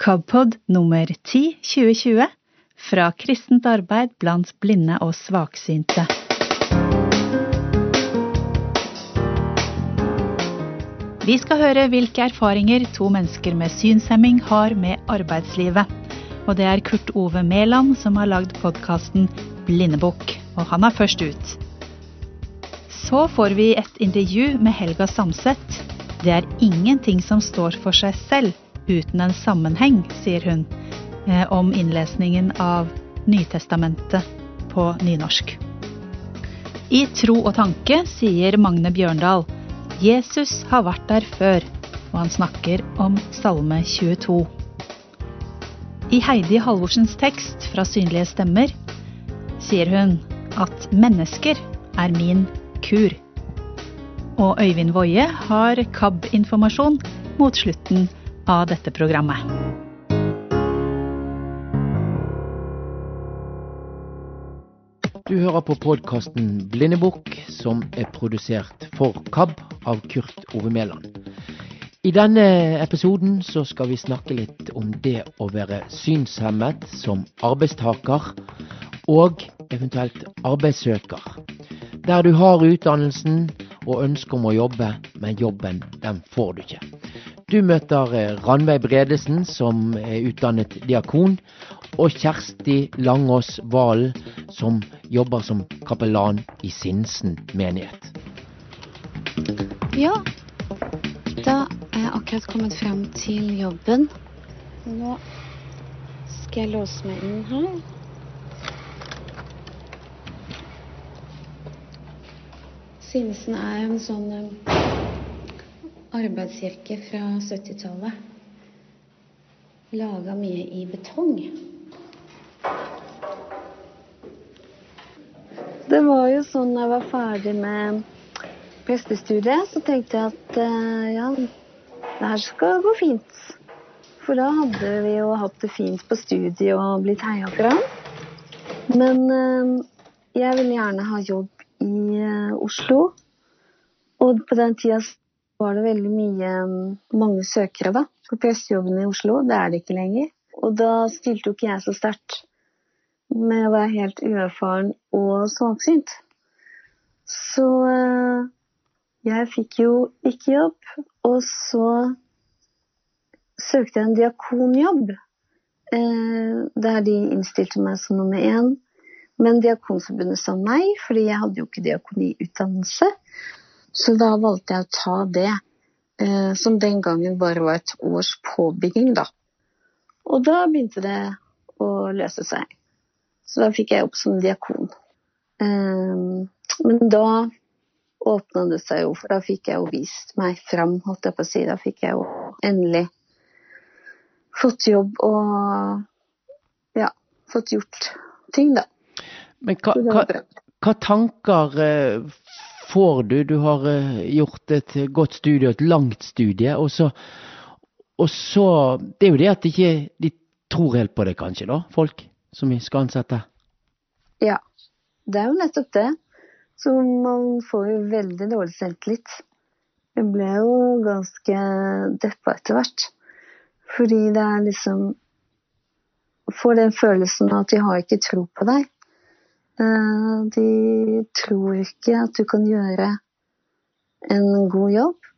Cubpod nummer 10 2020 fra kristent arbeid blant blinde og svaksynte. Vi skal høre hvilke erfaringer to mennesker med synshemming har med arbeidslivet. Og det er Kurt Ove Mæland som har lagd podkasten Blindebukk, og han er først ut. Så får vi et intervju med Helga Samset. Det er ingenting som står for seg selv uten en sammenheng, sier hun eh, om innlesningen av Nytestamentet på nynorsk. I Tro og tanke sier Magne Bjørndal Jesus har vært der før, og han snakker om Salme 22. I Heidi Halvorsens tekst fra Synlige stemmer sier hun at mennesker er min kur. Og Øyvind Woie har KAB-informasjon mot slutten av dette programmet. Du hører på podkasten Blindebukk, som er produsert for KAB av Kurt Ove Mæland. I denne episoden så skal vi snakke litt om det å være synshemmet som arbeidstaker, og eventuelt arbeidssøker. Der du har utdannelsen og ønsker om å jobbe, men jobben den får du ikke. Du møter eh, Ranveig Bredesen, som er utdannet diakon, og Kjersti Langås Valen, som jobber som kapellan i Sinsen menighet. Ja, da er jeg akkurat kommet frem til jobben. Nå skal jeg låse meg inn her. Sinsen er en sånn eh, arbeidskirke fra 70-tallet. Laga mye i betong. Det var jo sånn jeg var ferdig med prestestudiet, så tenkte jeg at uh, ja, det her skal gå fint. For da hadde vi jo hatt det fint på studiet og blitt heia fram. Men uh, jeg ville gjerne ha jobb i uh, Oslo. Og på den tida var det veldig mye mm, mange søkere da, på prestejobben i Oslo. Det er det ikke lenger. Og da stilte jo ikke jeg så sterkt med å være helt uerfaren og svaksynt. Så eh, jeg fikk jo ikke jobb. Og så søkte jeg en diakonjobb. Eh, der de innstilte meg som nummer én. Men Diakonforbundet sa nei, fordi jeg hadde jo ikke diakoniutdannelse. Så da valgte jeg å ta det, eh, som den gangen bare var et års påbygging, da. Og da begynte det å løse seg. Så da fikk jeg opp som diakon. Eh, men da åpna det seg jo, for da fikk jeg jo vist meg fram, holdt jeg på å si. Da fikk jeg jo endelig fått jobb og ja, fått gjort ting, da. Men hva, hva, hva tanker eh, får du? Du har eh, gjort et godt studie, et langt studie. Og så, og så Det er jo det at de ikke de tror helt på det, kanskje, da, folk som vi skal ansette? Ja, det er jo nettopp det. Så man får jo veldig dårlig selvtillit. Jeg ble jo ganske deppa etter hvert. Fordi det er liksom Får den følelsen at de har ikke tro på deg. Eh, de tror ikke at du kan gjøre en god jobb.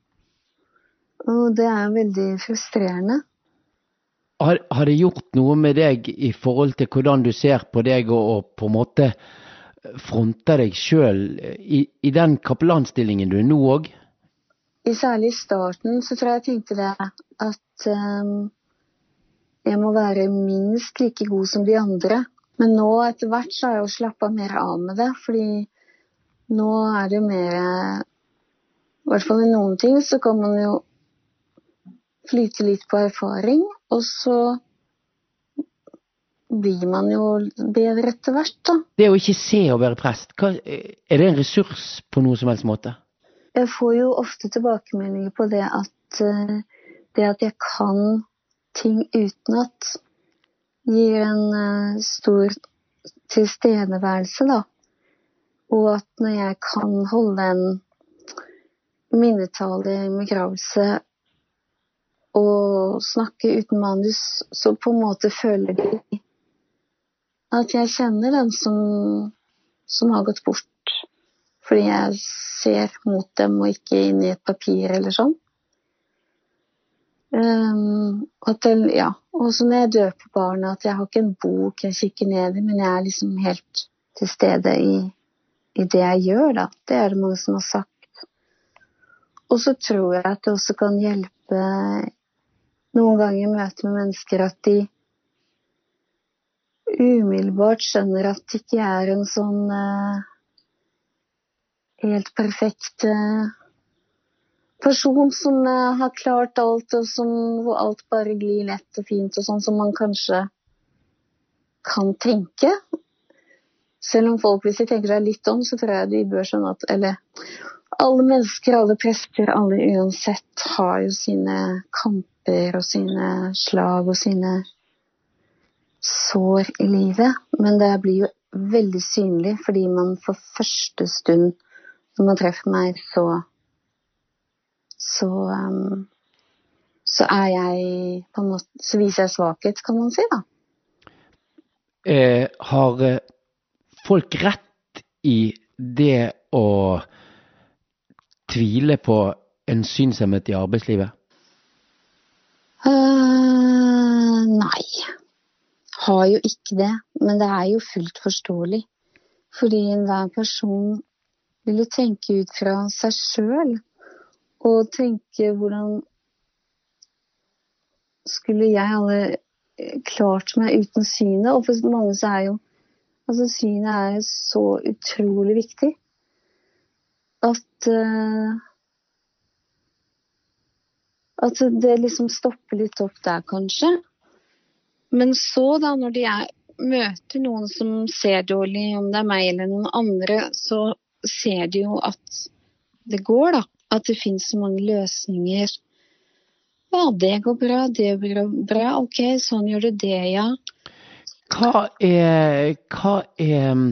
Og det er veldig frustrerende. Har, har, det gjort noe med deg i forhold til hvordan du ser på deg og, og på en måte fronter deg sjøl i, i, den kapellanstillingen du er nå òg? Særlig i starten så tror jeg jeg tenkte det at um, jeg må være minst like god som de andre. Men nå etter hvert så har jeg jo slappa mer av med det, fordi nå er det jo mer I hvert fall i noen ting så kan man jo flyte litt på erfaring, og så blir man jo bedre etter hvert, da. Det å ikke se og være prest, hva, er det en ressurs på noen som helst måte? Jeg får jo ofte tilbakemeldinger på det at eh, det at jeg kan ting utenat, gir en uh, stor tilstedeværelse, da. Og at når jeg kan holde en minnetale i begravelse og snakke uten manus, så på en måte føler de at jeg kjenner den som, som har gått bort. Fordi jeg ser mot dem og ikke inn i et papir eller sånn. Um, at den, ja. Og så når jeg døper barna, at jeg har ikke en bok jeg kikker ned i, men jeg er liksom helt til stede i, i det jeg gjør, da. Det er det mange som har sagt. Og så tror jeg at det også kan hjelpe noen ganger i møte med mennesker at de umiddelbart skjønner at det ikke er en sånn uh, helt perfekt uh, person som uh, har klart alt, og som, hvor alt bare glir lett og fint, og sånn som man kanskje kan tenke. Selv om folk, hvis de tenker seg litt om, så tror jeg de bør skjønne at Eller alle mennesker, alle prester, alle uansett har jo sine kamper og sine slag og sine sår i livet. Men det blir jo veldig synlig fordi man for første stund når man treffer meg, så så, um, så er jeg på en måte Så viser jeg svakhet, kan man si, da. Eh, har eh, folk rett i det å tvile på en synshemmet i arbeidslivet? Uh, nei. Har jo ikke det. Men det er jo fullt forståelig. Fordi enhver person vil jo tenke ut fra seg sjøl. Og tenke hvordan skulle jeg alle klart meg uten synet? Og for mange så er jo Altså, synet er så utrolig viktig at uh, At det liksom stopper litt opp der, kanskje. Men så, da, når de er, møter noen som ser dårlig, om det er meg eller noen andre, så ser de jo at det går, da. At det finnes så mange løsninger. Ja, det går bra, det går bra. Ok, sånn gjør du det, ja. Hva er, hva er mm,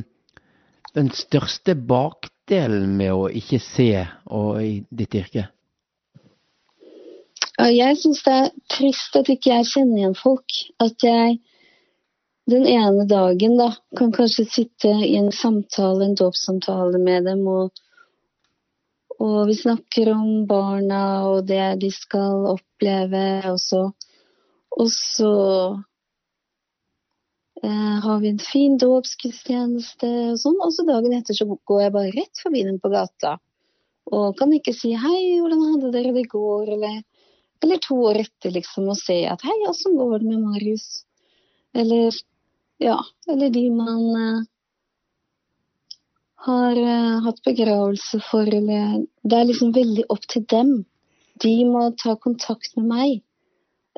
den største bakdelen med å ikke se og i ditt yrke? Jeg syns det er trist at ikke jeg kjenner igjen folk. At jeg den ene dagen da kan kanskje sitte i en samtale, en dåpssamtale med dem, og, og, vi snakker om barna og det de skal oppleve, og så, og så Eh, har vi en fin dåpsgudstjeneste og sånn. Og så dagen etter så går jeg bare rett forbi dem på gata. Og kan ikke si 'hei, hvordan hadde dere det i går', eller, eller to år etter liksom og se at 'hei, åssen går det med Marius'? Eller ja, eller de man uh, har uh, hatt begravelse for, eller Det er liksom veldig opp til dem. De må ta kontakt med meg.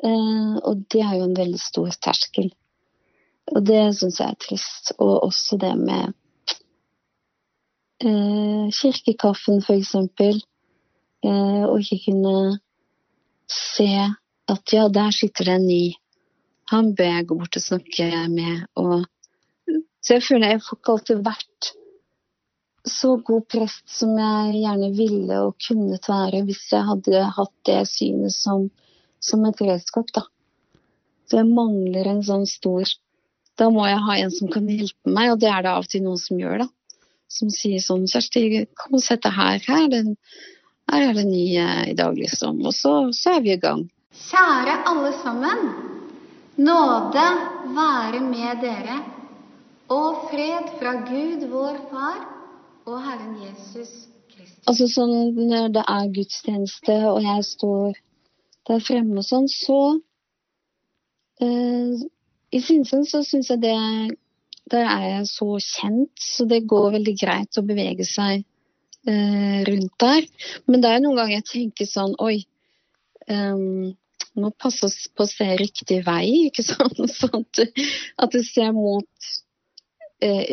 Uh, og det er jo en veldig stor terskel. Og det syns jeg er trist. Og også det med eh, kirkekaffen, f.eks. Eh, og ikke kunne se at ja, der sitter det en ny. Han bør jeg gå bort og snakke med. Og, så jeg føler jeg får ikke alltid vært så god prest som jeg gjerne ville og kunne være hvis jeg hadde hatt det synet som, som et redskap, da. Så jeg mangler en sånn stor da må jeg ha en som kan hjelpe meg, og det er det av og til noen som gjør, da. Som sier sånn Kjersti, kom og sett deg her. Her er det, her er det nye i dag, liksom. Og så, så er vi i gang. Kjære alle sammen. Nåde være med dere, og fred fra Gud vår Far og Herren Jesus Kristus. Altså sånn når det er gudstjeneste, og jeg står der fremme og sånn, så eh, i Sinsen så syns jeg det Der er jeg så kjent, så det går veldig greit å bevege seg eh, rundt der. Men det er noen ganger jeg tenker sånn Oi, um, må passe på å se riktig vei, ikke sant? Sånn at, at det ser mot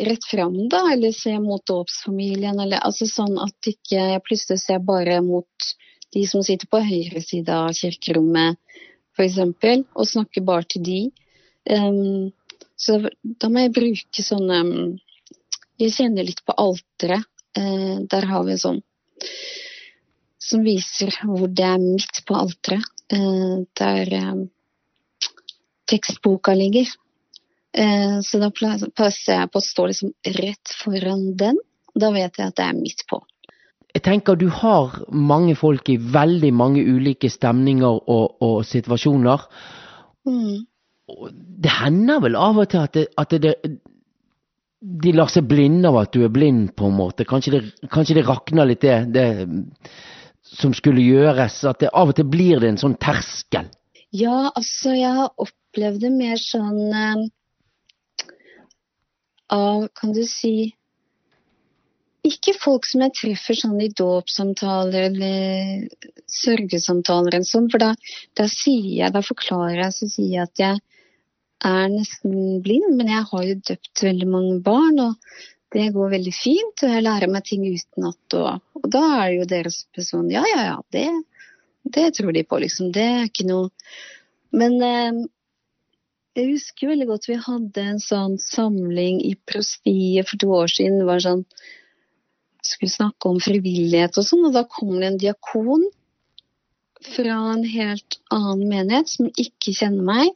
rett fram, da, eller se mot dåpsfamilien, eller altså sånn at ikke jeg plutselig ser bare mot de som sitter på høyre side av kirkerommet, f.eks., og snakker bare til de. Um, så da må jeg bruke sånne Jeg kjenner litt på alteret. Uh, der har vi en sånn som viser hvor det er midt på alteret. uh, der um, tekstboka ligger. Eh, så da passer jeg på å stå liksom rett foran den. Da vet jeg at det er midt på. Jeg tenker du har mange folk i veldig mange ulike stemninger og, og situasjoner. Mm. Det hender vel av og til at, det, at det, de lar seg blinde av at du er blind, på en måte. Kanskje det, kanskje det rakner litt, det, det som skulle gjøres. At det, av og til blir det en sånn terskel. Ja, altså jeg har opplevd det mer sånn eh, av, kan du si ikke folk som jeg treffer sånn i dåpssamtaler eller sørgesamtaler eller sånn, for da, da, sier jeg, da forklarer jeg, så sier jeg at jeg er nesten blind, men jeg har jo døpt veldig mange barn, og det går veldig fint, og jeg lærer meg ting utenat, og, og da er jo deres person ja, ja, ja, det, det tror de på, liksom. Det er ikke noe Men eh, jeg husker veldig godt vi hadde en sånn samling i prostiet for to år siden. Det var sånn Skulle snakke om frivillighet og sånn, og da kom det en diakon fra en helt annen menighet som ikke kjenner meg,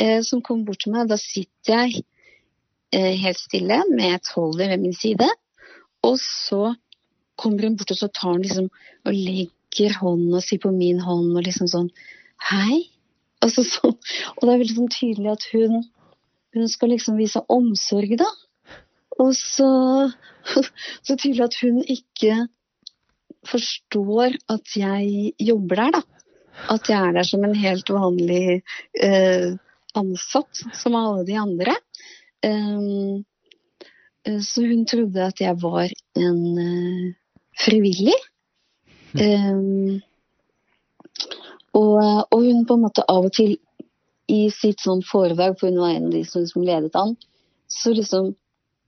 eh, som kom bort til meg. Da sitter jeg eh, helt stille med et holder ved min side, og så kommer hun bort og så tar hun liksom og legger hånda si på min hånd og liksom sånn Hei, Altså, så, og det er veldig sånn tydelig at hun, hun skal liksom vise omsorg, da. Og så, så tydelig at hun ikke forstår at jeg jobber der, da. At jeg er der som en helt vanlig eh, ansatt, som alle de andre. Um, så hun trodde at jeg var en eh, frivillig. Um, og, og, hun på en måte av og til i sitt sånn foredrag, for hun var en av de som, som ledet an, så liksom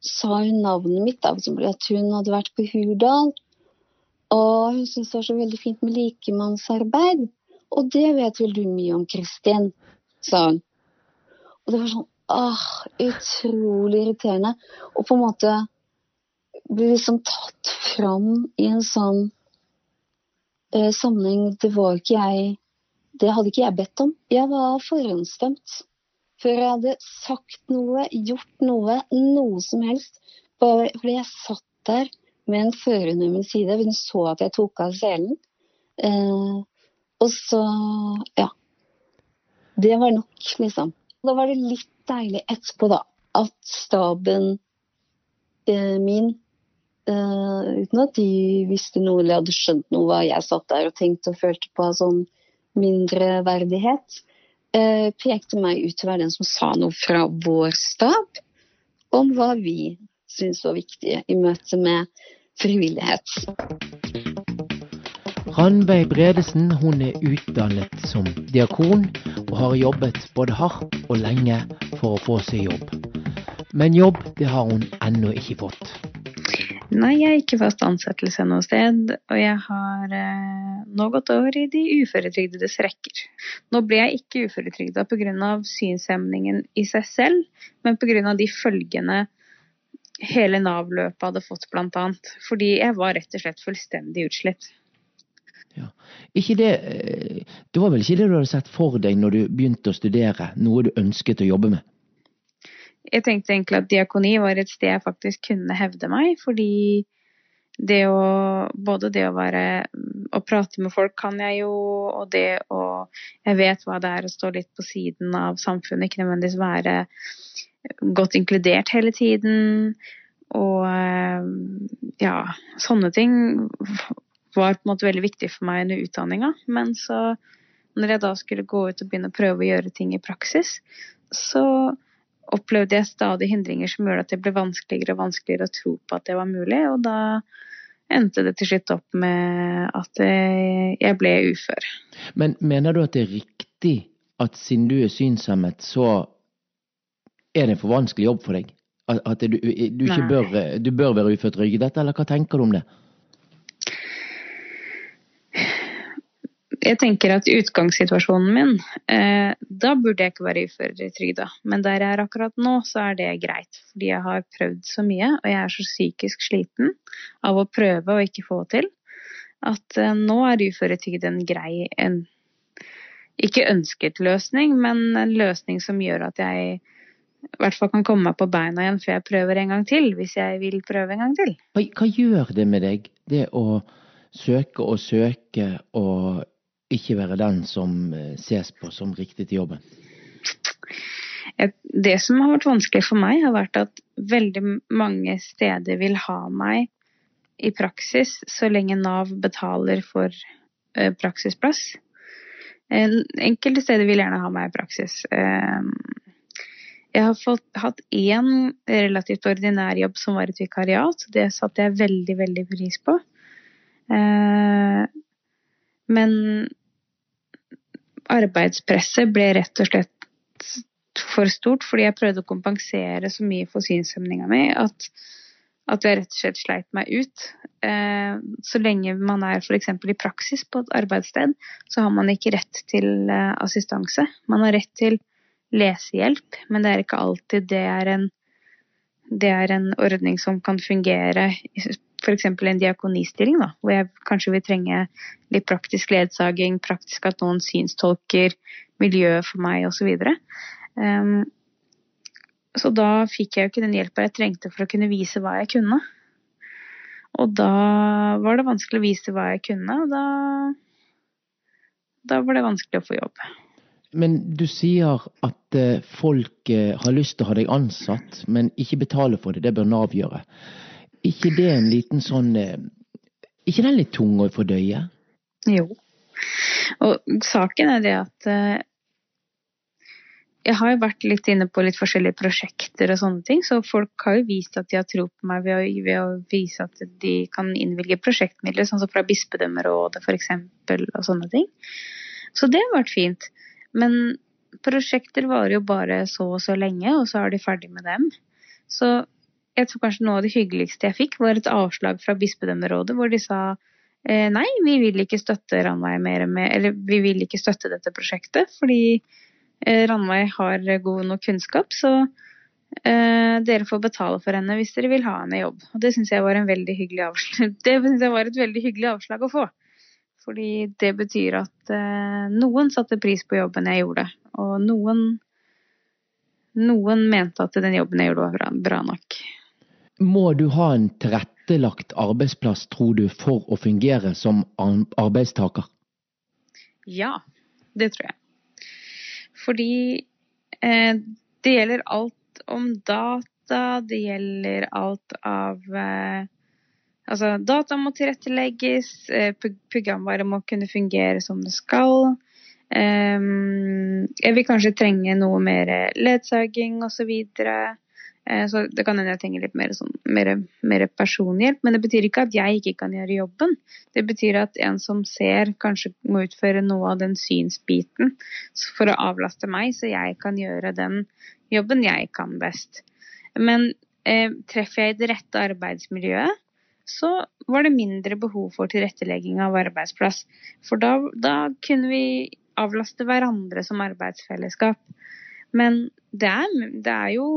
sa hun navnet mitt, da, at hun hadde vært på Hurdal. Og hun syntes det var så veldig fint med likemannsarbeid. Og det vet vel du mye om, Kristin, sa hun. Og det var sånn ah, utrolig irriterende. Og på en måte bli liksom tatt fram i en sånn eh, sammenheng. Det var ikke jeg det hadde ikke jeg bedt om. Jeg var forhåndsstemt. Før jeg hadde sagt noe, gjort noe, noe som helst. Bare fordi jeg satt der med en fører ved min side. Hun så at jeg tok av selen. Eh, og så ja. Det var nok, liksom. Da var det litt deilig etterpå, da, at staben eh, min eh, Uten at de visste noe eller hadde skjønt noe hva jeg satt der og tenkte og følte på sånn mindreverdighet, eh, pekte meg ut til å være den som sa noe fra vår stab om hva vi syntes var viktig i møte med frivillighet. Randveig Bredesen hun er utdannet som diakon og har jobbet både hardt og lenge for å få seg jobb. Men jobb det har hun ennå ikke fått. Nei, jeg er ikke fast ansettelse noe sted, og jeg har eh, nå gått over i de uføretrygdedes rekker. Nå ble jeg ikke uføretrygda pga. synshemningen i seg selv, men pga. de følgene hele Nav-løpet hadde fått, bl.a. Fordi jeg var rett og slett fullstendig utslitt. Ja. Det, eh, det var vel ikke det du hadde sett for deg når du begynte å studere, noe du ønsket å jobbe med? Jeg tenkte egentlig at diakoni var et sted jeg faktisk kunne hevde meg, fordi det å Både det å være Å prate med folk kan jeg jo, og det å Jeg vet hva det er å stå litt på siden av samfunnet, ikke nødvendigvis være godt inkludert hele tiden. Og ja, sånne ting var på en måte veldig viktig for meg under utdanninga. Men så, når jeg da skulle gå ut og begynne å prøve å gjøre ting i praksis, så opplevde jeg stadig hindringer som gjorde at det ble vanskeligere og vanskeligere å tro på at det var mulig. Og da endte det til slutt opp med at jeg ble ufør. Men mener du at det er riktig at siden du er synshemmet, så er det en for vanskelig jobb for deg? At du, du ikke bør, du bør være uføretrygdet, eller hva tenker du om det? Jeg tenker at utgangssituasjonen min, eh, da burde jeg ikke være uføretrygda. Men der jeg er akkurat nå, så er det greit. Fordi jeg har prøvd så mye, og jeg er så psykisk sliten av å prøve og ikke få til, at eh, nå er uføretrygd en grei, en, ikke ønsket løsning, men en løsning som gjør at jeg i hvert fall kan komme meg på beina igjen før jeg prøver en gang til, hvis jeg vil prøve en gang til. Hva, hva gjør det med deg, det å søke og søke og ikke være den som eh, ses på som riktig til jobben? Det som har vært vanskelig for meg, har vært at veldig mange steder vil ha meg i praksis så lenge Nav betaler for eh, praksisplass. Enkelte steder vil gjerne ha meg i praksis. Jeg har fått, hatt én relativt ordinær jobb som var et vikariat. Det satte jeg veldig, veldig pris på. Men arbeidspresset ble rett og slett for stort, fordi jeg prøvde å kompensere så mye for synshemninga mi at, at jeg rett og slett sleit meg ut. Eh, så lenge man er f.eks. i praksis på et arbeidssted, så har man ikke rett til eh, assistanse. Man har rett til lesehjelp, men det er ikke alltid det er en, det er en ordning som kan fungere f.eks. en diakonistilling, da, hvor jeg kanskje vil trenge litt praktisk ledsaging, praktisk at noen synstolker, miljøet for meg osv. Um, så da fikk jeg jo ikke den hjelpa jeg trengte for å kunne vise hva jeg kunne. Og da var det vanskelig å vise hva jeg kunne, og da, da var det vanskelig å få jobb. Men du sier at eh, folk eh, har lyst til å ha deg ansatt, men ikke betale for det. Det bør Nav gjøre. Ikke det en liten sånn eh, ikke den litt tung å fordøye? Jo. Og saken er det at jeg har jo vært litt inne på litt forskjellige prosjekter og sånne ting, så folk har jo vist at de har tro på meg ved å, ved å vise at de kan innvilge prosjektmidler, sånn som fra Bispedømmerådet f.eks. og sånne ting. Så det har vært fint. Men prosjekter varer jo bare så og så lenge, og så er de ferdig med dem. Så jeg tror kanskje noe av det hyggeligste jeg fikk, var et avslag fra bispedømmerådet hvor de sa eh, nei, vi vil ikke støtte Ranveig mer med Eller vi vil ikke støtte dette prosjektet fordi eh, Ranveig har god nok kunnskap, så eh, dere får betale for henne hvis dere vil ha henne i jobb. Og det syns jeg var en veldig hyggelig avslag. Det synes jeg var et veldig hyggelig avslag å få. Fordi det betyr at eh, noen satte pris på jobben jeg gjorde, og noen, noen mente at den jobben jeg gjorde var bra, nok. Må du ha en tilrettelagt arbeidsplass, tror du, for å fungere som arbeidstaker? Ja, det tror jeg. Fordi eh, det gjelder alt om data, det gjelder alt av eh, Altså, data må tilrettelegges, eh, programvare må kunne fungere som det skal. Ehm, jeg vil kanskje trenge noe mer ledsaging osv. Så, videre. Eh, så det kan hende jeg trenger litt mer, sånn, mer, mer, personhjelp. Men det betyr ikke at jeg ikke kan gjøre jobben. Det betyr at en som ser, kanskje må utføre noe av den synsbiten for å avlaste meg, så jeg kan gjøre den jobben jeg kan best. Men eh, treffer jeg i det rette arbeidsmiljøet, så var det mindre behov for tilrettelegging av arbeidsplass. For da, da kunne vi avlaste hverandre som arbeidsfellesskap. Men det er, det er, jo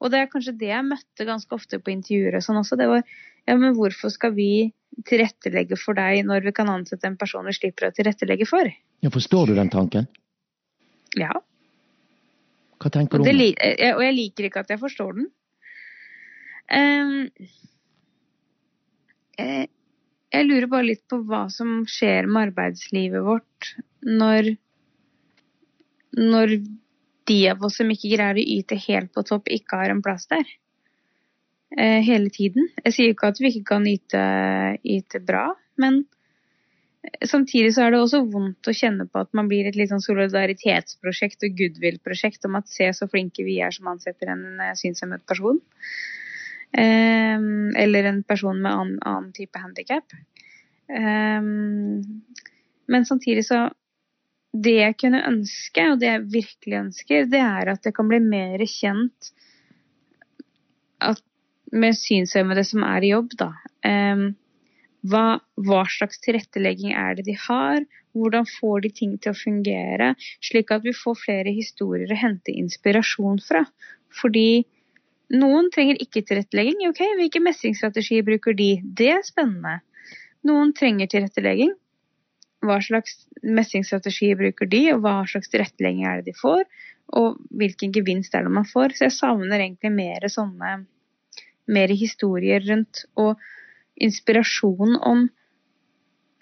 Og det er kanskje det jeg møtte ganske ofte på intervjuer og sånn også. Det var ja, men hvorfor skal vi tilrettelegge for deg når vi kan ansette en person vi slipper å tilrettelegge for? Ja, Forstår du den tanken? Ja. Hva tenker du om det? Og jeg liker ikke at jeg forstår den. Um, Eh, jeg lurer bare litt på hva som skjer med arbeidslivet vårt når, når de av oss som ikke greier å yte helt på topp, ikke har en plass der. Eh, hele tiden. Jeg sier ikke at vi ikke kan yte, yte bra, men samtidig så er det også vondt å kjenne på at man blir et litt sånn solidaritetsprosjekt og goodwill-prosjekt om at se så flinke vi er som ansetter en eh, synshemmet person. Eh, eller en person med annen, annen type handikap. Eh, men samtidig så Det jeg kunne ønske, og det jeg virkelig ønsker, det er at det kan bli mer kjent med synshemmede som er i jobb, da. Hva, hva, slags tilrettelegging er det de har? Hvordan får de ting til å fungere? Slik at vi får flere historier å hente inspirasjon fra. Fordi noen trenger ikke tilrettelegging. Ok, hvilke mestringsstrategier bruker de? Det er spennende. Noen trenger tilrettelegging. Hva slags mestringsstrategi bruker de, og hva slags tilrettelegging er det de får, og hvilken gevinst er det man får. Så jeg savner egentlig mer sånne mer historier rundt og inspirasjon om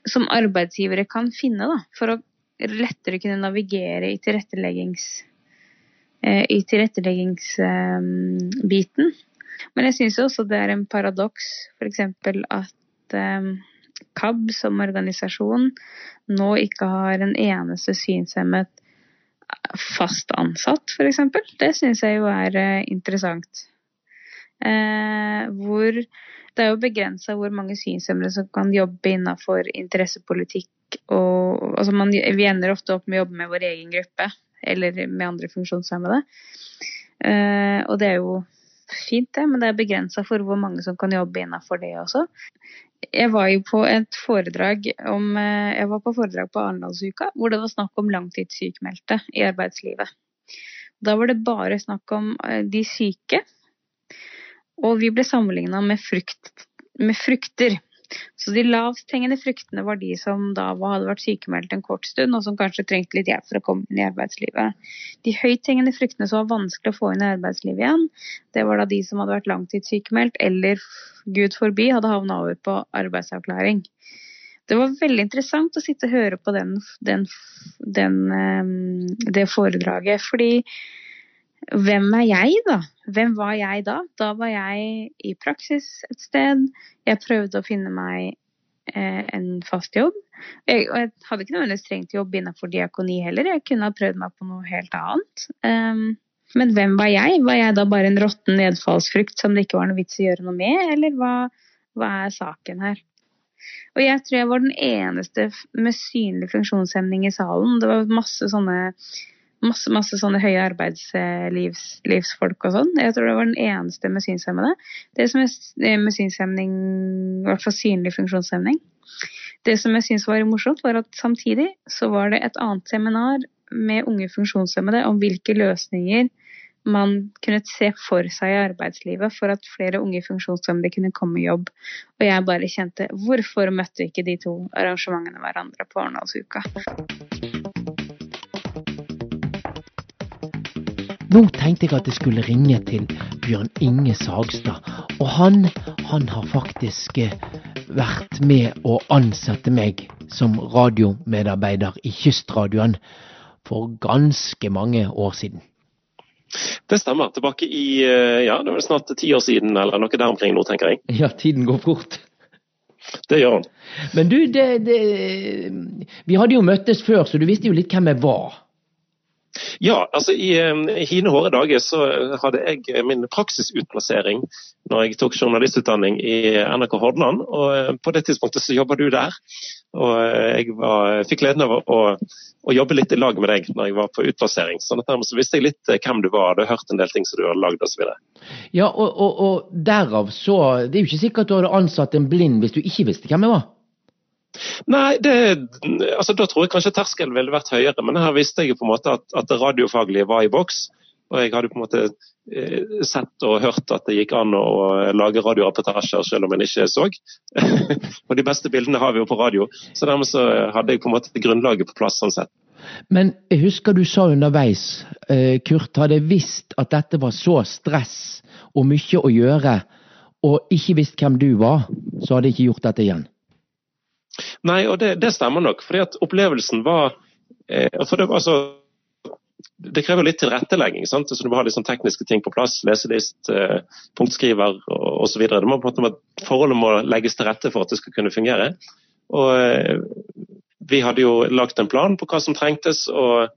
som arbeidsgivere kan finne, da, for å lettere kunne navigere i tilretteleggings eh, i tilretteleggingsbiten. Men jeg syns også det er en paradoks f.eks. at um, KAB som organisasjon nå ikke har en eneste synshemmet fast ansatt, f.eks. Det syns jeg jo er uh, interessant. Eh, hvor det er jo begrensa hvor mange synshemmede som kan jobbe innenfor interessepolitikk. Og, altså man, vi ender ofte opp med å jobbe med vår egen gruppe eller med andre funksjonshemmede. Eh, og det er jo fint, det, men det er begrensa for hvor mange som kan jobbe innenfor det også. Jeg var jo på et foredrag om eh, Jeg var på foredrag på Arendalsuka hvor det var snakk om langtidssykmeldte i arbeidslivet. Da var det bare snakk om eh, de syke. Og vi ble sammenligna med, frukt, med frukter. Så de lavthengende fruktene var de som da hadde vært sykemeldt en kort stund, og som kanskje trengte litt hjelp for å komme inn i arbeidslivet. De høythengende fruktene som var vanskelig å få inn i arbeidslivet igjen, det var da de som hadde vært langtidssykemeldt eller gud forbi hadde havna over på arbeidsavklaring. Det var veldig interessant å sitte og høre på den, den, den, ehm, det foredraget, fordi hvem er jeg, da? Hvem var jeg da? Da var jeg i praksis et sted. Jeg prøvde å finne meg eh, en fast jobb. Jeg, og jeg hadde ikke nødvendigvis trengt jobb innenfor diakoni heller. Jeg kunne ha prøvd meg på noe helt annet. Um, men hvem var jeg? Var jeg da bare en råtten nedfallsfrukt som det ikke var noe vits i å gjøre noe med, eller hva, hva er saken her? Og jeg tror jeg var den eneste med synlig funksjonshemning i salen. Det var masse sånne masse, masse sånne høye arbeidslivsfolk og sånn. Jeg tror det var den eneste med synshemmede. Det som er eh, med synshemning, i hvert fall synlig funksjonshemning. Det som jeg syns var morsomt, var at samtidig så var det et annet seminar med unge funksjonshemmede om hvilke løsninger man kunne se for seg i arbeidslivet for at flere unge funksjonshemmede kunne komme i jobb. Og jeg bare kjente hvorfor møtte ikke de to arrangementene hverandre på Arendalsuka? Nå tenkte jeg at jeg skulle ringe til Bjørn Inge Sagstad. Og han, han har faktisk eh, vært med å ansette meg som radiomedarbeider i Kystradioen for ganske mange år siden. Det stemmer. Tilbake i eh, ja, det var snart ti år siden, eller noe der omkring nå, tenker jeg. Ja, tiden går fort. Det gjør den. Men du, det, det, vi hadde jo møttes før, så du visste jo litt hvem jeg var. Ja, altså i, hine hårde dager så hadde jeg min praksisutplassering når jeg tok journalistutdanning i NRK Hordaland. og eh, På det tidspunktet så jobba du der. Og eh, jeg var, fikk gleden av å, å, jobbe litt i lag med deg når jeg var på utplassering. Så dermed så visste jeg litt eh, hvem du var, hadde hørt en del ting som du hadde lagd osv. Ja, og, og, og derav så Det er jo ikke sikkert du hadde ansatt en blind hvis du ikke visste hvem jeg var. Nei, det, altså, da tror jeg kanskje terskelen ville vært høyere. Men her visste jeg på en måte at, at det radiofaglige var i boks. Og jeg hadde på en måte eh, sett og hørt at det gikk an å lage radioreportasjer selv om en ikke så. og de beste bildene har vi jo på radio. Så dermed så hadde jeg på en måte grunnlaget på plass sånn sett. Men jeg husker du sa underveis, eh, Kurt, hadde visst at dette var så stress og mye å gjøre, og ikke visst hvem du var, så hadde jeg ikke gjort dette igjen. Nei, og det, det stemmer nok. fordi at opplevelsen var eh, for det, altså, det krever litt tilrettelegging. sant? Så Du må ha liksom tekniske ting på plass. Leselist, eh, punktskriver osv. Forholdet må legges til rette for at det skal kunne fungere. Og eh, Vi hadde jo lagt en plan på hva som trengtes. og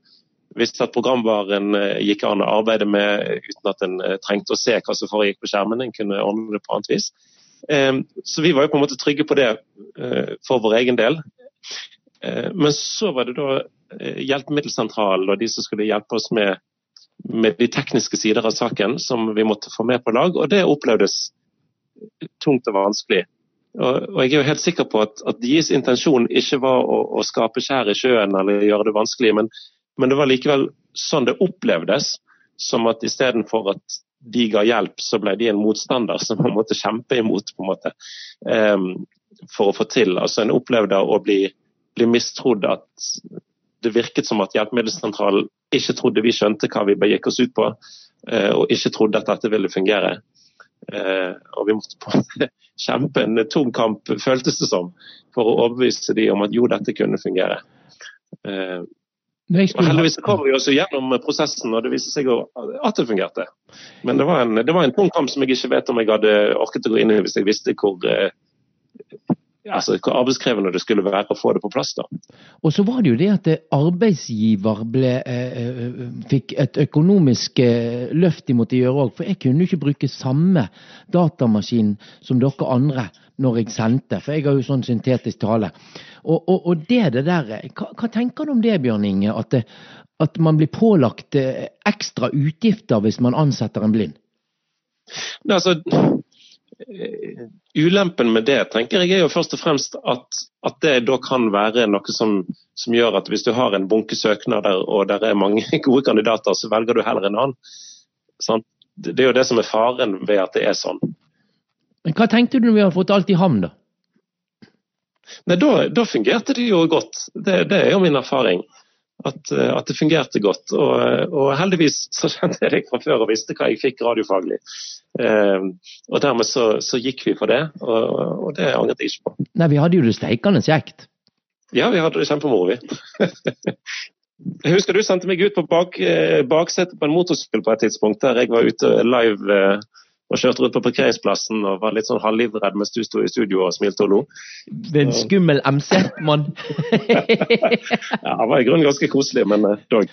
visste at programvaren eh, gikk an å arbeide med uten at en eh, trengte å se hva som foregikk på skjermen. En kunne ordne det på annet vis. Ehm, så vi var jo på en måte trygge på det eh, for vår egen del. Eh, men så var det da eh, Hjelpemiddelsentralen og de som skulle hjelpe oss med, med, de tekniske sider av saken, som vi måtte få med på lag. Og det opplevdes tungt og vanskelig. Og, og jeg er jo helt sikker på at, at deres intensjon ikke var å, å skape skjær i sjøen eller gjøre det vanskelig, men, men det var likevel sånn det opplevdes. Som at istedenfor at de ga hjelp, så ble de en motstander som man måtte kjempe imot. på en måte, um, For å få til. Altså En opplevde å bli, bli mistrodd. At det virket som at Hjelpemiddelsentralen ikke trodde vi skjønte hva vi begikk oss ut på, eh, og ikke trodde at dette ville fungere. Eh, og vi måtte på kjempe en tung kamp, føltes det som, for å overbevise de om at jo, dette kunne fungere. Eh, og heldigvis kom vi også gjennom prosessen, og det viste seg at det fungerte. Men det var, en, det var en tung kamp som jeg ikke vet om jeg hadde orket å gå inn i hvis jeg visste hvor altså, hvor arbeidskrevende det skulle være å få det på plass. da. Og så var det jo det at arbeidsgiver ble, eh, eh fikk et økonomisk eh, løft de måtte gjøre òg. For jeg kunne ikke bruke samme datamaskin som dere andre når jeg sendte, for jeg har jo sånn syntetisk tale. Og, og, og det, det der, hva, hva, tenker du om det, Bjørn Inge? At, det, at man blir pålagt eh, ekstra utgifter hvis man ansetter en blind? Ne, altså, Eh, ulempen med det tenker jeg er jo først og fremst at, at det da kan være noe som, som, gjør at hvis du har en bunke søknader og der er mange gode kandidater, så velger du heller en annen. Sant? Det er jo det som er faren ved at det er sånn. Men Hva tenkte du når vi har fått alt i havn, da? Nei, da, da, fungerte det jo godt. Det, det er jo min erfaring. At, eh, at, det fungerte godt. Og, og heldigvis så kjente jeg det fra før og visste hva jeg fikk radiofaglig. Eh, og dermed så, så, gikk vi for det, og, og, det angret jeg ikke på. Nei, vi hadde jo det steikende kjekt. Ja, vi hadde det kjempemoro, vi. jeg husker du sendte meg ut på bak, eh, baksetet på en motorsykkel på et tidspunkt, der jeg var ute live eh, og kjørte rundt på parkeringsplassen og var litt sånn halvlivredd mens du sto i studio og smilte og lo. En skummel MC-mann. ja, han var i grunnen ganske koselig, men dog.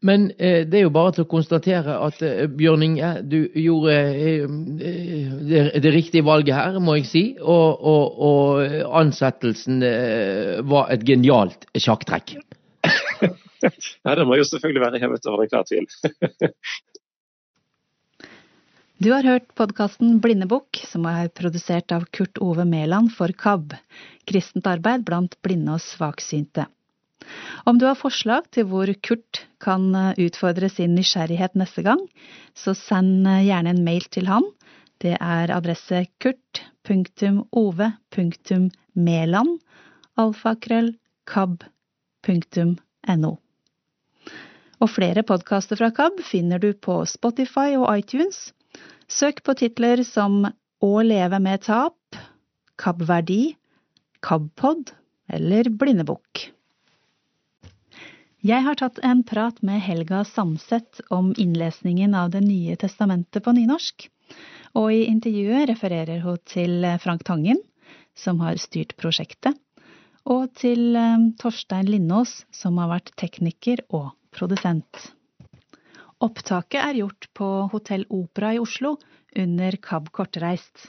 Men eh, det er jo bare til å konstatere at eh, Bjørn Inge, du gjorde eh, eh, det, det, riktige valget her, må jeg si. Og, og, og ansettelsen eh, var et genialt sjakktrekk. Nei, det må jo selvfølgelig være hevet over enhver tvil. du har hørt podkasten Blindebukk, som er produsert av Kurt Ove Mæland for KAB, kristent arbeid blant blinde og svaksynte. Om du har forslag til hvor Kurt kan utfordre sin nysgjerrighet neste gang, så send gjerne en mail til han. Det er adresse kurt.ove.meland alfakrøll kab.no. Og flere podkaster fra KAB finner du på Spotify og iTunes. Søk på titler som Å leve med tap, KAB-verdi, KAB-pod eller Blindebukk. Jeg har tatt en prat med Helga Samset om innlesningen av Det nye testamentet på nynorsk. Og i intervjuet refererer hun til Frank Tangen, som har styrt prosjektet, og til eh, Torstein Lindås, som har vært tekniker og produsent. Opptaket er gjort på Hotell Opera i Oslo under KAB Kortreist.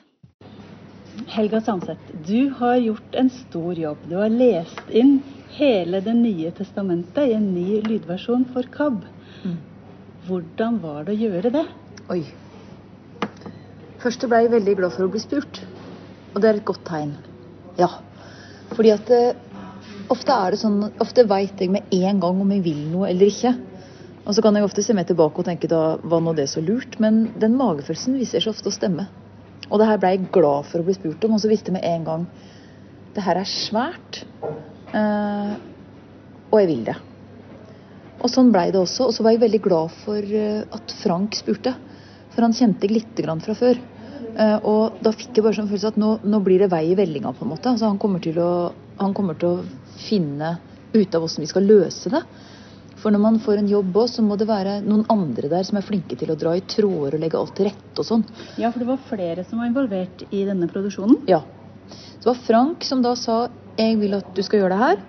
Helga Sandseth, du har gjort en stor jobb. Du har lest inn hele Det nye testamentet i en ny lydversjon for KAB. Mm. Hvordan var det å gjøre det? Oi. Først ble jeg veldig glad for å bli spurt. Og det er et godt tegn. Ja. Fordi at eh, ofte er det sånn Ofte veit jeg med en gang om jeg vil noe eller ikke. Og så kan jeg ofte se meg tilbake og tenke da var nå det så lurt. Men den magefølelsen viser seg ofte å stemme. Og det her ble jeg glad for å bli spurt om, og så visste jeg med en gang det her er svært. Uh, og jeg vil det. Og sånn blei det også. Og så var jeg veldig glad for uh, at Frank spurte. For han kjente jeg lite grann fra før. Uh, og da fikk jeg bare sånn følelse at nå, nå, blir det vei i vellinga, på en måte. Altså, han, kommer å, han kommer til å finne ut av hvordan vi skal løse det. For når man får en jobb òg, så må det være noen andre der som er flinke til å dra i tråder og legge alt til rette og sånn. Ja, for det var flere som var involvert i denne produksjonen? Ja. Det var Frank som da sa jeg vil at du skal gjøre det her.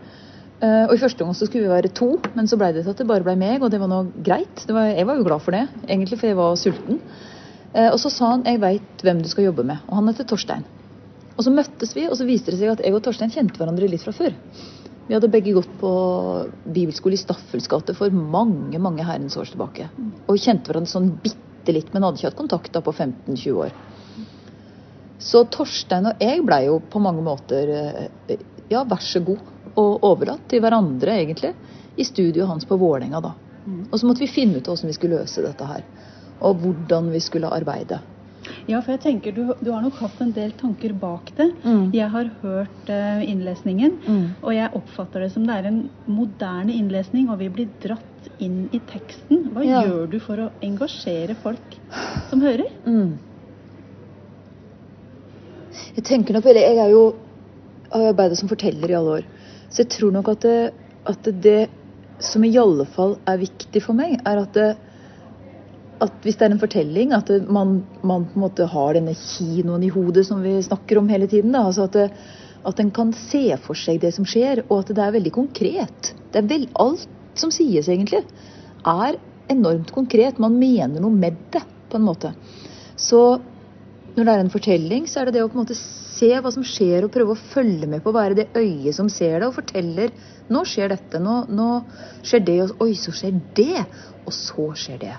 Uh, og I første gang så skulle vi være to, men så ble det til at det bare ble meg, og det var nå greit. Var, jeg var jo glad for det, egentlig, for jeg var sulten. Uh, og så sa han jeg veit hvem du skal jobbe med, og han heter Torstein. Og så møttes vi, og så viste det seg at jeg og Torstein kjente hverandre litt fra før. Vi hadde begge gått på bibelskole i Staffels gate for mange mange herrens år tilbake. Og kjente hverandre sånn bitte litt, men hadde ikke hatt kontakt da på 15-20 år. Så Torstein og jeg blei jo på mange måter eh, ja, vær så god, og overlatt til hverandre, egentlig, i studioet hans på Vålerenga, da. Mm. Og så måtte vi finne ut hvordan vi skulle løse dette her, og hvordan vi skulle arbeide. Ja, for jeg tenker du, du har nok hatt en del tanker bak det. Mm. Jeg har hørt uh, innlesningen, Mm. og jeg oppfatter det som det er en moderne innlesning, og vi blir dratt inn i teksten. Hva Ja. gjør du for å engasjere folk som hører? Mm. Jeg tenker nok veldig Jeg er jo har arbeidet som forteller i alle år. Så jeg tror nok at det, at det som i alle fall er viktig for meg, er at, det, at hvis det er en fortelling, at man, man på en måte har denne kinoen i hodet som vi snakker om hele tiden. Da. Altså at, det, at en kan se for seg det som skjer, og at det er veldig konkret. Det er vel, alt som sies, egentlig, er enormt konkret. Man mener noe med det, på en måte. Så når det er en fortelling, så er det det å på en måte se hva som skjer, og prøve å følge med på å være det øyet som ser det, og forteller nå skjer dette, nå, nå skjer det, og oi, så skjer det, og så skjer det.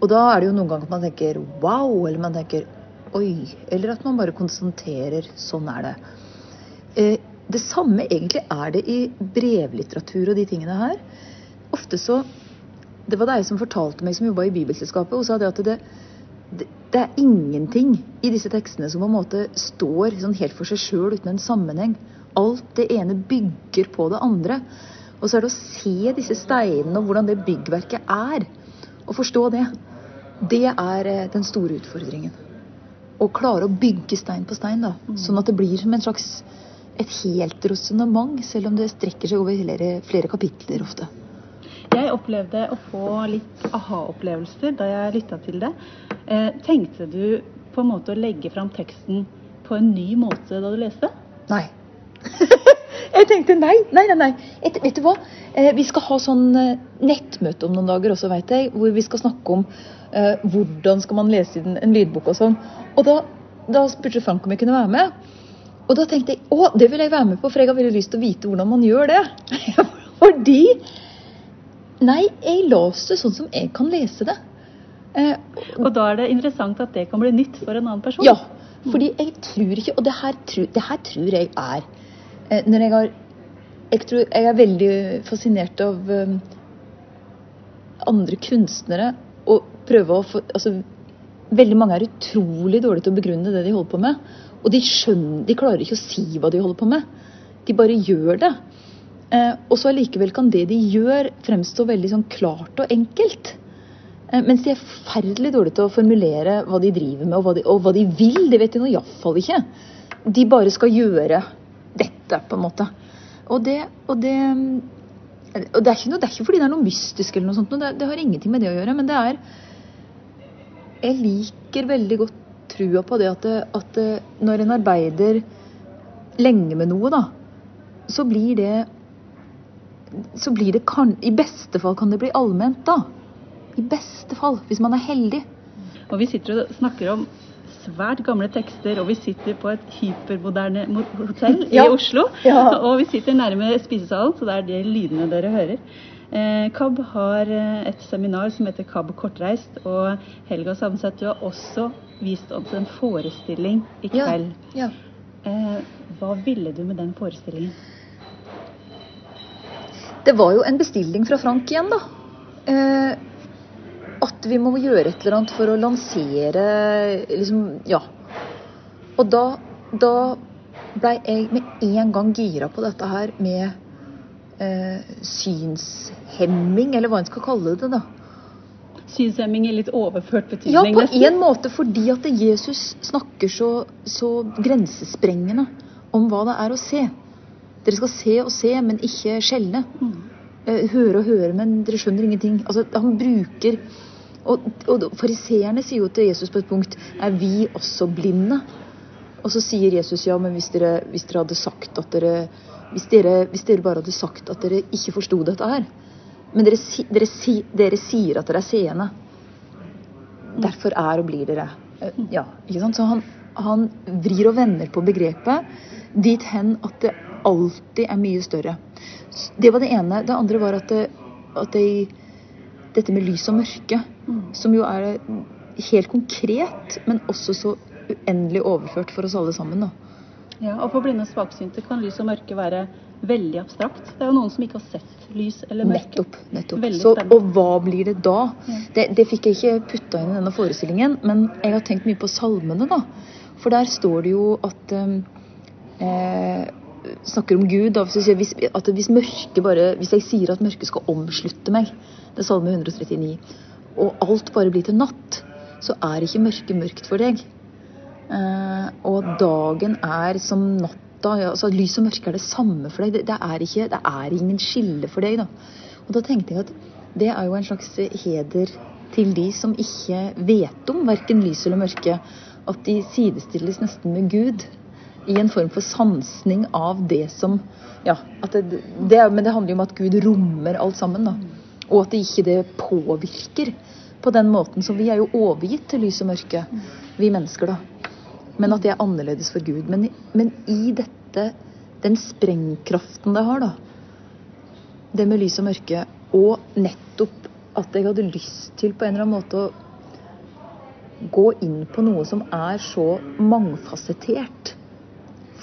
Og da er det jo noen ganger at man tenker wow, eller man tenker oi, eller at man bare konstaterer sånn er det. Eh, det samme egentlig er det i brevlitteratur og de tingene her. Ofte så Det var deg som fortalte meg, som jobba i Bibelselskapet, og sa det at det, det, det er ingenting i disse tekstene som på en måte står sånn helt for seg sjøl uten en sammenheng. Alt det ene bygger på det andre. Og så er det å se disse steinene og hvordan det byggverket er, og forstå det, det er eh, den store utfordringen. Å klare å bygge stein på stein, da. Sånn at det blir som en slags et helt resonnement, selv om det strekker seg over flere, flere kapitler ofte. Jeg opplevde å få litt aha-opplevelser da jeg lytta til det. Eh, tenkte du på en måte å legge fram teksten på en ny måte da du leste? Nei. jeg tenkte nei, nei, nei. nei. Et, vet du hva? Eh, vi skal ha sånn eh, nettmøte om noen dager også, vet jeg. Hvor vi skal snakke om eh, hvordan skal man lese en, en lydbok og sånn. Og da, da spurte Frank om jeg kunne være med. Og da tenkte jeg å, det vil jeg være med på, for jeg har veldig lyst til å vite hvordan man gjør det. Fordi Nei, jeg leser det sånn som jeg kan lese det. Eh, Og da er det interessant at det kan bli nytt for en annen person. ja, fordi jeg tror ikke Og det her, det her tror jeg er eh, Når jeg har Jeg tror jeg er veldig fascinert av um, andre kunstnere og prøve å få Altså, veldig mange er utrolig dårlige til å begrunne det de holder på med. Og de skjønner De klarer ikke å si hva de holder på med. De bare gjør det. Eh, og så allikevel kan det de gjør, fremstå veldig sånn klart og enkelt. Eh, Mens de er forferdelig dårlige til å formulere hva de driver med, og hva de, og hva de vil. Det vet de nå iallfall ikke. De bare skal gjøre dette, på en måte. Og det, og det, og det, er, ikke noe, det er ikke fordi det er noe mystisk, eller noe sånt, det, det har ingenting med det å gjøre. Men det er Jeg liker veldig godt trua på det at, det, at når en arbeider lenge med noe, da, så blir det så blir det kan, I beste fall kan det bli allment, da. I beste fall, hvis man er heldig. Og vi sitter og snakker om svært gamle tekster, og vi sitter på et hypermoderne mo- hotell Ja. i Oslo. Ja. Og vi sitter nærme spisesalen, så det er de lydene dere hører. Eh, KAB har eh, et seminar som heter KAB kortreist, og Helga Samset, du har også vist oss en forestilling i Ja. kveld. Ja. Eh, hva ville du med den forestillingen? Det var jo en bestilling fra Frank igjen, da. Eh, at vi må gjøre et eller annet for å lansere liksom Ja. Og da, da blei jeg med en gang gira på dette her med eh, synshemming, eller hva en skal kalle det, da. Synshemming i litt overført betydning, Ja, på nesten. en måte fordi at Jesus snakker så, så grensesprengende om hva det er å se. Dere skal se og se, men ikke skjelne. Mm. Høre og høre, men dere skjønner ingenting. Altså, han bruker Og, og fariseerne sier jo til Jesus på et punkt Er vi også blinde? Og så sier Jesus ja, men hvis dere, hvis dere hadde sagt at dere hvis dere, hvis dere bare hadde sagt at dere ikke forsto dette her Men dere, dere, dere sier at dere er seende. Derfor er og blir dere. Eh, Ja, ikke sant? Så han, han vrir og vender på begrepet dit hen at det alltid er mye større. Det var det ene. Det andre var at, det, at det, dette med lys og mørke, som jo er helt konkret, men også så uendelig overført for oss alle sammen. da. Ja, og for blinde og svaksynte kan lys og mørke være veldig abstrakt. Det er jo noen som ikke har sett lys eller mørke. Nettopp. nettopp. Så, og hva blir det da? Ja. Det, det fikk jeg ikke putta inn i denne forestillingen, men jeg har tenkt mye på salmene, da. For der står det jo at eh, Snakker om Gud. Da, hvis, hvis, at hvis bare Hvis jeg sier at mørket skal omslutte meg, det er salme 139, og alt bare blir til natt, så er ikke mørket mørkt for deg. Eh, og dagen er som natta. Ja, altså Lys og mørke er det samme for deg. Det, det, er ikke, det er ingen skille for deg. da. Og da tenkte jeg at det er jo en slags heder til de som ikke vet om verken lys eller mørke. At de sidestilles nesten med Gud. I en form for sansning av det som Ja, det, det, men det handler jo om at Gud rommer alt sammen. da. Og at det ikke det påvirker på den måten som vi er jo overgitt til lys og mørke, vi mennesker, da. Men at det er annerledes for Gud. Men, men i dette, den sprengkraften det har, da. Det med lys og mørke, og nettopp at jeg hadde lyst til på en eller annen måte å gå inn på noe som er så mangfasettert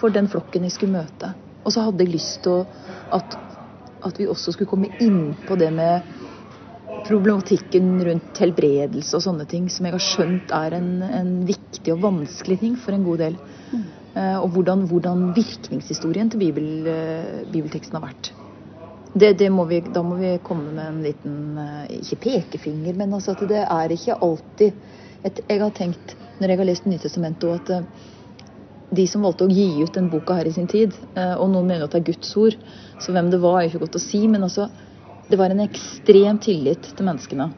for den flokken jeg skulle møte. Og så hadde jeg lyst til at, at vi også skulle komme inn på det med problematikken rundt helbredelse og sånne ting, som jeg har skjønt er en, en viktig og vanskelig ting for en god del. Eh, og hvordan, hvordan virkningshistorien til bibel, eh, bibelteksten har vært. Det, det må vi, da må vi komme med en liten eh, Ikke pekefinger, men altså at det er ikke alltid et, Jeg har tenkt, når jeg har lest Nytestamentet, at de som valgte å gi ut den boka her i sin tid, eh, og noen mener at det er Guds ord, så hvem det var, er ikke godt å si, men altså det var en ekstrem tillit til menneskene.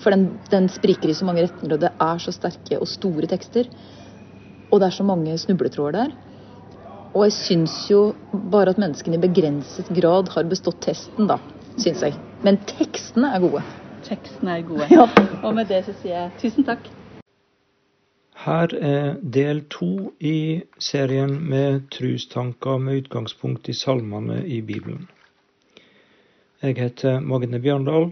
For den, den spriker i så mange retninger, og det er så sterke og store tekster. Og det er så mange snubletråder der. Og jeg syns jo bare at menneskene i begrenset grad har bestått testen, da. Syns jeg. Men tekstene er gode. Tekstene er gode. Ja. Og med det så sier jeg tusen takk. Her er del to i serien med trustanker med utgangspunkt i salmene i Bibelen. Jeg heter Magne Bjørndal,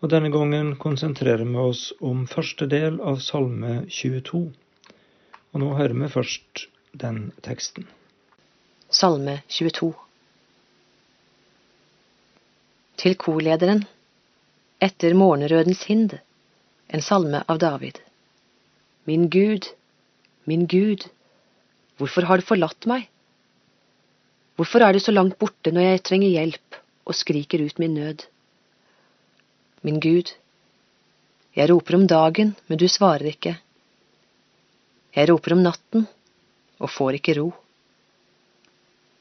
og denne gangen konsentrerer vi oss om første del av Salme 22. Og nå hører vi først den teksten. Salme 22 Til korlederen Etter morgenrødens hind En salme av David Min Gud, min Gud, hvorfor har du forlatt meg? Hvorfor er du så langt borte når jeg trenger hjelp og skriker ut min nød? Min Gud, jeg roper om dagen, men du svarer ikke. Jeg roper om natten og får ikke ro.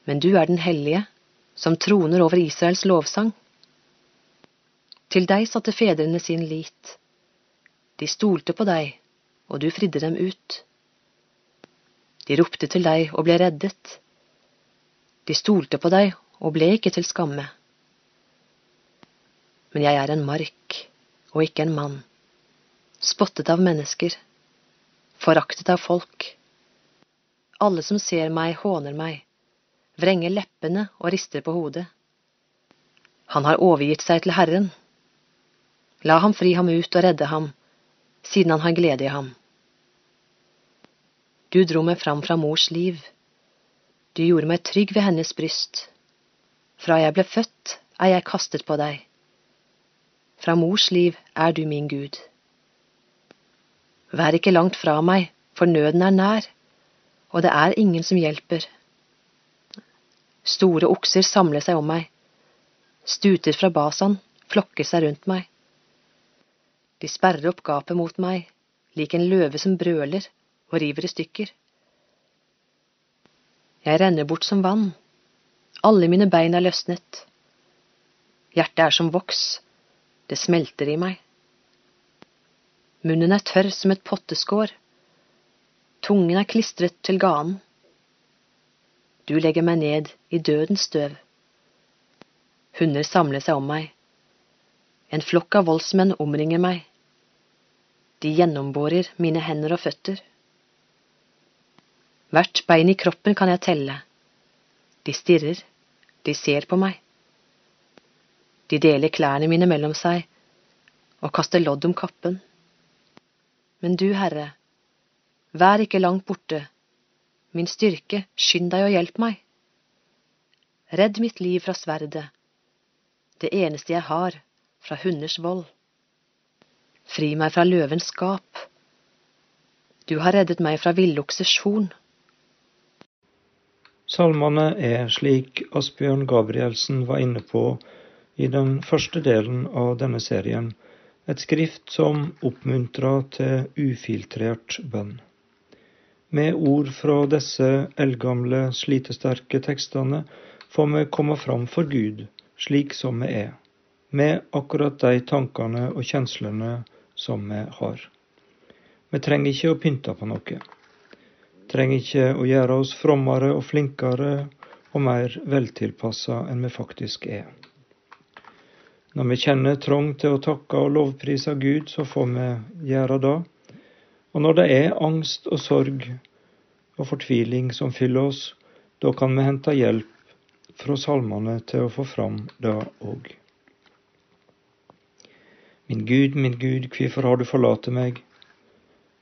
Men du er den hellige, som troner over Israels lovsang. Til deg satte fedrene sin lit. De stolte på deg, og du fridde dem ut. De ropte til deg og ble reddet. De stolte på deg og ble ikke til skamme. Men jeg er en mark og ikke en mann, spottet av mennesker, foraktet av folk. Alle som ser meg, håner meg, vrenger leppene og rister på hodet. Han har overgitt seg til Herren. La ham fri ham ut og redde ham, siden han har glede i ham. Du dro meg fram fra mors liv. Du gjorde meg trygg ved hennes bryst. Fra jeg ble født, er jeg kastet på deg. Fra mors liv er du min Gud. Vær ikke langt fra meg, for nøden er nær, og det er ingen som hjelper. Store okser samler seg om meg. Stuter fra Basan flokker seg rundt meg. De sperrer opp gapet mot meg, lik en løve som brøler og river i stykker. Jeg renner bort som vann. Alle mine bein er løsnet. Hjertet er som voks. Det smelter i meg. Munnen er tørr som et potteskår. Tungen er klistret til ganen. Du legger meg ned i dødens støv. Hunder samler seg om meg. En flokk av voldsmenn omringer meg. De gjennomborer mine hender og føtter. Hvert bein i kroppen kan jeg telle. De stirrer, de ser på meg. De deler klærne mine mellom seg og kaster lodd om kappen. Men du, Herre, vær ikke langt borte, min styrke, skynd deg og hjelp meg. Redd mitt liv fra sverdet, det eneste jeg har, fra hunders vold. Fri meg fra løvens skap. Du har reddet meg fra villoksers horn. Salmene er, slik Asbjørn Gabrielsen var inne på i den første delen av denne serien, et skrift som oppmuntrer til ufiltrert bønn. Med ord fra disse eldgamle, slitesterke tekstene får vi komme fram for Gud slik som vi er, med akkurat de tankene og kjenslene som vi har. Vi trenger ikke å pynte på noe. Trenger ikke å gjøre oss frommere og flinkere og mer veltilpassa enn vi faktisk er. Når vi kjenner trang til å takke og lovprise Gud, så får vi gjøre det. Og når det er angst og sorg og fortviling som fyller oss, da kan vi hente hjelp fra salmene til å få fram det òg. Min Gud, min Gud, hvorfor har du forlatt meg?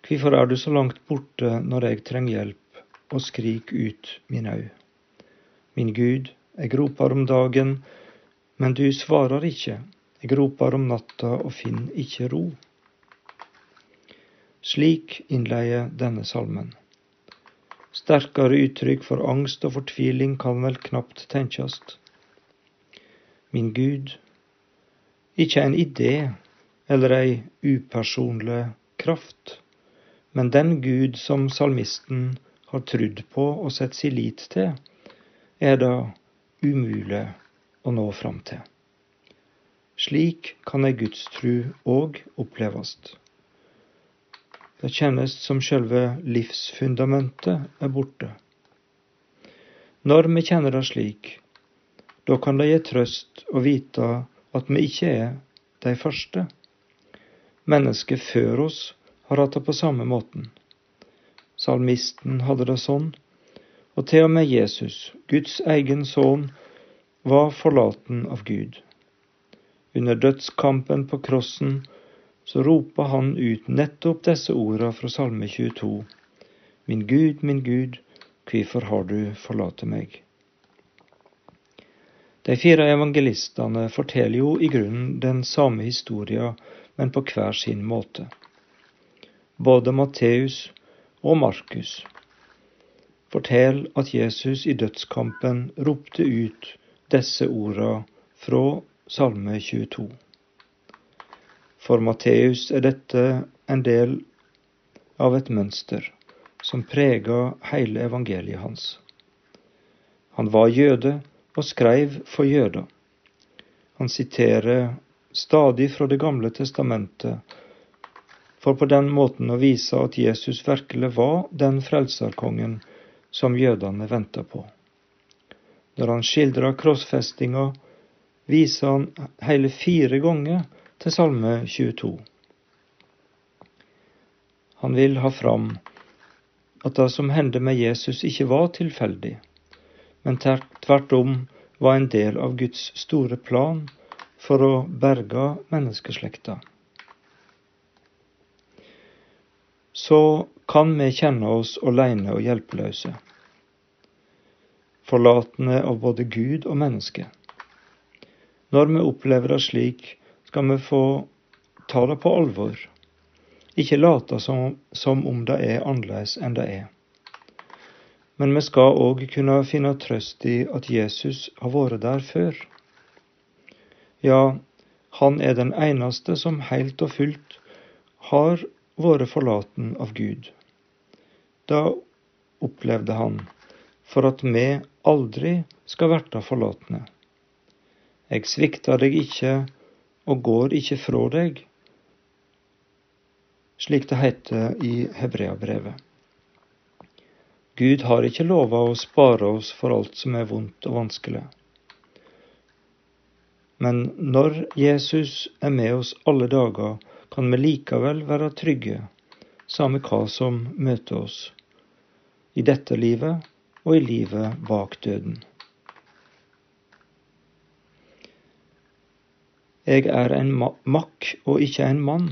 Hvorfor er du så langt borte når jeg trenger hjelp og skrik ut min au? Min Gud, jeg roper om dagen, men du svarer ikke, jeg roper om natta og finner ikke ro. Slik innleier denne salmen. Sterkere uttrykk for angst og fortviling kan vel knapt tenkes. Min Gud, ikke en idé eller ei upersonlig kraft, men den Gud som salmisten har trudd på og sett sin lit til, er det umulig å nå fram til. Slik kan ei gudstru òg opplevast. Det kjennes som sjølve livsfundamentet er borte. Når vi kjenner det slik, da kan det gi trøst å vite at vi ikke er de første. Mennesket før oss har hatt det på samme måten. Salmisten hadde det sånn, og til og med Jesus, Guds egen sønn, var forlaten av Gud. Under dødskampen på krossen så ropa han ut nettopp disse orda fra Salme 22. Min Gud, min Gud, hvorfor har du forlatt meg? De fire evangelistene forteller jo i grunnen den samme historia, men på hver sin måte. Både Matteus og Markus forteller at Jesus i dødskampen ropte ut disse orda fra Salme 22. For Matteus er dette en del av et mønster som preger hele evangeliet hans. Han var jøde og skrev for jøder. Han siterer stadig fra Det gamle testamentet for på den måten å vise at Jesus virkelig var den frelserkongen som jødene venta på. Når han skildrer krossfestinga, viser han hele fire ganger til Salme 22. Han vil ha fram at det som hendte med Jesus, ikke var tilfeldig, men tvert om var en del av Guds store plan for å berge menneskeslekta. Så kan vi kjenne oss aleine og hjelpeløse forlatende av både Gud og menneske. Når vi opplever det slik, skal vi få ta det på alvor, ikke late som, som om det er annerledes enn det er. Men vi skal òg kunne finne trøst i at Jesus har vært der før. Ja, han er den eneste som helt og fullt har vært forlaten av Gud. Da opplevde han for at vi aldri skal verta forlatne. Eg sviktar deg ikkje og går ikkje frå deg, slik det heter i Hebreabrevet. Gud har ikkje lova å spare oss for alt som er vondt og vanskelig. Men når Jesus er med oss alle dager, kan vi likevel være trygge, samme hva som møter oss, i dette livet og i livet bak døden. Jeg er en makk og ikke en mann.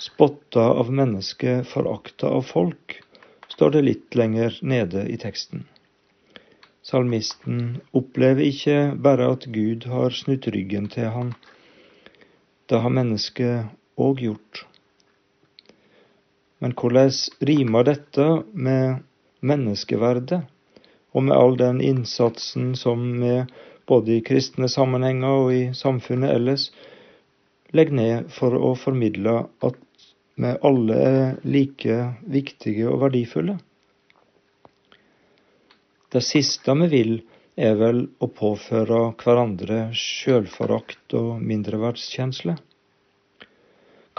Spotta av mennesket, forakta av folk, står det litt lenger nede i teksten. Salmisten opplever ikke bare at Gud har snudd ryggen til han. Det har mennesket òg gjort. Men hvordan rimer dette med menneskeverdet, og med all den innsatsen som vi både i kristne sammenhenger og i samfunnet ellers legger ned for å formidle at vi alle er like viktige og verdifulle? Det siste vi vil, er vel å påføre hverandre sjølforakt og mindreverdskjensle.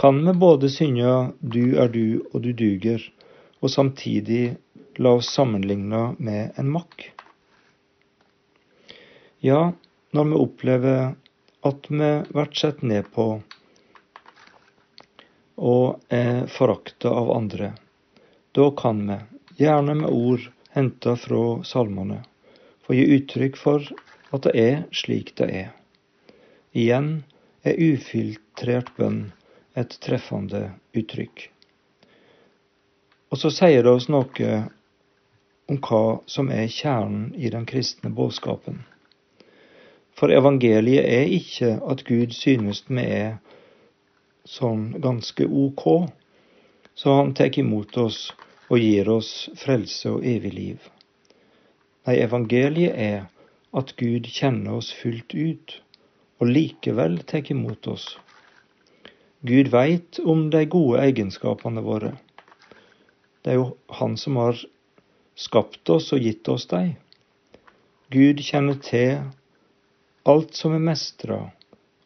Kan vi både synge Du er du og du duger, og samtidig la oss sammenligne med en makk? Ja, når vi opplever at vi blir sett ned på og er forakta av andre, da kan vi, gjerne med ord, henta fra salmene, for å gi uttrykk for at det er slik det er. Igjen er ufiltrert bønn et treffende uttrykk. Og så sier det oss noe om hva som er kjernen i den kristne budskapen. For evangeliet er ikke at Gud synes vi er sånn ganske ok, så han tar imot oss og gir oss frelse og evig liv. Nei, evangeliet er at Gud kjenner oss fullt ut, og likevel tar imot oss. Gud veit om de gode egenskapene våre. Det er jo Han som har skapt oss og gitt oss dem. Gud kjenner til alt som er mestra,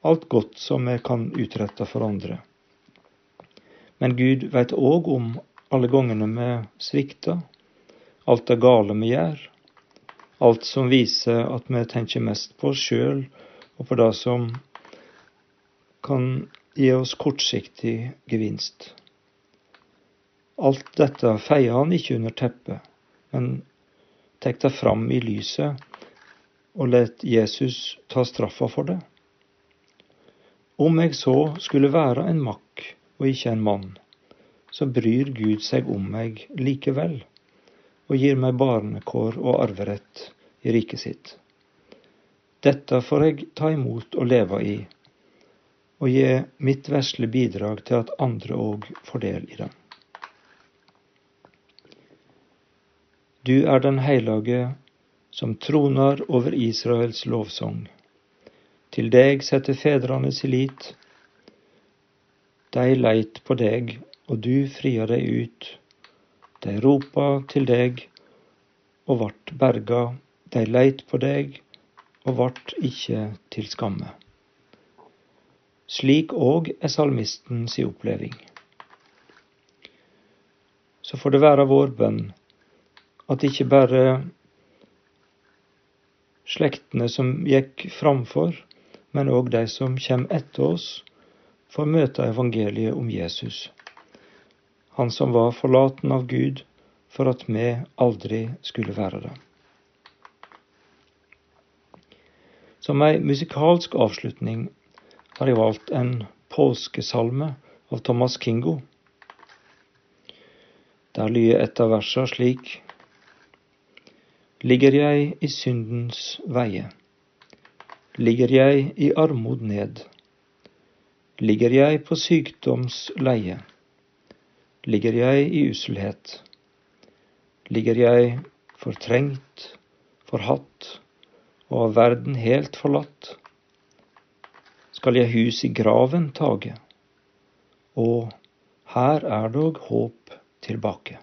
alt godt som vi kan utrette for andre. Men Gud veit òg om alle gangene vi svikter, alt det gale vi gjør, alt som viser at vi tenker mest på oss sjøl og på det som kan gi oss kortsiktig gevinst. Alt dette feier han ikke under teppet, men tar det fram i lyset og let Jesus ta straffa for det. Om jeg så skulle være en makk og ikke en mann, så bryr Gud seg om meg likevel, og gir meg barnekår og arverett i riket sitt. Dette får jeg ta imot og leve i, og gi mitt vesle bidrag til at andre òg får del i det. Du er den heilage som troner over Israels lovsang. Til deg setter fedrene sin lit. De leit på deg og du fria deg ut. De ropa til deg og vart berga, de leit på deg og vart ikke til skamme. Slik òg er salmisten si oppleving. Så får det være vår bønn at ikke bare slektene som gikk framfor, men òg de som kommer etter oss, får møte evangeliet om Jesus han som var forlaten av Gud for at vi aldri skulle være det. Som ei musikalsk avslutning har jeg valgt en påskesalme av Thomas Kingo. Der lyder et av versene slik Ligger jeg i syndens veie, ligger jeg i armod ned, ligger jeg på sykdoms leie ligger jeg i uselhet. Ligger jeg fortrengt, forhatt og av verden helt forlatt. Skal jeg hus i graven tage, og her er dog håp tilbake.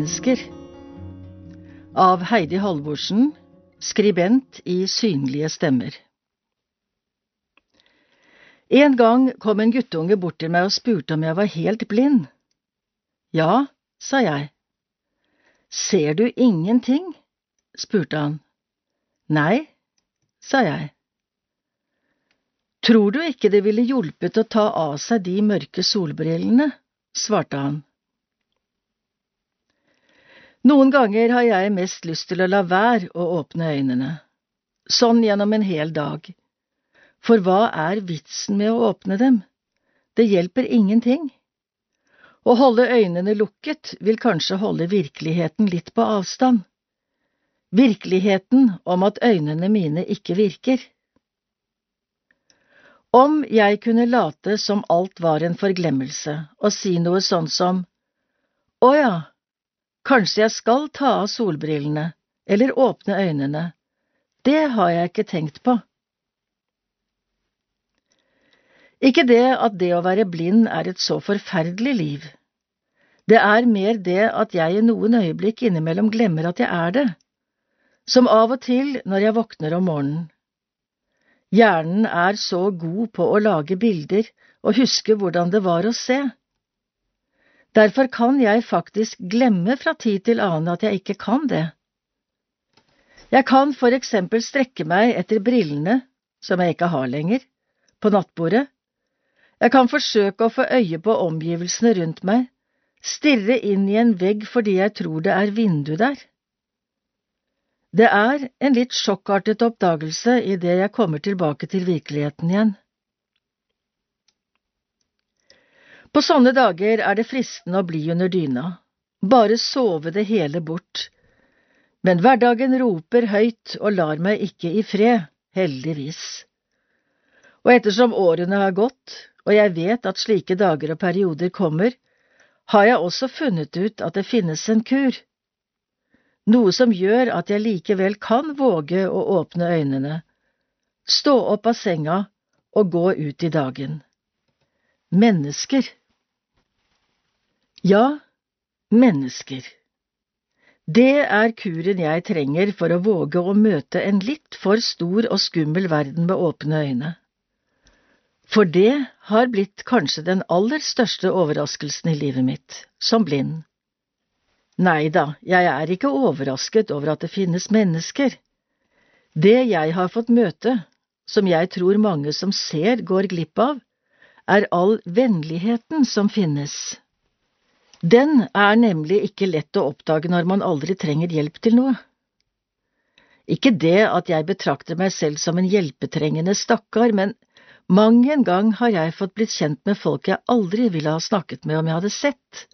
Mennesker. Av Heidi Halvorsen, skribent i Synlige stemmer. En gang kom en guttunge bort til meg og spurte om jeg var helt blind. Ja, sa jeg. Ser du ingenting? spurte han. Nei, sa jeg. Tror du ikke det ville hjulpet å ta av seg de mørke solbrillene? svarte han. Noen ganger har jeg mest lyst til å la være å åpne øynene, sånn gjennom en hel dag. For hva er vitsen med å åpne dem? Det hjelper ingenting. Å holde øynene lukket vil kanskje holde virkeligheten litt på avstand. Virkeligheten om at øynene mine ikke virker. Om jeg kunne late som alt var en forglemmelse og si noe sånn som Å ja, Kanskje jeg skal ta av solbrillene, eller åpne øynene. Det har jeg ikke tenkt på. Ikke det at det å være blind er et så forferdelig liv. Det er mer det at jeg i noen øyeblikk innimellom glemmer at jeg er det, som av og til når jeg våkner om morgenen. Hjernen er så god på å lage bilder og huske hvordan det var å se. Derfor kan jeg faktisk glemme fra tid til annen at jeg ikke kan det. Jeg kan for eksempel strekke meg etter brillene, som jeg ikke har lenger, på nattbordet. Jeg kan forsøke å få øye på omgivelsene rundt meg, stirre inn i en vegg fordi jeg tror det er vindu der. Det er en litt sjokkartet oppdagelse idet jeg kommer tilbake til virkeligheten igjen. På sånne dager er det fristende å bli under dyna, bare sove det hele bort. Men hverdagen roper høyt og lar meg ikke i fred, heldigvis. Og ettersom årene har gått, og jeg vet at slike dager og perioder kommer, har jeg også funnet ut at det finnes en kur. Noe som gjør at jeg likevel kan våge å åpne øynene, stå opp av senga og gå ut i dagen. Mennesker. Ja, mennesker. Det er kuren jeg trenger for å våge å møte en litt for stor og skummel verden med åpne øyne. For det har blitt kanskje den aller største overraskelsen i livet mitt, som blind. Nei da, jeg er ikke overrasket over at det finnes mennesker. Det jeg har fått møte, som jeg tror mange som ser går glipp av, er all vennligheten som finnes. Den er nemlig ikke lett å oppdage når man aldri trenger hjelp til noe. Ikke det at jeg betrakter meg selv som en hjelpetrengende stakkar, men mang en gang har jeg fått blitt kjent med folk jeg aldri ville ha snakket med om jeg hadde sett.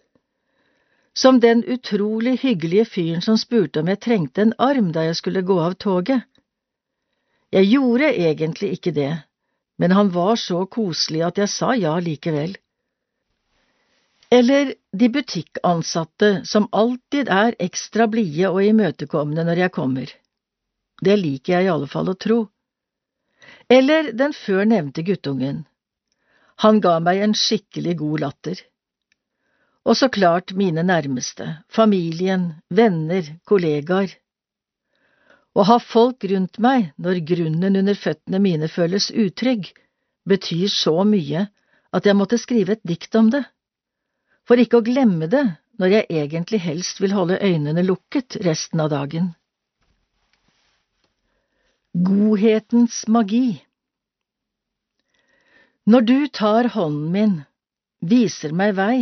Som den utrolig hyggelige fyren som spurte om jeg trengte en arm da jeg skulle gå av toget. Jeg gjorde egentlig ikke det, men han var så koselig at jeg sa ja likevel. Eller de butikkansatte som alltid er ekstra blide og imøtekommende når jeg kommer. Det liker jeg i alle fall å tro. Eller den før nevnte guttungen. Han ga meg en skikkelig god latter. Og så klart mine nærmeste, familien, venner, kollegaer. Å ha folk rundt meg når grunnen under føttene mine føles utrygg, betyr så mye at jeg måtte skrive et dikt om det for ikke å glemme det når jeg egentlig helst vil holde øynene lukket resten av dagen. Godhetens magi Når du tar hånden min, viser meg vei,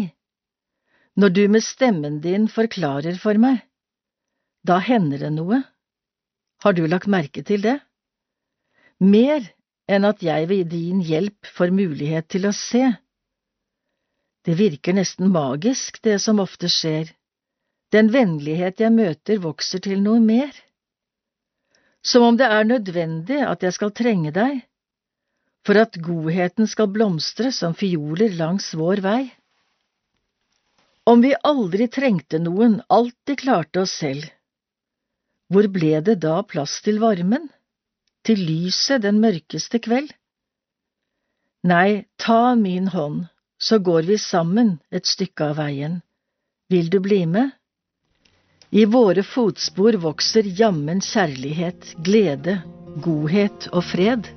når du med stemmen din forklarer for meg, da hender det noe. Har du lagt merke til det? Mer enn at jeg ved din hjelp får mulighet til å se det virker nesten magisk, det som ofte skjer. Den vennlighet jeg møter, vokser til noe mer. Som om det er nødvendig at jeg skal trenge deg, for at godheten skal blomstre som fioler langs vår vei. Om vi aldri trengte noen, alltid klarte oss selv, hvor ble det da plass til varmen, til lyset den mørkeste kveld? Nei, ta min hånd så går vi sammen et stykke av veien, Vil du bli med? I våre fotspor vokser jammen kjærlighet, glede, godhet og fred.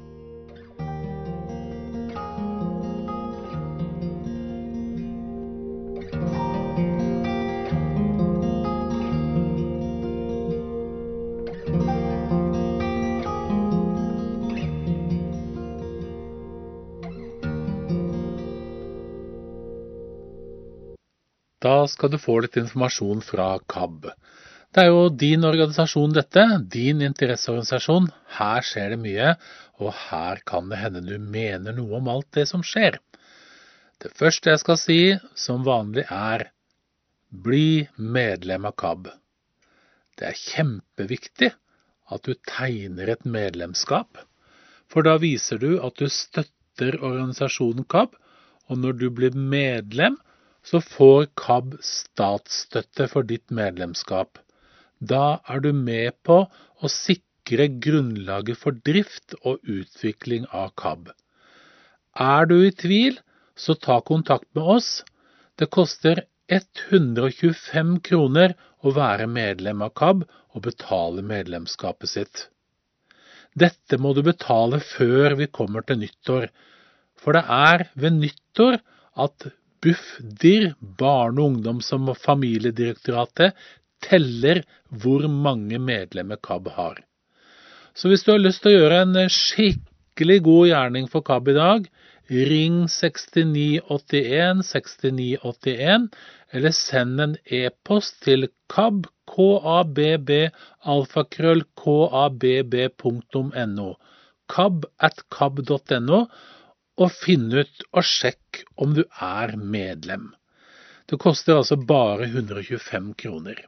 Da skal du få litt informasjon fra KAB. Det er jo din organisasjon dette, din interesseorganisasjon. Her skjer det mye, og her kan det hende du mener noe om alt det som skjer. Det første jeg skal si, som vanlig, er bli medlem av KAB. Det er kjempeviktig at du tegner et medlemskap, for da viser du at du støtter organisasjonen KAB, og når du blir medlem, så får KAB statsstøtte for ditt medlemskap. Da er du med på å sikre grunnlaget for drift og utvikling av KAB. Er du i tvil, så ta kontakt med oss. Det koster 125 kroner å være medlem av KAB og betale medlemskapet sitt. Dette må du betale før vi kommer til nyttår, for det er ved nyttår at Bufdir, Barne-, ungdoms- og familiedirektoratet, teller hvor mange medlemmer KAB har. Så hvis du har lyst til å gjøre en skikkelig god gjerning for KAB i dag, ring 6981 6981, eller send en e-post til KAB, kabb, alfakrøll, kabb.no, kab at kab.no, og finn ut og sjekk om du er medlem. Det koster altså bare 125 kroner.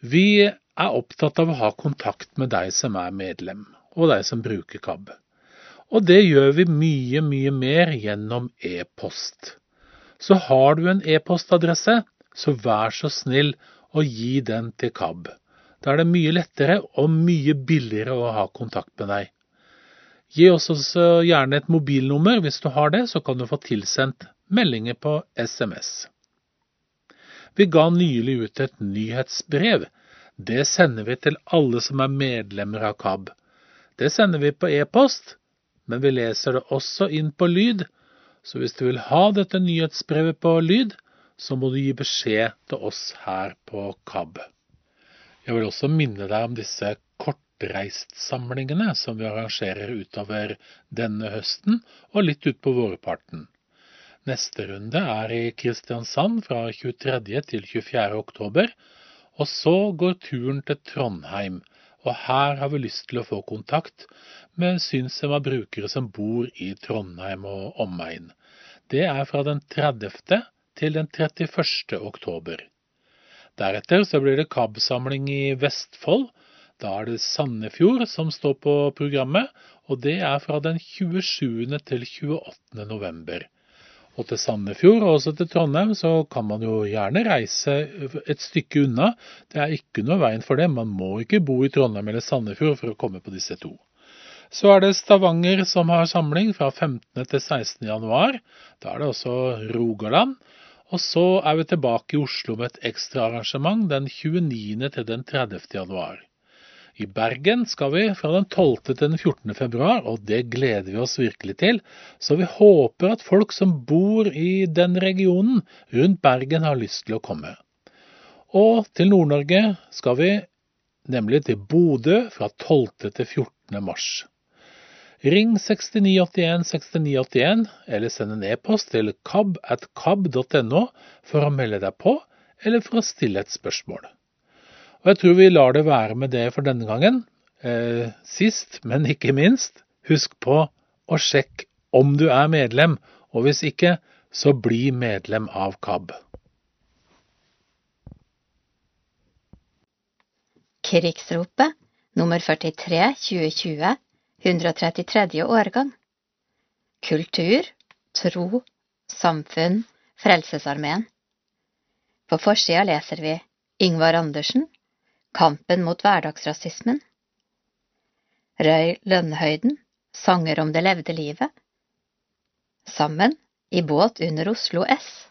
Vi er opptatt av å ha kontakt med deg som er medlem, og deg som bruker KAB. Og det gjør vi mye, mye mer gjennom e-post. Så har du en e-postadresse, så vær så snill å gi den til KAB. Da er det mye lettere og mye billigere å ha kontakt med deg. Gi oss også gjerne et mobilnummer. Hvis du har det, så kan du få tilsendt meldinger på SMS. Vi ga nylig ut et nyhetsbrev. Det sender vi til alle som er medlemmer av KAB. Det sender vi på e-post, men vi leser det også inn på lyd. Så hvis du vil ha dette nyhetsbrevet på lyd, så må du gi beskjed til oss her på KAB. Jeg vil også minne deg om disse kortreistsamlingene som vi arrangerer utover denne høsten og litt utpå vårparten. Neste runde er i Kristiansand fra 23. til 24. oktober, og så går turen til Trondheim, og her har vi lyst til å få kontakt med synshemma brukere som bor i Trondheim og omegn. Det er fra den 30. til den 31. oktober. Deretter så blir det KAB-samling i Vestfold, da er det Sandefjord som står på programmet, og det er fra den 27. til 28. november. Og til Sandefjord og også til Trondheim så kan man jo gjerne reise et stykke unna. Det er ikke noe veien for det. Man må ikke bo i Trondheim eller Sandefjord for å komme på disse to. Så er det Stavanger som har samling fra 15. til 16. januar. Da er det også Rogaland. Og så er vi tilbake i Oslo med et ekstra arrangement den 29. til den 30. januar. I Bergen skal vi fra den 12. til den 14. februar, og det gleder vi oss virkelig til. Så vi håper at folk som bor i den regionen rundt Bergen har lyst til å komme. Og til Nord-Norge skal vi nemlig til Bodø fra 12. til 14. mars. Ring 6981 6981, eller send en e-post til kab at kab.no for å melde deg på, eller for å stille et spørsmål. Og jeg tror vi lar det være med det for denne gangen. Eh, sist, men ikke minst, husk på å sjekke om du er medlem, og hvis ikke, så bli medlem av KAB. Krigsropet nummer 43 2020 133. årgang. Kultur, tro, samfunn, Frelsesarmeen. På forsida leser vi Ingvar Andersen, Kampen mot hverdagsrasismen. Røy Lønnhøyden, Sanger om det levde livet. Sammen, i båt under Oslo S.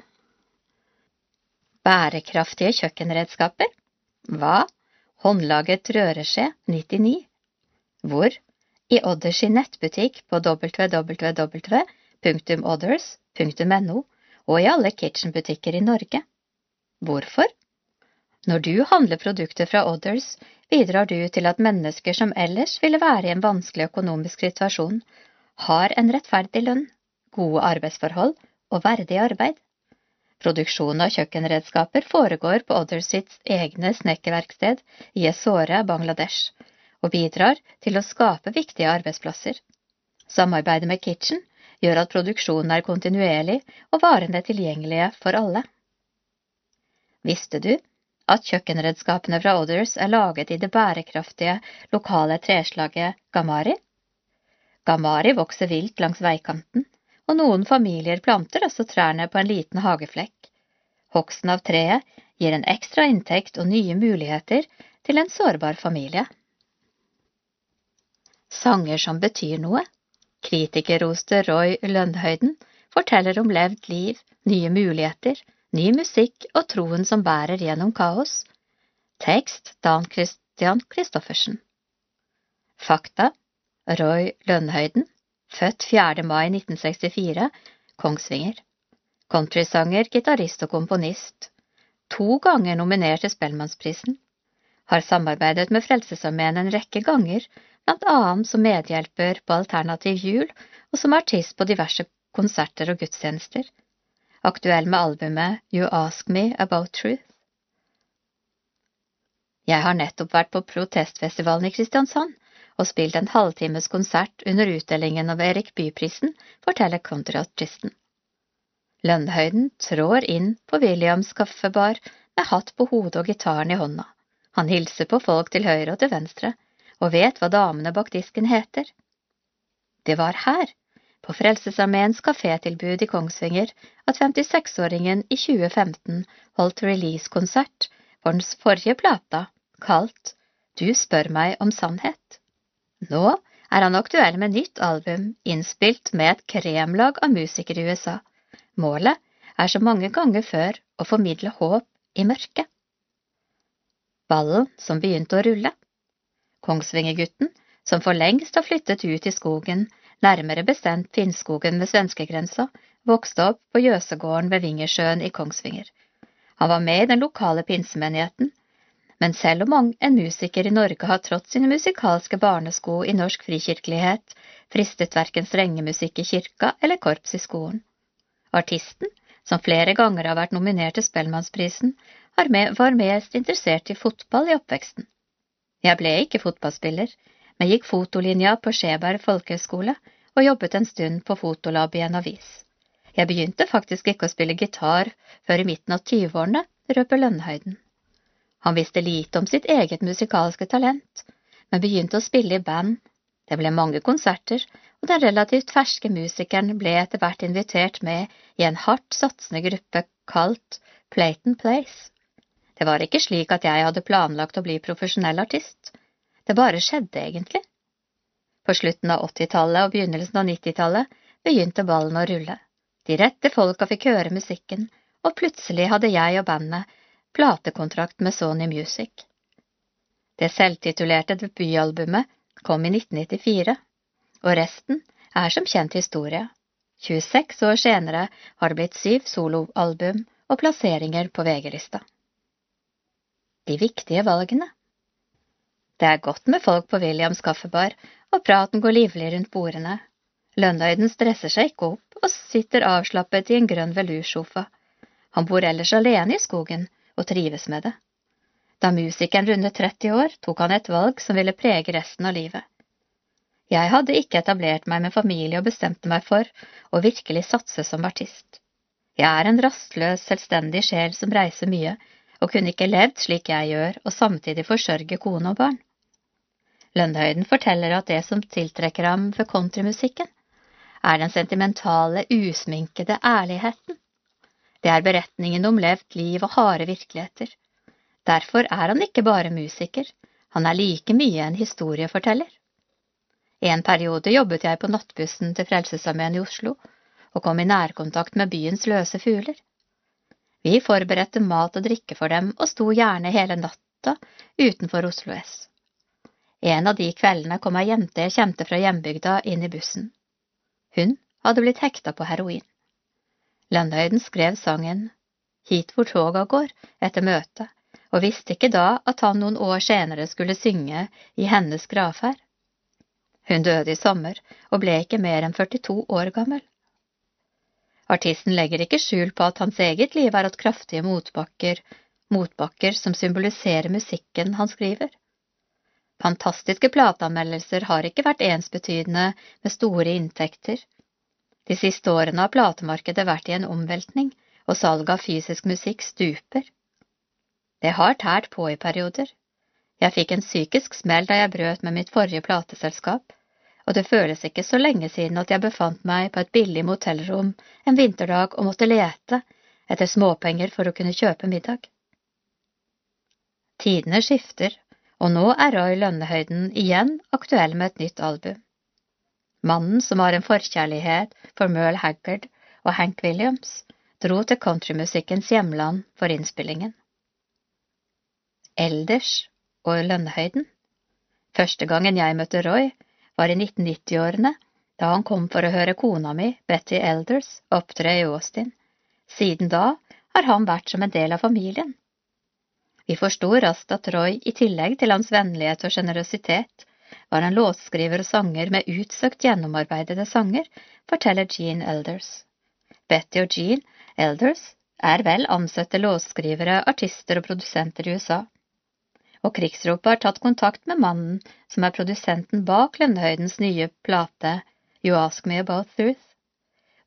Bærekraftige kjøkkenredskaper? Hva? Håndlaget røreskje 99? Hvor? I Odders nettbutikk på www.odders.no og i alle kitchenbutikker i Norge. Hvorfor? Når du handler produkter fra Others, bidrar du til at mennesker som ellers ville være i en vanskelig økonomisk situasjon, har en rettferdig lønn, gode arbeidsforhold og verdig arbeid. Produksjonen av kjøkkenredskaper foregår på Others sitt egne snekkerverksted i Esore, Bangladesh, og bidrar til å skape viktige arbeidsplasser. Samarbeidet med Kitchen gjør at produksjonen er kontinuerlig og varene tilgjengelige for alle. Visste du at kjøkkenredskapene fra Others er laget i det bærekraftige, lokale treslaget gamari? Gamari vokser vilt langs veikanten, og noen familier planter også trærne på en liten hageflekk. Hogsten av treet gir en ekstra inntekt og nye muligheter til en sårbar familie. Sanger som betyr noe. Kritikerroste Roy Lønnhøyden forteller om levd liv, nye muligheter, ny musikk og troen som bærer gjennom kaos. Tekst Dan Christian Christoffersen. Fakta Roy Lønnhøyden, født 4. mai 1964, Kongsvinger. Countrysanger, gitarist og komponist. To ganger nominert til Spellemannsprisen. Har samarbeidet med Frelsesarmeen en rekke ganger, blant annet som medhjelper på Alternativ jul og som artist på diverse konserter og gudstjenester. Aktuell med albumet You Ask Me About Truth. Jeg har nettopp vært på protestfestivalen i Kristiansand og spilt en halvtimes konsert under utdelingen av Erik Bye-prisen, forteller countryartisten. Lønnhøyden trår inn på Williams kaffebar med hatt på hodet og gitaren i hånda. Han hilser på folk til høyre og til venstre, og vet hva damene bak disken heter. Det var her, på Frelsesarmeens kafétilbud i Kongsvinger, at 56-åringen i 2015 holdt release-konsert for den forrige plata, kalt Du spør meg om sannhet. Nå er han aktuell med nytt album, innspilt med et kremlag av musikere i USA. Målet er så mange ganger før å formidle håp i mørket. Ballen som begynte å rulle. Kongsvingergutten, som for lengst har flyttet ut i skogen, nærmere bestemt Finnskogen ved svenskegrensa, vokste opp på Jøsegården ved Vingersjøen i Kongsvinger. Han var med i den lokale pinsemenigheten, men selv om en musiker i Norge har trådt sine musikalske barnesko i norsk frikirkelighet, fristet verken strengemusikk i kirka eller korps i skolen. Artisten, som flere ganger har vært nominert til Spellemannsprisen, var mest interessert i fotball i oppveksten. Jeg ble ikke fotballspiller, men gikk fotolinja på Skjeberg folkehøgskole og jobbet en stund på fotolab i en avis. Jeg begynte faktisk ikke å spille gitar før i midten av tyveårene, røper Lønnhøyden. Han visste lite om sitt eget musikalske talent, men begynte å spille i band. Det ble mange konserter, og den relativt ferske musikeren ble etter hvert invitert med i en hardt satsende gruppe kalt Playton Place. Det var ikke slik at jeg hadde planlagt å bli profesjonell artist. Det bare skjedde, egentlig. På slutten av åttitallet og begynnelsen av nittitallet begynte ballen å rulle. De rette folka fikk høre musikken, og plutselig hadde jeg og bandet platekontrakt med Sony Music. Det selvtitulerte debutalbumet kom i 1994, og resten er som kjent historie. 26 år senere har det blitt syv soloalbum og plasseringer på VG-lista. De viktige valgene Det er godt med folk på Williams kaffebar, og praten går livlig rundt bordene. Lønnøyden stresser seg ikke opp og sitter avslappet i en grønn velursofa. Han bor ellers alene i skogen og trives med det. Da musikeren rundet 30 år, tok han et valg som ville prege resten av livet. Jeg hadde ikke etablert meg med familie og bestemte meg for å virkelig satse som artist. Jeg er en rastløs, selvstendig sjel som reiser mye, og kunne ikke levd slik jeg gjør og samtidig forsørge kone og barn. Lønnhøyden forteller at det som tiltrekker ham for countrymusikken, er den sentimentale, usminkede ærligheten. Det er beretningen om levd liv og harde virkeligheter. Derfor er han ikke bare musiker, han er like mye en historieforteller. En periode jobbet jeg på nattbussen til Frelsesarmeen i Oslo og kom i nærkontakt med byens løse fugler. Vi forberedte mat og drikke for dem og sto gjerne hele natta utenfor Oslo S. En av de kveldene kom ei jente jeg kjente fra hjembygda inn i bussen. Hun hadde blitt hekta på heroin. Lønnhøyden skrev sangen Hit hvor toga går etter møtet, og visste ikke da at han noen år senere skulle synge i hennes gravferd. Hun døde i sommer og ble ikke mer enn 42 år gammel. Artisten legger ikke skjul på at hans eget liv har hatt kraftige motbakker, motbakker som symboliserer musikken han skriver. Fantastiske plateanmeldelser har ikke vært ensbetydende med store inntekter. De siste årene har platemarkedet vært i en omveltning, og salget av fysisk musikk stuper. Det har tært på i perioder. Jeg fikk en psykisk smell da jeg brøt med mitt forrige plateselskap, og det føles ikke så lenge siden at jeg befant meg på et billig motellrom en vinterdag og måtte lete etter småpenger for å kunne kjøpe middag. Tidene skifter, og nå er Roy Lønnehøyden igjen aktuell med et nytt album. Mannen som har en forkjærlighet for Merle Haggard og Hank Williams, dro til countrymusikkens hjemland for innspillingen. Elders og Lønnehøyden Første gangen jeg møtte Roy, var i 1990-årene, da han kom for å høre kona mi, Betty Elders, opptre i Austin. Siden da har han vært som en del av familien. Vi forsto raskt at Roy, i tillegg til hans vennlighet og sjenerøsitet, var en låtskriver og sanger med utsøkt gjennomarbeidede sanger, forteller Jean Elders. Betty og Jean Elders er vel ansette låtskrivere, artister og produsenter i USA og krigsropet har tatt kontakt med mannen som er produsenten bak Lønnehøydens nye plate You Ask Me About Truth,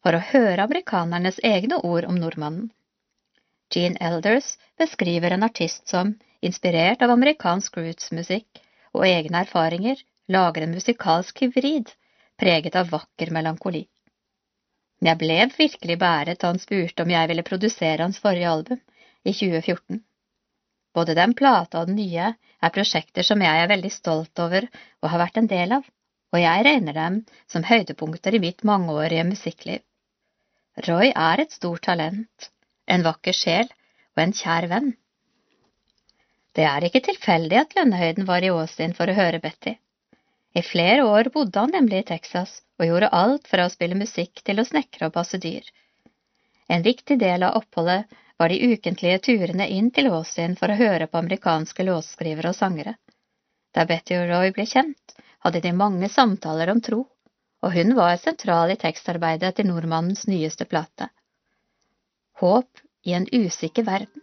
for å høre amerikanernes egne ord om nordmannen. Gene Elders beskriver en artist som, inspirert av amerikansk rootsmusikk og egne erfaringer, lager en musikalsk hybrid preget av vakker melankoli. Jeg ble virkelig bæret da han spurte om jeg ville produsere hans forrige album, i 2014. Både den plata og den nye er prosjekter som jeg er veldig stolt over og har vært en del av, og jeg regner dem som høydepunkter i mitt mangeårige musikkliv. Roy er et stort talent, en vakker sjel og en kjær venn. Det er ikke tilfeldig at Lønnehøyden var i Austin for å høre Betty. I flere år bodde han nemlig i Texas og gjorde alt fra å spille musikk til å snekre og passe dyr. En viktig del av oppholdet var de ukentlige turene inn til Austin for å høre på amerikanske låtskrivere og sangere. Da Betty og Roy ble kjent, hadde de mange samtaler om tro, og hun var sentral i tekstarbeidet til nordmannens nyeste plate. Håp i en usikker verden.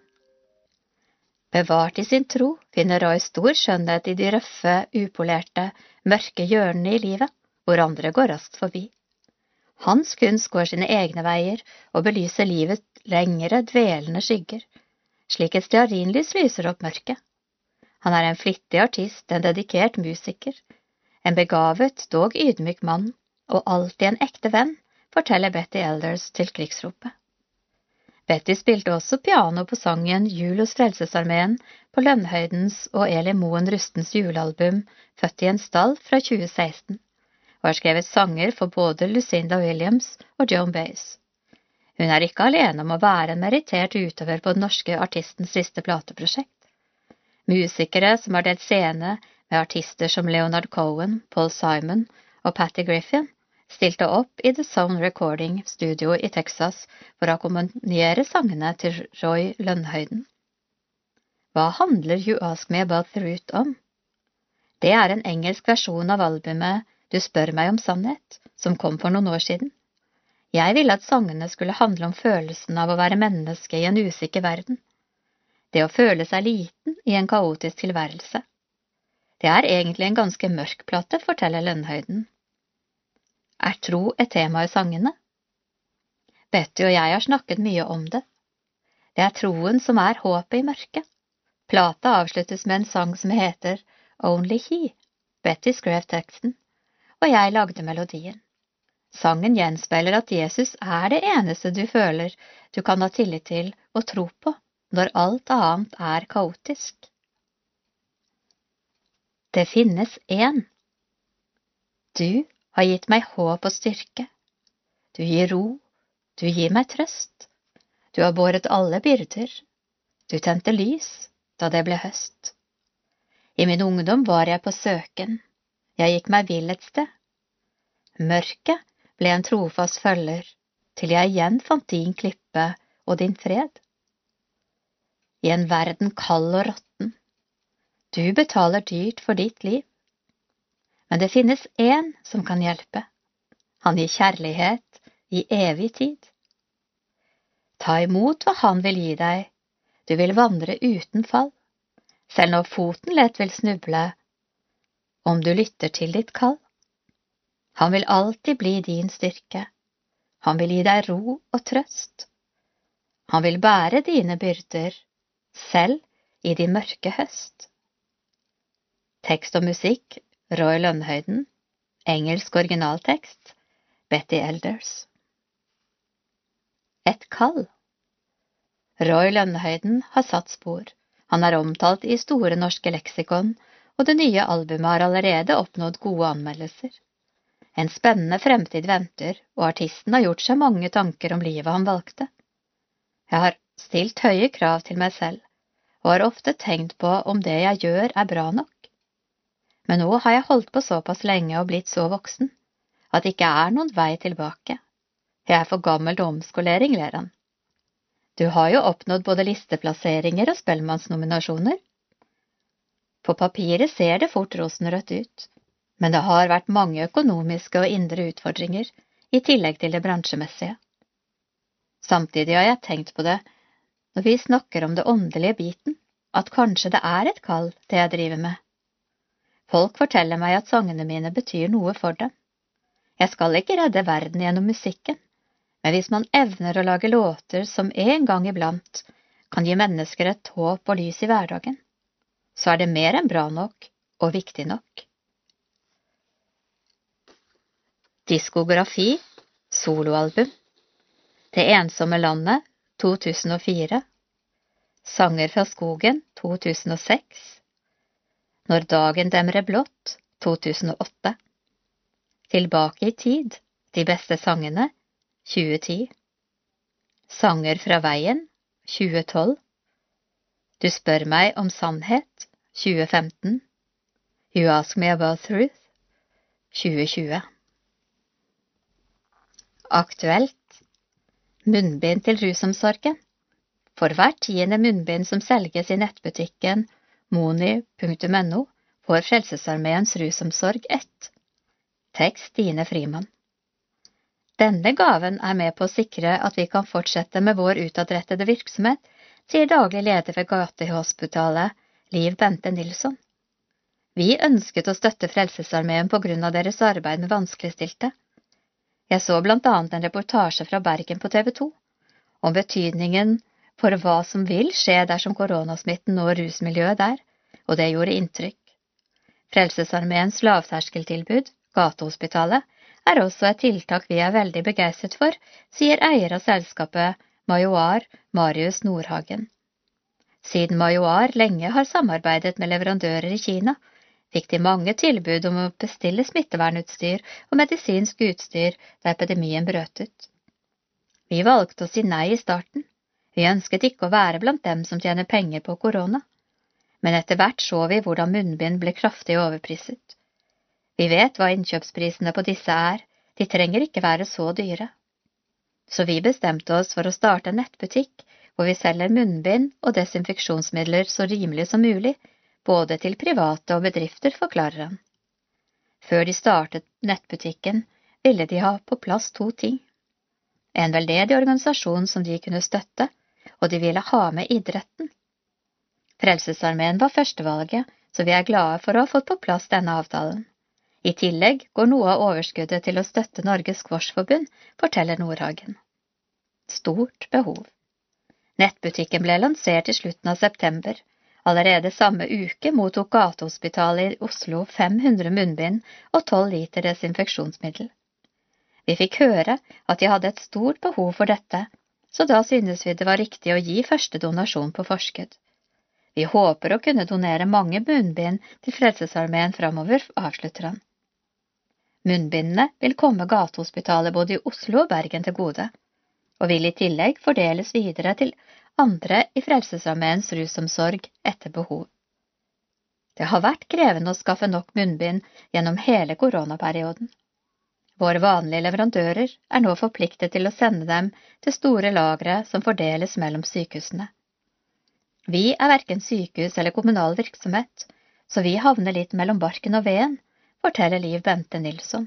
Bevart i sin tro finner Roy stor skjønnhet i de røffe, upolerte, mørke hjørnene i livet, hvor andre går raskt forbi. Hans kunst går sine egne veier og belyser livet lengre, dvelende skygger, slik et stearinlys lyser opp mørket. Han er en flittig artist, en dedikert musiker, en begavet, dog ydmyk mann, og alltid en ekte venn, forteller Betty Elders til krigsropet. Betty spilte også piano på sangen Jul hos Frelsesarmeen på Lønnhøydens og Eli Moen Rustens julealbum Født i en stall fra 2016, og har skrevet sanger for både Lucinda Williams og Joan Baez. Hun er ikke alene om å være en merittert utøver på den norske artistens siste plateprosjekt. Musikere som har delt scene med artister som Leonard Cohen, Paul Simon og Patty Griffin, stilte opp i The Sound Recording Studio i Texas for å akkompagnere sangene til Roy Lønnhøyden. Hva handler You Ask Me About the Root om? Det er en engelsk versjon av albumet Du spør meg om sannhet, som kom for noen år siden. Jeg ville at sangene skulle handle om følelsen av å være menneske i en usikker verden. Det å føle seg liten i en kaotisk tilværelse. Det er egentlig en ganske mørk plate, forteller Lønnhøyden. Er tro et tema i sangene? Betty og jeg har snakket mye om det. Det er troen som er håpet i mørket. Plata avsluttes med en sang som heter Only He. Betty skrev teksten, og jeg lagde melodien. Sangen gjenspeiler at Jesus er det eneste du føler du kan ha tillit til og tro på når alt annet er kaotisk. Det finnes én. Du har gitt meg håp og styrke. Du gir ro, du gir meg trøst. Du har båret alle byrder. Du tente lys da det ble høst. I min ungdom var jeg på søken, jeg gikk meg vill et sted. Mørket ble en trofast følger, til jeg igjen fant din klippe og din fred. I en verden kald og råtten, du betaler dyrt for ditt liv. Men det finnes én som kan hjelpe. Han gir kjærlighet i evig tid. Ta imot hva han vil gi deg, du vil vandre uten fall, selv når foten lett vil snuble, om du lytter til ditt kall. Han vil alltid bli din styrke, han vil gi deg ro og trøst. Han vil bære dine byrder, selv i din mørke høst. Tekst og musikk Roy Lønnhøyden. Engelsk originaltekst Betty Elders. Et kall Roy Lønnhøyden har satt spor. Han er omtalt i Store norske leksikon, og det nye albumet har allerede oppnådd gode anmeldelser. En spennende fremtid venter, og artisten har gjort seg mange tanker om livet han valgte. Jeg har stilt høye krav til meg selv, og har ofte tenkt på om det jeg gjør er bra nok. Men nå har jeg holdt på såpass lenge og blitt så voksen at det ikke er noen vei tilbake. Jeg er for gammel til omskolering, ler han. Du har jo oppnådd både listeplasseringer og Spellemannsnominasjoner. På papiret ser det fort rosenrødt ut, men det har vært mange økonomiske og indre utfordringer i tillegg til det bransjemessige. Samtidig har jeg tenkt på det når vi snakker om det åndelige biten, at kanskje det er et kall, det jeg driver med. Folk forteller meg at sangene mine betyr noe for dem. Jeg skal ikke redde verden gjennom musikken, men hvis man evner å lage låter som en gang iblant kan gi mennesker et håp og lys i hverdagen, så er det mer enn bra nok og viktig nok. Diskografi Soloalbum Det ensomme landet 2004 Sanger fra skogen 2006 når dagen demrer blått 2008 Tilbake i tid De beste sangene 2010 Sanger fra veien 2012 Du spør meg om sannhet 2015 You Ask Me About Truth 2020 Aktuelt. Munnbind til rusomsorgen. For hvert tiende munnbind som selges i nettbutikken moni.no får Frelsesarmeens rusomsorg 1. Tekst Stine Frimann. Denne gaven er med på å sikre at vi kan fortsette med vår utadrettede virksomhet, sier daglig leder ved Gatehospitalet, Liv Bente Nilsson. Vi ønsket å støtte Frelsesarmeen på grunn av deres arbeid med vanskeligstilte. Jeg så blant annet en reportasje fra Bergen på TV 2 om betydningen for hva som vil skje dersom koronasmitten når rusmiljøet der, og det gjorde inntrykk. Frelsesarmeens lavterskeltilbud, Gatehospitalet, er også et tiltak vi er veldig begeistret for, sier eier av selskapet Majoar, Marius Nordhagen. Siden Majoar lenge har samarbeidet med leverandører i Kina, fikk de mange tilbud om å bestille smittevernutstyr og medisinsk utstyr da epidemien brøt ut. Vi valgte å si nei i starten, vi ønsket ikke å være blant dem som tjener penger på korona, men etter hvert så vi hvordan munnbind ble kraftig overpriset. Vi vet hva innkjøpsprisene på disse er, de trenger ikke være så dyre. Så vi bestemte oss for å starte en nettbutikk hvor vi selger munnbind og desinfeksjonsmidler så rimelig som mulig, både til private og bedrifter, forklarer han. Før de startet nettbutikken, ville de ha på plass to ting. En veldedig organisasjon som de kunne støtte, og de ville ha med idretten. Frelsesarmeen var førstevalget, så vi er glade for å ha fått på plass denne avtalen. I tillegg går noe av overskuddet til å støtte Norges Squashforbund, forteller Nordhagen. Stort behov. Nettbutikken ble lansert i slutten av september. Allerede samme uke mottok Gatehospitalet i Oslo 500 munnbind og 12 liter desinfeksjonsmiddel. Vi fikk høre at de hadde et stort behov for dette, så da synes vi det var riktig å gi første donasjon på forskudd. Vi håper å kunne donere mange munnbind til Frelsesarmeen framover, avslutter han. Munnbindene vil komme Gatehospitalet både i Oslo og Bergen til gode. og vil i tillegg fordeles videre til andre i Frelsesarmeens rusomsorg etter behov. Det har vært krevende å skaffe nok munnbind gjennom hele koronaperioden. Våre vanlige leverandører er nå forpliktet til å sende dem til store lagre som fordeles mellom sykehusene. Vi er verken sykehus eller kommunal virksomhet, så vi havner litt mellom barken og veden, forteller Liv Bente Nilsson.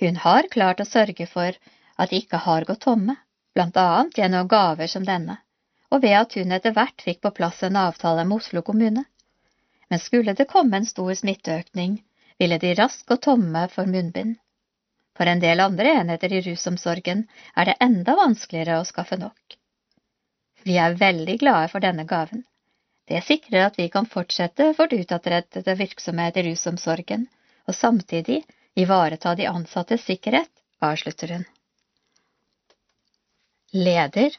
Hun har klart å sørge for at de ikke har gått tomme, blant annet gjennom gaver som denne, og ved at hun etter hvert fikk på plass en avtale med Oslo kommune. Men skulle det komme en stor smitteøkning, ville de raskt gå tomme for munnbind. For en del andre enheter i rusomsorgen er det enda vanskeligere å skaffe nok. Vi er veldig glade for denne gaven. Det sikrer at vi kan fortsette vårt utadrettede virksomhet i rusomsorgen, og samtidig ivareta de ansattes sikkerhet, avslutter hun. Leder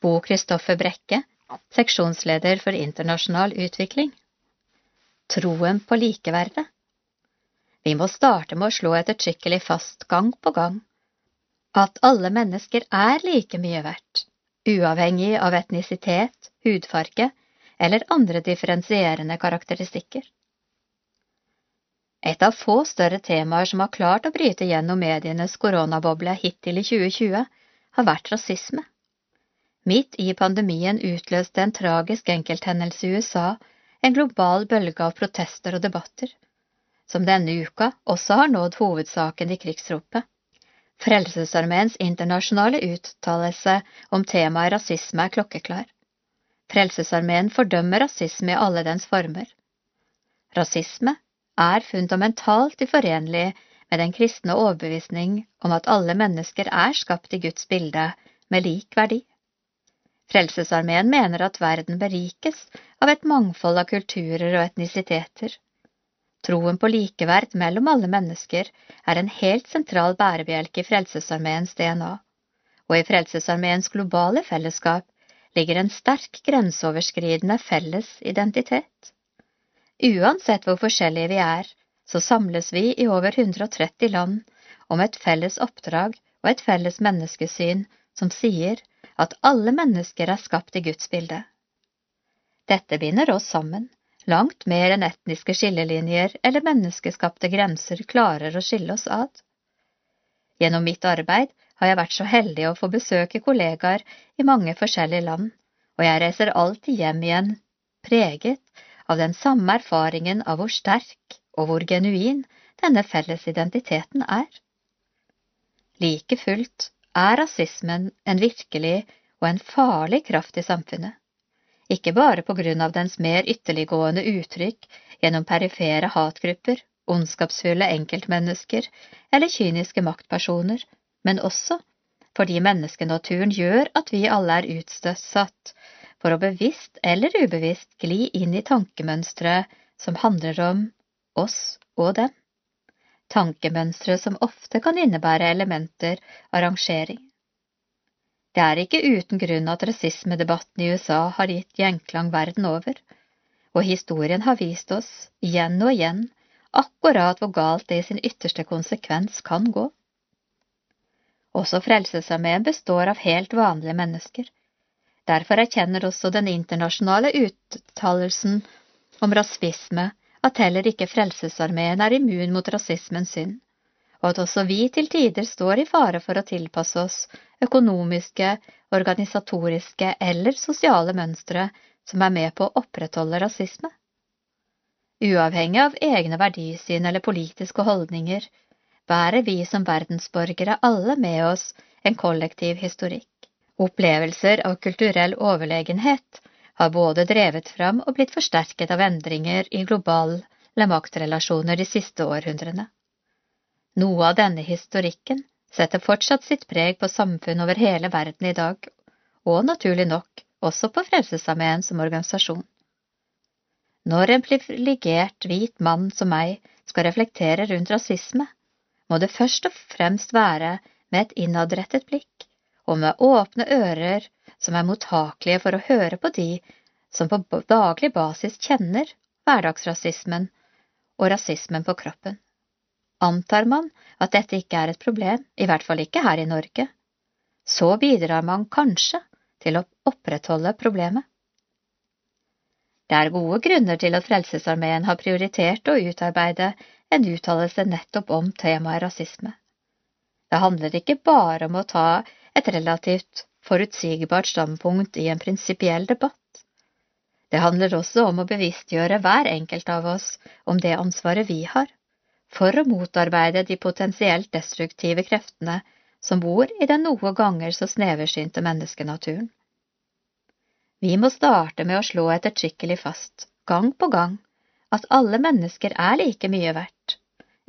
Bo Kristoffer Brekke, seksjonsleder for internasjonal utvikling. Troen på likeverdet. Vi må starte med å slå ettertrykkelig fast gang på gang at alle mennesker er like mye verdt, uavhengig av etnisitet, hudfarge eller andre differensierende karakteristikker. Et av få større temaer som har klart å bryte gjennom medienes koronaboble hittil i 2020, har vært rasisme. Midt i pandemien utløste en tragisk enkelthendelse i USA en global bølge av protester og debatter som denne uka også har nådd hovedsaken i krigsropet. Frelsesarmeens internasjonale uttalelse om temaet rasisme er klokkeklar. Frelsesarmeen fordømmer rasisme i alle dens former. Rasisme er fundamentalt uforenlig med den kristne overbevisning om at alle mennesker er skapt i Guds bilde med lik verdi. Frelsesarmeen mener at verden berikes av et mangfold av kulturer og etnisiteter. Troen på likeverd mellom alle mennesker er en helt sentral bærebjelke i Frelsesarmeens DNA, og i Frelsesarmeens globale fellesskap ligger en sterk grenseoverskridende felles identitet. Uansett hvor forskjellige vi er, så samles vi i over 130 land om et felles oppdrag og et felles menneskesyn som sier at alle mennesker er skapt i Guds bilde. Dette binder oss sammen langt mer enn etniske skillelinjer eller menneskeskapte grenser klarer å skille oss ad. Gjennom mitt arbeid har jeg vært så heldig å få besøke kollegaer i mange forskjellige land, og jeg reiser alltid hjem igjen preget av den samme erfaringen av hvor sterk og hvor genuin denne felles identiteten er. Like fullt er rasismen en virkelig og en farlig kraft i samfunnet ikke bare på grunn av dens mer ytterliggående uttrykk gjennom perifere hatgrupper, ondskapsfulle enkeltmennesker eller kyniske maktpersoner, men også fordi menneskenaturen gjør at vi alle er utstøtt for å bevisst eller ubevisst gli inn i tankemønstre som handler om oss og dem. Tankemønstre som ofte kan innebære elementer av rangering. Det er ikke uten grunn at rasismedebatten i USA har gitt gjenklang verden over, og historien har vist oss, igjen og igjen, akkurat hvor galt det i sin ytterste konsekvens kan gå. Også Frelsesarmeen består av helt vanlige mennesker. Derfor erkjenner også den internasjonale uttalelsen om rasisme at heller ikke Frelsesarmeen er immun mot rasismens synd og at også vi til tider står i fare for å tilpasse oss økonomiske, organisatoriske eller sosiale mønstre som er med på å opprettholde rasisme. Uavhengig av egne verdisyn eller politiske holdninger bærer vi som verdensborgere alle med oss en kollektiv historikk. Opplevelser av kulturell overlegenhet har både drevet fram og blitt forsterket av endringer i globale maktrelasjoner de siste århundrene. Noe av denne historikken setter fortsatt sitt preg på samfunn over hele verden i dag, og naturlig nok også på Frelsesarmeen som organisasjon. Når en privilegert hvit mann som meg skal reflektere rundt rasisme, må det først og fremst være med et innadrettet blikk og med åpne ører som er mottakelige for å høre på de som på daglig basis kjenner hverdagsrasismen og rasismen på kroppen antar man at dette ikke er et problem, i hvert fall ikke her i Norge. så bidrar man kanskje til å opprettholde problemet. Det er gode grunner til at Frelsesarmeen har prioritert å utarbeide en uttalelse nettopp om temaet rasisme. Det handler ikke bare om å ta et relativt forutsigbart standpunkt i en prinsipiell debatt. Det handler også om å bevisstgjøre hver enkelt av oss om det ansvaret vi har for å motarbeide de potensielt destruktive kreftene som bor i den noe ganger så sneversynte menneskenaturen. Vi må starte med å slå ettertrykkelig fast, gang på gang, at alle mennesker er like mye verdt,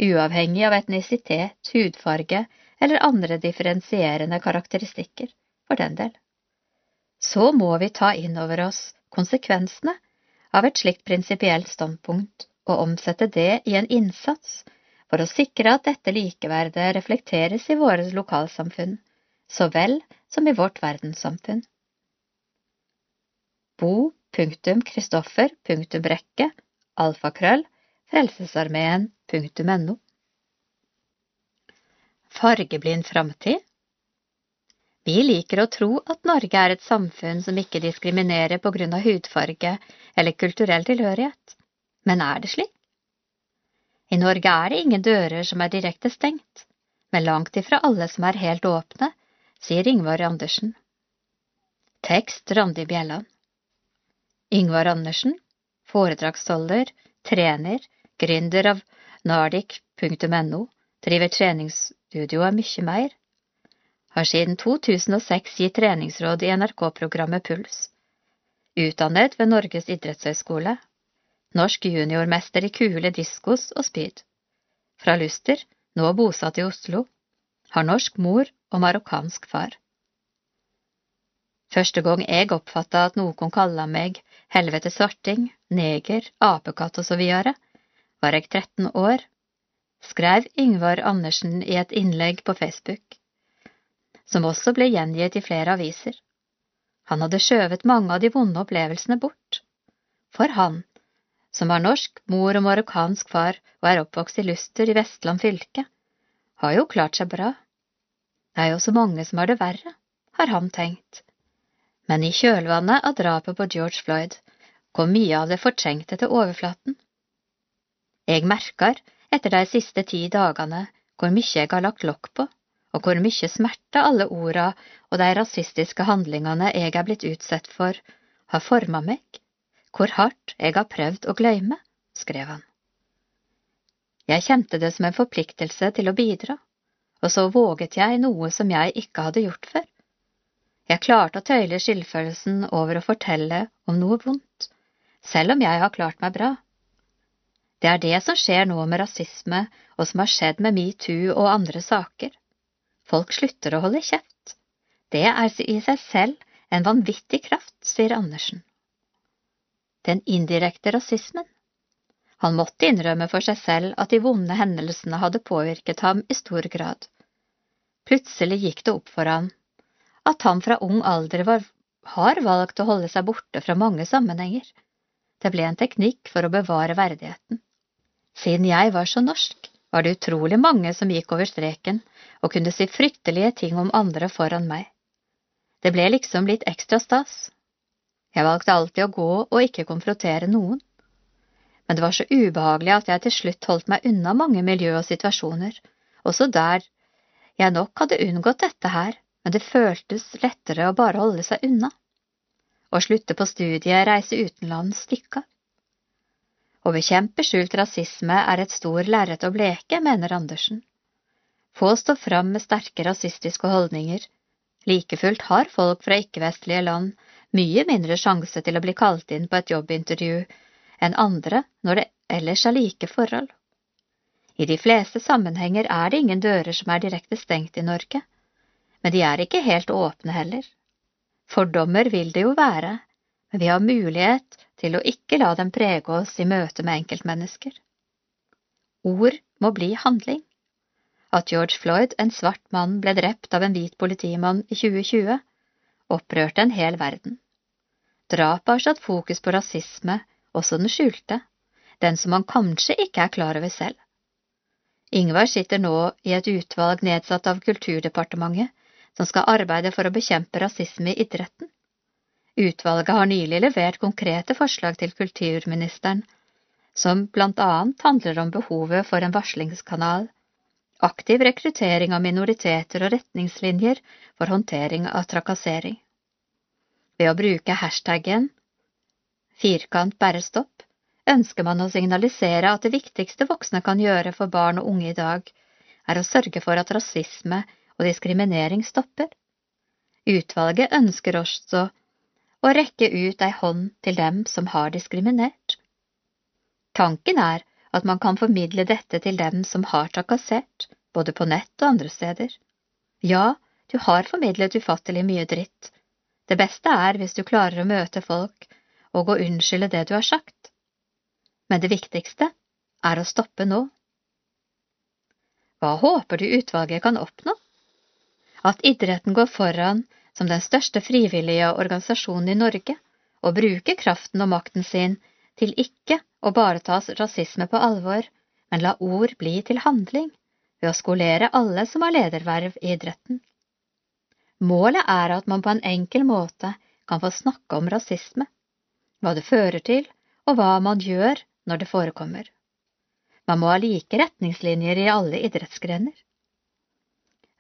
uavhengig av etnisitet, hudfarge eller andre differensierende karakteristikker, for den del. Så må vi ta inn over oss konsekvensene av et slikt prinsipielt standpunkt og omsette det i en innsats for å sikre at dette likeverdet reflekteres i våre lokalsamfunn, så vel som i vårt verdenssamfunn. bo.kristoffer.brekke alfakrøll frelsesarmeen.no Fargeblind framtid. Vi liker å tro at Norge er et samfunn som ikke diskriminerer på grunn av hudfarge eller kulturell tilhørighet, men er det slik? I Norge er det ingen dører som er direkte stengt, men langt ifra alle som er helt åpne, sier Ingvar Andersen. Tekst Randi Bjelland. Ingvar Andersen, foredragsholder, trener, gründer av nardic.no, driver treningsstudio og mye mer. Har siden 2006 gitt treningsråd i NRK-programmet Puls. Utdannet ved Norges idrettshøgskole norsk juniormester i kule, diskos og spyd. Fra Luster, nå bosatt i Oslo, har norsk mor og marokkansk far. Første gang jeg oppfatta at noen kalla meg helvete svarting, neger, apekatt og så videre, var jeg 13 år, skrev Yngvar Andersen i et innlegg på Facebook, som også ble gjengitt i flere aviser. Han hadde skjøvet mange av de vonde opplevelsene bort. For han som har norsk mor og marokkansk far og er oppvokst i Luster i Vestland fylke, har jo klart seg bra. Det er jo så mange som har det verre, har han tenkt. Men i kjølvannet av drapet på George Floyd kom mye av det fortrengte til overflaten. Jeg merker etter de siste ti dagene hvor mye jeg har lagt lokk på, og hvor mye smerte alle orda og de rasistiske handlingene jeg er blitt utsatt for, har forma meg hvor hardt jeg har prøvd å glemme, skrev han. Jeg kjente det som en forpliktelse til å bidra, og så våget jeg noe som jeg ikke hadde gjort før. Jeg klarte å tøyle skyldfølelsen over å fortelle om noe vondt, selv om jeg har klart meg bra. Det er det som skjer nå med rasisme, og som har skjedd med metoo og andre saker. Folk slutter å holde kjeft. Det er i seg selv en vanvittig kraft, sier Andersen den indirekte rasismen. Han måtte innrømme for seg selv at de vonde hendelsene hadde påvirket ham i stor grad. Plutselig gikk det opp for han at han fra ung alder var, har valgt å holde seg borte fra mange sammenhenger. Det ble en teknikk for å bevare verdigheten. Siden jeg var så norsk, var det utrolig mange som gikk over streken og kunne si fryktelige ting om andre foran meg. Det ble liksom litt ekstra stas. Jeg valgte alltid å gå og ikke konfrontere noen. Men det var så ubehagelig at jeg til slutt holdt meg unna mange miljø og situasjoner, også der jeg nok hadde unngått dette her, men det føltes lettere å bare holde seg unna. Å slutte på studiet, reise utenlands, stikke av. Å bekjempe skjult rasisme er et stor lerret å bleke, mener Andersen. Få står fram med sterke rasistiske holdninger. Like fullt har folk fra ikke-vestlige land mye mindre sjanse til å bli kalt inn på et jobbintervju enn andre når det ellers er like forhold. I de fleste sammenhenger er det ingen dører som er direkte stengt i Norge, men de er ikke helt åpne heller. Fordommer vil det jo være, men vi har mulighet til å ikke la dem prege oss i møte med enkeltmennesker. Ord må bli handling. At George Floyd, en svart mann, ble drept av en hvit politimann i 2020, opprørte en hel verden. Drapet har satt fokus på rasisme, også den skjulte, den som man kanskje ikke er klar over selv. Ingvar sitter nå i et utvalg nedsatt av Kulturdepartementet som skal arbeide for å bekjempe rasisme i idretten. Utvalget har nylig levert konkrete forslag til kulturministeren, som blant annet handler om behovet for en varslingskanal, aktiv rekruttering av minoriteter og retningslinjer for håndtering av trakassering. Ved å bruke hashtaggen firkant bare stopp ønsker man å signalisere at det viktigste voksne kan gjøre for barn og unge i dag, er å sørge for at rasisme og diskriminering stopper. Utvalget ønsker også å rekke ut ei hånd til dem som har diskriminert. Tanken er at man kan formidle dette til dem som har trakassert, både på nett og andre steder. Ja, du har formidlet ufattelig mye dritt. Det beste er hvis du klarer å møte folk og å unnskylde det du har sagt. Men det viktigste er å stoppe nå. Hva håper du utvalget kan oppnå? At idretten går foran som den største frivillige organisasjonen i Norge og bruker kraften og makten sin til ikke å bare tas rasisme på alvor, men la ord bli til handling ved å skolere alle som har lederverv i idretten. Målet er at man på en enkel måte kan få snakke om rasisme, hva det fører til, og hva man gjør når det forekommer. Man må ha like retningslinjer i alle idrettsgrener.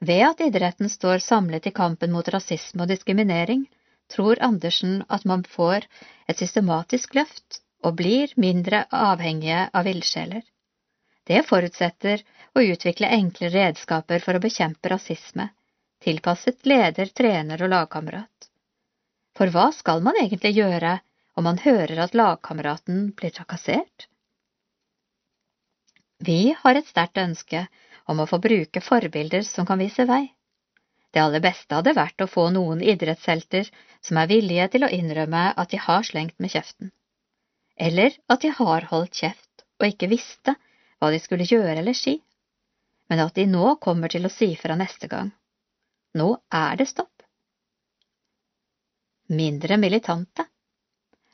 Ved at idretten står samlet i kampen mot rasisme og diskriminering, tror Andersen at man får et systematisk løft og blir mindre avhengige av ildsjeler. Det forutsetter å utvikle enkle redskaper for å bekjempe rasisme, tilpasset leder, trener og lagkamerat. For hva skal man egentlig gjøre om man hører at lagkameraten blir trakassert? Vi har et sterkt ønske om å få bruke forbilder som kan vise vei. Det aller beste hadde vært å få noen idrettshelter som er villige til å innrømme at de har slengt med kjeften, eller at de har holdt kjeft og ikke visste hva de skulle gjøre eller si, men at de nå kommer til å si fra neste gang. Nå er det stopp. Mindre militante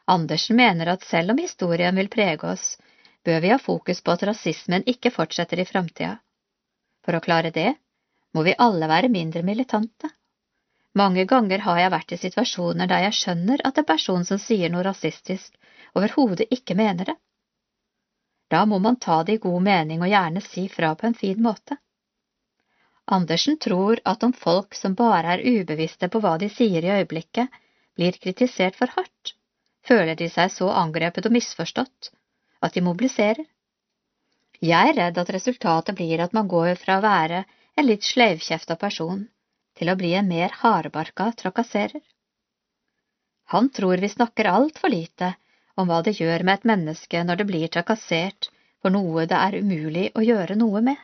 Andersen mener at selv om historien vil prege oss, bør vi ha fokus på at rasismen ikke fortsetter i framtida. For å klare det må vi alle være mindre militante. Mange ganger har jeg vært i situasjoner der jeg skjønner at en person som sier noe rasistisk, overhodet ikke mener det. Da må man ta det i god mening og gjerne si fra på en fin måte. Andersen tror at om folk som bare er ubevisste på hva de sier i øyeblikket, blir kritisert for hardt, føler de seg så angrepet og misforstått at de mobiliserer. Jeg er redd at resultatet blir at man går fra å være en litt sleivkjefta person til å bli en mer hardbarka trakasserer. Han tror vi snakker altfor lite om hva det gjør med et menneske når det blir trakassert for noe det er umulig å gjøre noe med.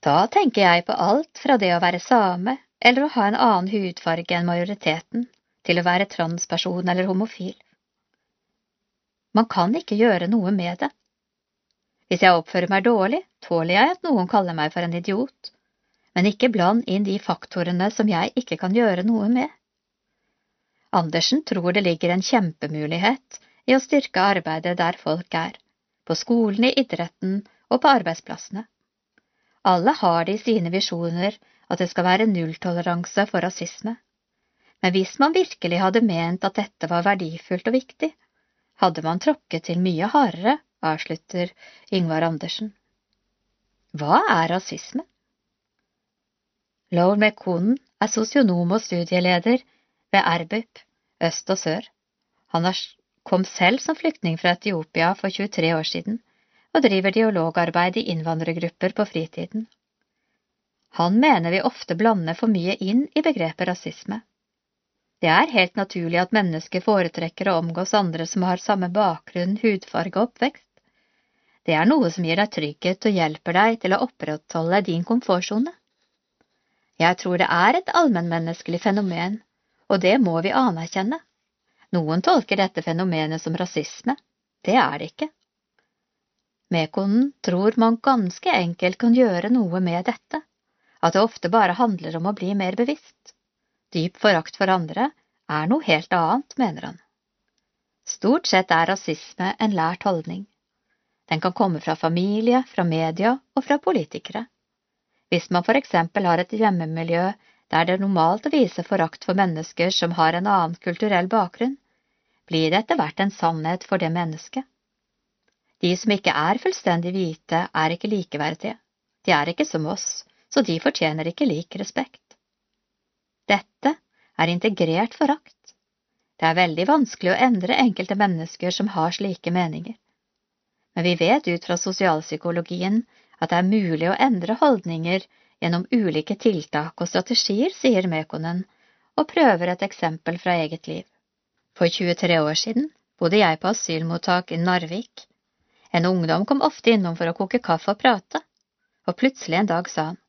Da tenker jeg på alt fra det å være same eller å ha en annen hudfarge enn majoriteten, til å være transperson eller homofil. Man kan ikke gjøre noe med det. Hvis jeg oppfører meg dårlig, tåler jeg at noen kaller meg for en idiot, men ikke bland inn de faktorene som jeg ikke kan gjøre noe med. Andersen tror det ligger en kjempemulighet i å styrke arbeidet der folk er, på skolen, i idretten og på arbeidsplassene. Alle har de sine visjoner at det skal være nulltoleranse for rasisme, men hvis man virkelig hadde ment at dette var verdifullt og viktig, hadde man tråkket til mye hardere, avslutter Yngvar Andersen. Hva er rasisme? Lowell McConen er sosionom og studieleder ved RBUP, øst og sør. Han kom selv som flyktning fra Etiopia for 23 år siden, og driver dialogarbeid i innvandrergrupper på fritiden. Han mener vi ofte blander for mye inn i begrepet rasisme. Det er helt naturlig at mennesker foretrekker å omgås andre som har samme bakgrunn, hudfarge og oppvekst. Det er noe som gir deg trygghet og hjelper deg til å opprettholde din komfortsone. Jeg tror det er et allmennmenneskelig fenomen, og det må vi anerkjenne. Noen tolker dette fenomenet som rasisme. Det er det ikke. Mekonen tror man ganske enkelt kan gjøre noe med dette, at det ofte bare handler om å bli mer bevisst. Dyp forakt for andre er noe helt annet, mener han. Stort sett er rasisme en lært holdning. Den kan komme fra familie, fra media og fra politikere. Hvis man for eksempel har et hjemmemiljø der det er normalt å vise forakt for mennesker som har en annen kulturell bakgrunn, blir det etter hvert en sannhet for det mennesket. De som ikke er fullstendig hvite, er ikke likeverdige, de er ikke som oss, så de fortjener ikke lik respekt. Dette er integrert forakt. Det er veldig vanskelig å endre enkelte mennesker som har slike meninger. Men vi vet ut fra sosialpsykologien at det er mulig å endre holdninger gjennom ulike tiltak og strategier, sier Mekonen, og prøver et eksempel fra eget liv. For 23 år siden bodde jeg på asylmottak i Narvik. En ungdom kom ofte innom for å koke kaffe og prate, og plutselig en dag sa han,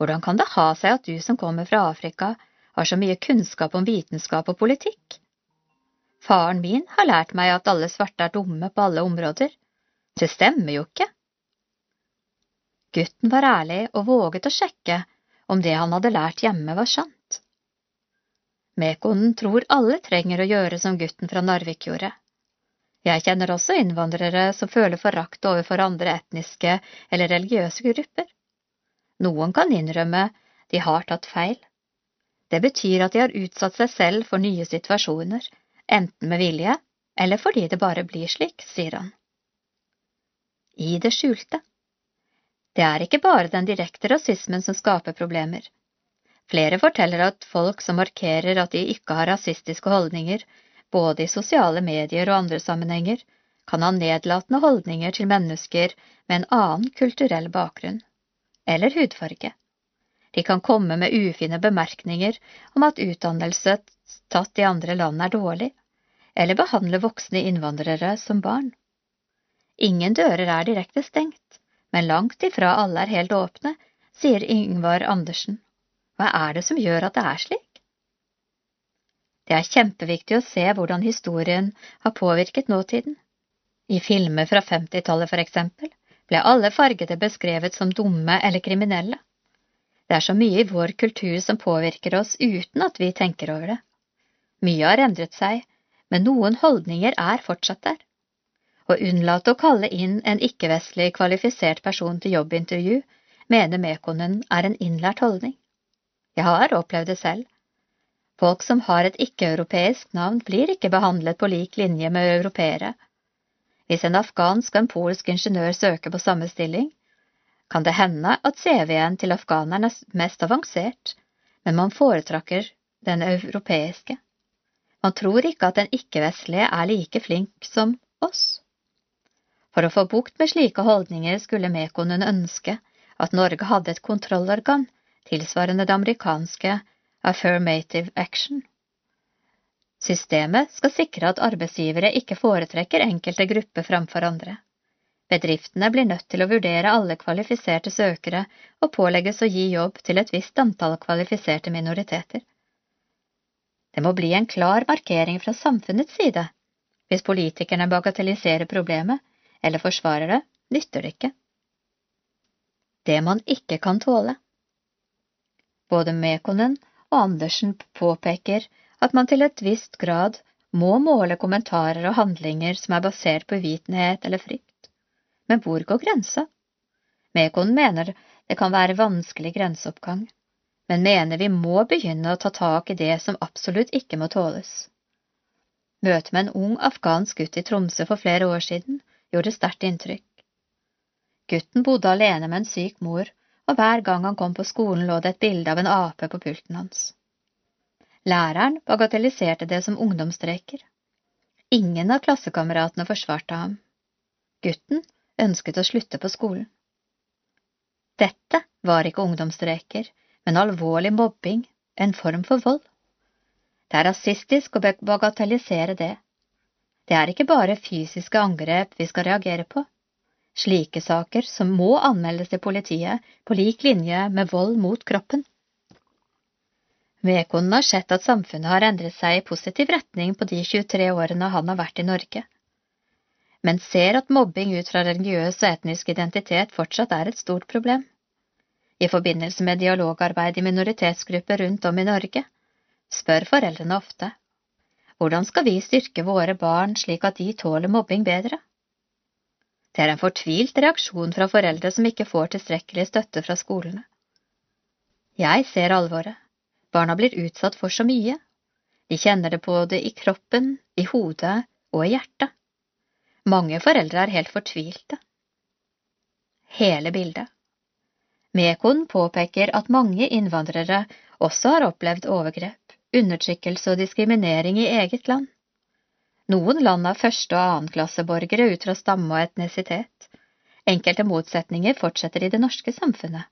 Hvordan kan det ha seg at du som kommer fra Afrika, har så mye kunnskap om vitenskap og politikk? Faren min har lært meg at alle svarte er dumme på alle områder. Det stemmer jo ikke. Gutten var ærlig og våget å sjekke om det han hadde lært hjemme var sant. Mekonen tror alle trenger å gjøre som gutten fra Narvik gjorde. Jeg kjenner også innvandrere som føler forakt overfor andre etniske eller religiøse grupper. Noen kan innrømme de har tatt feil. Det betyr at de har utsatt seg selv for nye situasjoner, enten med vilje eller fordi det bare blir slik, sier han. I det skjulte. Det er ikke bare den direkte rasismen som skaper problemer. Flere forteller at folk som markerer at de ikke har rasistiske holdninger, både i sosiale medier og andre sammenhenger, kan ha nedlatende holdninger til mennesker med en annen kulturell bakgrunn, eller hudfarge. De kan komme med ufine bemerkninger om at utdannelse tatt i andre land er dårlig, eller behandle voksne innvandrere som barn. Ingen dører er direkte stengt, men langt ifra alle er helt åpne, sier Yngvar Andersen. Hva er det som gjør at det er slik? Det er kjempeviktig å se hvordan historien har påvirket nåtiden. I filmer fra 50-tallet, for eksempel, ble alle fargede beskrevet som dumme eller kriminelle. Det er så mye i vår kultur som påvirker oss uten at vi tenker over det. Mye har endret seg, men noen holdninger er fortsatt der. Å unnlate å kalle inn en ikke-vestlig kvalifisert person til jobbintervju mener Mekonen er en innlært holdning. Jeg har opplevd det selv. Folk som har et ikke-europeisk navn, blir ikke behandlet på lik linje med europeere. Hvis en afghansk og en polsk ingeniør søker på samme stilling, kan det hende at CV-en til afghaneren er mest avansert, men man foretrekker den europeiske. Man tror ikke at den ikke-vestlige er like flink som oss. For å få bukt med slike holdninger skulle Mekonen ønske at Norge hadde et kontrollorgan tilsvarende det amerikanske Affirmative Action. Systemet skal sikre at arbeidsgivere ikke foretrekker enkelte grupper framfor andre. Bedriftene blir nødt til å vurdere alle kvalifiserte søkere og pålegges å gi jobb til et visst antall kvalifiserte minoriteter. Det må bli en klar markering fra samfunnets side. Hvis politikerne bagatelliserer problemet, eller forsvarer det, nytter det ikke. Det man ikke kan tåle. Både Mekonen og Andersen påpeker at man til et visst grad må måle kommentarer og handlinger som er basert på uvitenhet eller frykt. Men hvor går grensa? Mekonen mener det kan være vanskelig grenseoppgang, men mener vi må begynne å ta tak i det som absolutt ikke må tåles. Møtet med en ung afghansk gutt i Tromsø for flere år siden gjorde sterkt inntrykk. Gutten bodde alene med en syk mor, og hver gang han kom på skolen lå det et bilde av en ape på pulten hans. Læreren bagatelliserte det som ungdomsstreker. Ingen av klassekameratene forsvarte ham. Gutten ønsket å slutte på skolen. Dette var ikke ungdomsstreker, men alvorlig mobbing, en form for vold. Det er rasistisk å bagatellisere det, det er ikke bare fysiske angrep vi skal reagere på. Slike saker som må anmeldes til politiet på lik linje med vold mot kroppen. Mekonen har sett at samfunnet har endret seg i positiv retning på de 23 årene han har vært i Norge, men ser at mobbing ut fra religiøs og etnisk identitet fortsatt er et stort problem. I forbindelse med dialogarbeid i minoritetsgrupper rundt om i Norge spør foreldrene ofte hvordan skal vi styrke våre barn slik at de tåler mobbing bedre? Det er en fortvilt reaksjon fra foreldre som ikke får tilstrekkelig støtte fra skolene. Jeg ser alvoret. Barna blir utsatt for så mye. De kjenner det både i kroppen, i hodet og i hjertet. Mange foreldre er helt fortvilte. Hele bildet. Mekon påpeker at mange innvandrere også har opplevd overgrep, undertrykkelse og diskriminering i eget land. Noen land har første- og annenklasseborgere ut fra stamme og etnisitet. Enkelte motsetninger fortsetter i det norske samfunnet.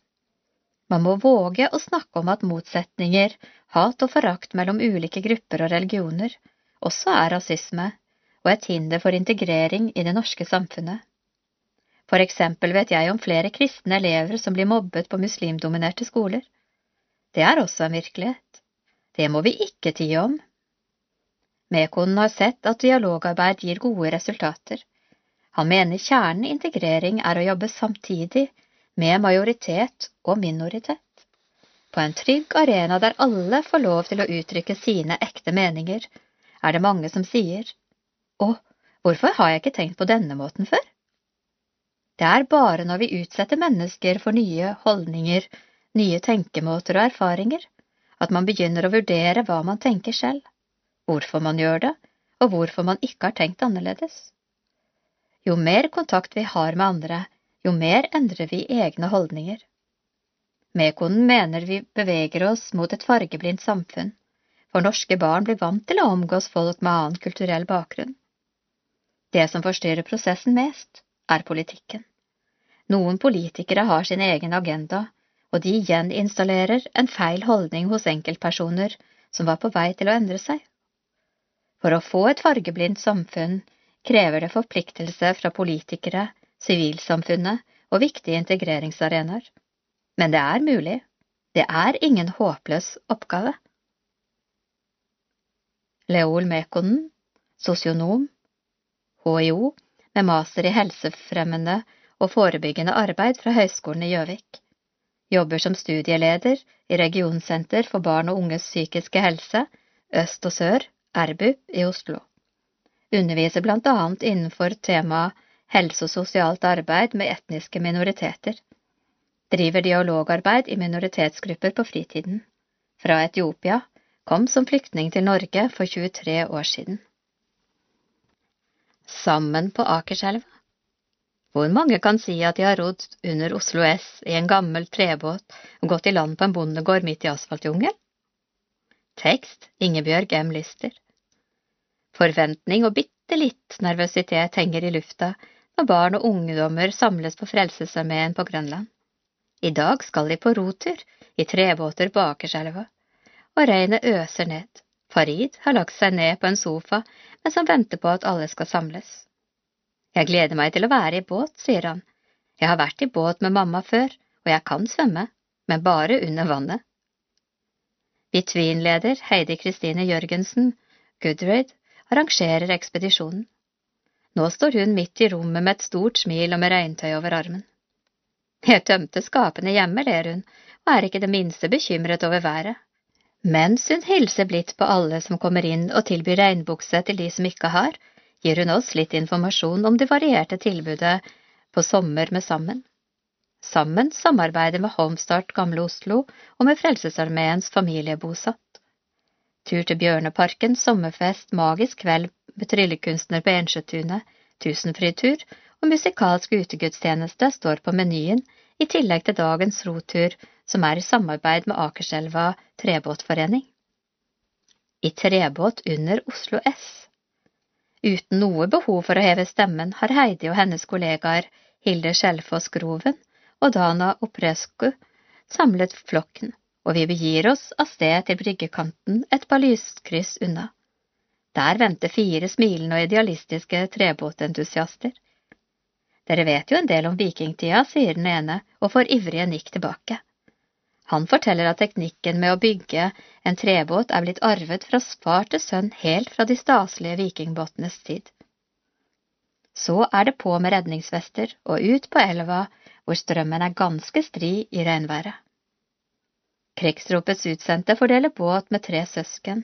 Man må våge å snakke om at motsetninger, hat og forakt mellom ulike grupper og religioner også er rasisme og et hinder for integrering i det norske samfunnet. For eksempel vet jeg om flere kristne elever som blir mobbet på muslimdominerte skoler. Det er også en virkelighet. Det må vi ikke tie om. Mekonen har sett at dialogarbeid gir gode resultater. Han mener kjernen i integrering er å jobbe samtidig med majoritet og minoritet. På en trygg arena der alle får lov til å uttrykke sine ekte meninger, er det mange som sier å, hvorfor har jeg ikke tenkt på denne måten før? Det er bare når vi utsetter mennesker for nye holdninger, nye tenkemåter og erfaringer, at man begynner å vurdere hva man tenker selv, hvorfor man gjør det, og hvorfor man ikke har tenkt annerledes. Jo mer kontakt vi har med andre, jo mer endrer vi egne holdninger. Mekonen mener vi beveger oss mot et fargeblindt samfunn, for norske barn blir vant til å omgås folk med annen kulturell bakgrunn. Det som forstyrrer prosessen mest, er politikken. Noen politikere har sin egen agenda, og de gjeninstallerer en feil holdning hos enkeltpersoner som var på vei til å endre seg. For å få et fargeblindt samfunn krever det forpliktelse fra politikere, sivilsamfunnet og viktige integreringsarenaer. Men det er mulig. Det er ingen håpløs oppgave. Leol Mekonen, sosionom, HiO, med master i helsefremmende og forebyggende arbeid fra Høgskolen i Gjøvik. Jobber som studieleder i Regionsenter for barn og unges psykiske helse, Øst og Sør, RBUP, i Oslo. Underviser blant annet innenfor temaet helse og sosialt arbeid med etniske minoriteter. Driver dialogarbeid i minoritetsgrupper på fritiden. Fra Etiopia, kom som flyktning til Norge for 23 år siden. Sammen på Akerselva. Hvor mange kan si at de har rodd under Oslo S i en gammel trebåt og gått i land på en bondegård midt i asfaltjungelen? Tekst Ingebjørg M. Lyster. Forventning og bitte litt nervøsitet henger i lufta når barn og ungdommer samles på Frelsesarmeen på Grønland. I dag skal de på rotur i trebåter på Akerselva, og regnet øser ned. Farid har lagt seg ned på en sofa mens han venter på at alle skal samles. Jeg gleder meg til å være i båt, sier han. Jeg har vært i båt med mamma før, og jeg kan svømme, men bare under vannet. Between-leder Heidi Kristine Jørgensen, Goodread, arrangerer ekspedisjonen. Nå står hun midt i rommet med et stort smil og med regntøy over armen. Jeg tømte skapene hjemme, ler hun, og er ikke det minste bekymret over været. Mens hun hilser blidt på alle som kommer inn og tilbyr regnbukse til de som ikke har, gir hun oss litt informasjon om det varierte tilbudet på Sommer med Sammen. Sammen samarbeider med Homestart Gamle Oslo og med Frelsesarmeens familiebosatt. Tur til Bjørneparken, sommerfest, magisk kveld med tryllekunstner på Ensjøtunet, tusenfryd-tur og musikalsk utegudstjeneste står på menyen, i tillegg til dagens rotur, som er i samarbeid med Akerselva trebåtforening. I trebåt under Oslo S. Uten noe behov for å heve stemmen har Heidi og hennes kollegaer Hilde Skjelfoss Groven og Dana Oprescu samlet flokken, og vi begir oss av sted til bryggekanten et par lyskryss unna. Der venter fire smilende og idealistiske trebåtentusiaster. Dere vet jo en del om vikingtida, sier den ene og får ivrige nikk tilbake. Han forteller at teknikken med å bygge en trebåt er blitt arvet fra far til sønn helt fra de staselige vikingbåtenes tid. Så er det på med redningsvester og ut på elva hvor strømmen er ganske stri i regnværet. Krigsropets utsendte fordeler båt med tre søsken,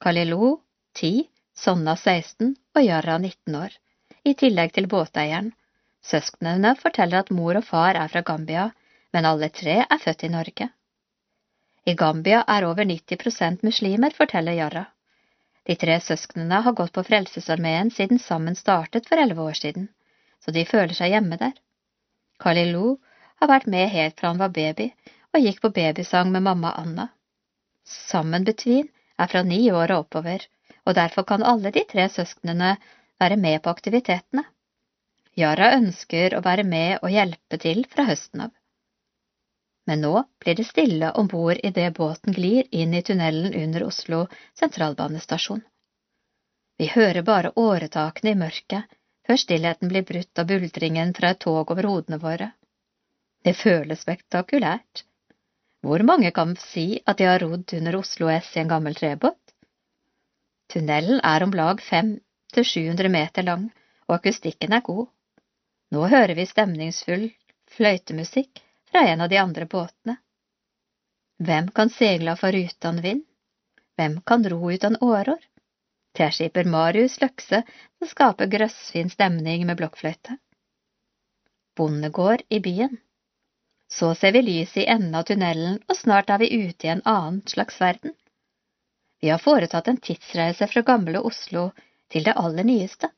Kalilo, ti, Sonna 16 og Jarra 19 år, i tillegg til båteieren. Søsknene forteller at mor og far er fra Gambia, men alle tre er født i Norge. I Gambia er over 90% muslimer, forteller Jarra. De tre søsknene har gått på Frelsesarmeen siden sammen startet for elleve år siden, så de føler seg hjemme der. Khalilou har vært med helt fra han var baby, og gikk på babysang med mamma Anna. Sammen Betvin er fra ni år og oppover, og derfor kan alle de tre søsknene være med på aktivitetene. Yara ønsker å være med og hjelpe til fra høsten av. Men nå blir det stille om bord idet båten glir inn i tunnelen under Oslo sentralbanestasjon. Vi hører bare åretakene i mørket før stillheten blir brutt av buldringen fra et tog over hodene våre. Det føles spektakulært. Hvor mange kan si at de har rodd under Oslo S i en gammel trebåt? Tunnelen er om lag fem til 700 meter lang, og akustikken er god. Nå hører vi stemningsfull fløytemusikk fra en av de andre båtene. Hvem kan seile for uten vind? Hvem kan ro uten årår? Teskipper Marius Løkse som skaper grøssfin stemning med blokkfløyte. Bondegård i byen. Så ser vi lyset i enden av tunnelen, og snart er vi ute i en annen slags verden. Vi har foretatt en tidsreise fra gamle Oslo til det aller nyeste.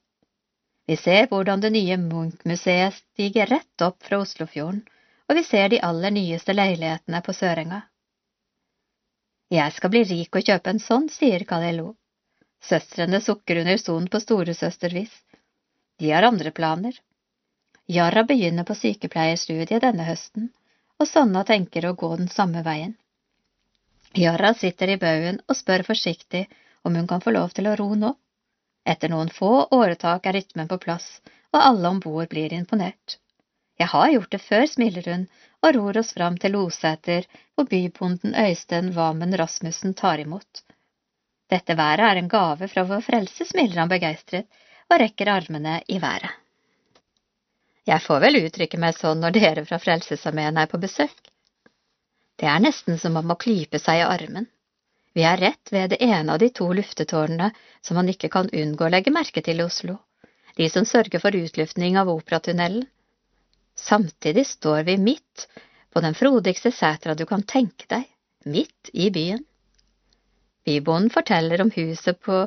Vi ser hvordan det nye Munch-museet stiger rett opp fra Oslofjorden, og vi ser de aller nyeste leilighetene på Sørenga. Jeg skal bli rik og kjøpe en sånn, sier Kalelo. Søstrene sukker unisont på storesøstervis. De har andre planer. Yara begynner på sykepleierstudiet denne høsten, og Sonna tenker å gå den samme veien. Yara sitter i baugen og spør forsiktig om hun kan få lov til å ro nå. Etter noen få åretak er rytmen på plass, og alle om bord blir imponert. Jeg har gjort det før, smiler hun og ror oss fram til Loseter, hvor bybonden Øystein Vamen Rasmussen tar imot. Dette været er en gave fra vår frelse, smiler han begeistret og rekker armene i været. Jeg får vel uttrykke meg sånn når dere fra Frelsesarmeen er på besøk. Det er nesten som om å klype seg i armen. Vi er rett ved det ene av de to luftetårnene som man ikke kan unngå å legge merke til i Oslo, de som sørger for utluftning av Operatunnelen. Samtidig står vi midt på den frodigste setra du kan tenke deg, midt i byen. Bybonden forteller om huset på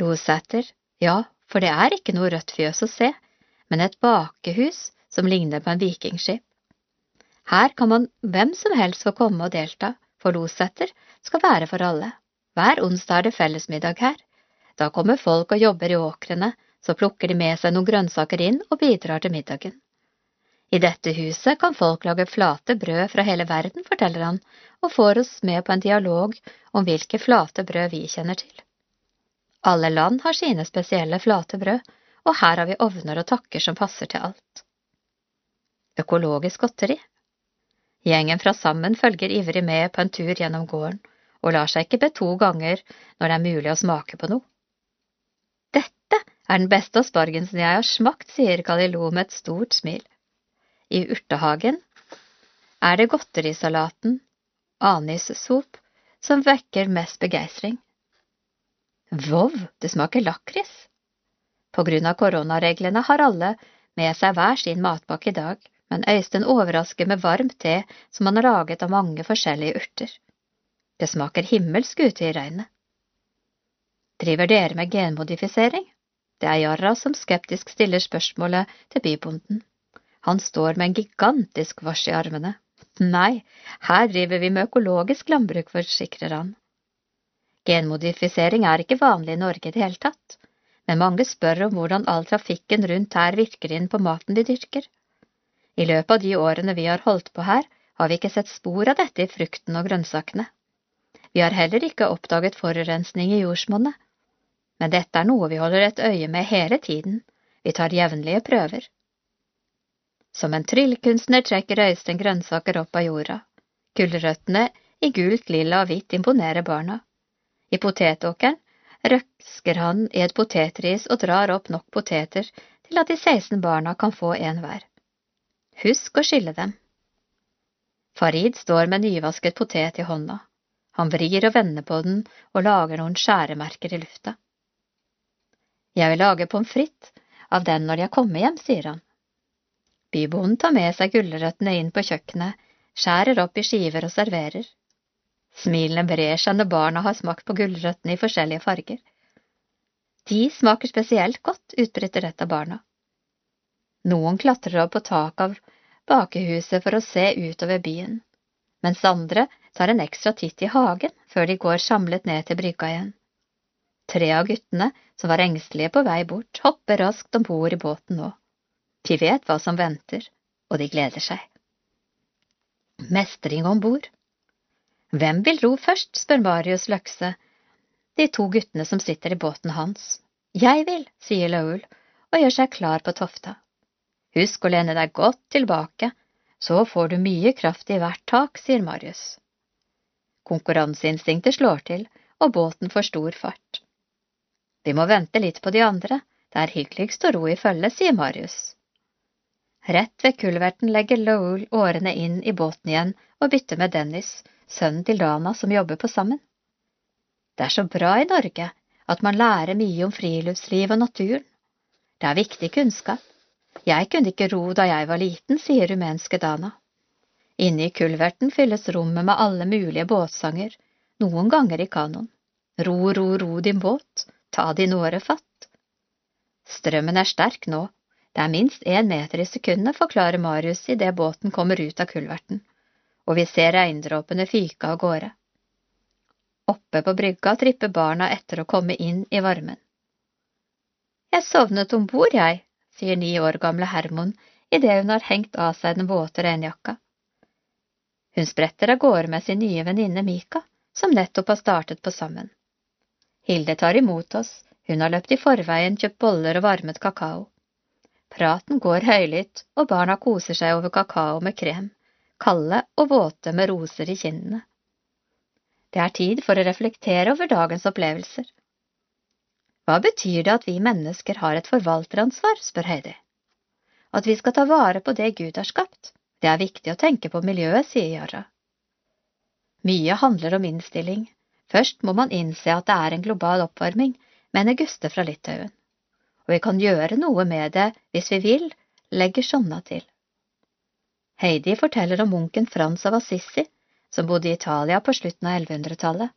Loseter, ja, for det er ikke noe rødt fjøs å se, men et bakehus som ligner på en vikingskip. Her kan man hvem som helst få komme og delta, for Loseter skal være for alle. Hver onsdag er det fellesmiddag her. Da kommer folk og jobber i åkrene, så plukker de med seg noen grønnsaker inn og bidrar til middagen. I dette huset kan folk lage flate brød fra hele verden, forteller han, og får oss med på en dialog om hvilke flate brød vi kjenner til. Alle land har sine spesielle flate brød, og her har vi ovner og takker som passer til alt. Økologisk godteri Gjengen fra Sammen følger ivrig med på en tur gjennom gården, og lar seg ikke be to ganger når det er mulig å smake på noe. Dette er den beste aspargensen jeg har smakt, sier Kalilo med et stort smil. I urtehagen er det godterisalaten, anissop, som vekker mest begeistring. Vov, det smaker lakris! På grunn av koronareglene har alle med seg hver sin matpakke i dag, men Øystein overrasker med varm te som han har laget av mange forskjellige urter. Det smaker himmelsk ute i regnet. Driver dere med genmodifisering? Det er Jarra som skeptisk stiller spørsmålet til bybonden. Han står med en gigantisk vars i armene. Nei, her driver vi med økologisk landbruk, forsikrer han. Genmodifisering er ikke vanlig i Norge i det hele tatt, men mange spør om hvordan all trafikken rundt her virker inn på maten de dyrker. I løpet av de årene vi har holdt på her, har vi ikke sett spor av dette i frukten og grønnsakene. Vi har heller ikke oppdaget forurensning i jordsmonnet. Men dette er noe vi holder et øye med hele tiden, vi tar jevnlige prøver. Som en tryllekunstner trekker Øystein grønnsaker opp av jorda. Gulrøttene i gult, lilla og hvitt imponerer barna. I potetåkeren røsker han i et potetris og drar opp nok poteter til at de 16 barna kan få en hver. Husk å skille dem. Farid står med nyvasket potet i hånda. Han vrir og vender på den og lager noen skjæremerker i lufta. Jeg vil lage pommes frites av den når jeg kommer hjem, sier han. Bybonden tar med seg gulrøttene inn på kjøkkenet, skjærer opp i skiver og serverer. Smilene brer seg når barna har smakt på gulrøttene i forskjellige farger. De smaker spesielt godt, utbryter et av barna. Noen klatrer opp på taket av bakehuset for å se utover byen, mens andre tar en ekstra titt i hagen før de går samlet ned til brygga igjen. Tre av guttene, som var engstelige på vei bort, hopper raskt om bord i båten nå. De vet hva som venter, og de gleder seg. Mestring om bord. Hvem vil ro først, spør Marius Løkse, de to guttene som sitter i båten hans. Jeg vil, sier Laul, og gjør seg klar på tofta. Husk å lene deg godt tilbake, så får du mye kraft i hvert tak, sier Marius. Konkurranseinstinktet slår til, og båten får stor fart. Vi må vente litt på de andre, det er hyggeligst å ro i følge, sier Marius. Rett ved kulverten legger Lowell årene inn i båten igjen og bytter med Dennis, sønnen til Dana som jobber på sammen. Det er så bra i Norge at man lærer mye om friluftsliv og naturen. Det er viktig kunnskap. Jeg kunne ikke ro da jeg var liten, sier rumenske Dana. Inne i kulverten fylles rommet med alle mulige båtsanger, noen ganger i kanoen. Ro, ro, ro din båt, ta din åre fatt. Strømmen er sterk nå, det er minst én meter i sekundet, forklarer Marius idet båten kommer ut av kulverten og vi ser regndråpene fyke av gårde. Oppe på brygga tripper barna etter å komme inn i varmen. Jeg sovnet om bord, jeg, sier ni år gamle Hermon idet hun har hengt av seg den våte regnjakka. Hun spretter av gårde med sin nye venninne Mika, som nettopp har startet på sammen. Hilde tar imot oss, hun har løpt i forveien, kjøpt boller og varmet kakao. Praten går høylytt, og barna koser seg over kakao med krem kalde og våte med roser i kinnene. Det er tid for å reflektere over dagens opplevelser. Hva betyr det at vi mennesker har et forvalteransvar, spør Heidi. At vi skal ta vare på det Gud har skapt, det er viktig å tenke på miljøet, sier Yara. Mye handler om innstilling. Først må man innse at det er en global oppvarming, mener Guste fra Litauen. Og vi kan gjøre noe med det hvis vi vil, legger Sjonna til. Heidi forteller om munken Frans av Assisi, som bodde i Italia på slutten av 1100-tallet,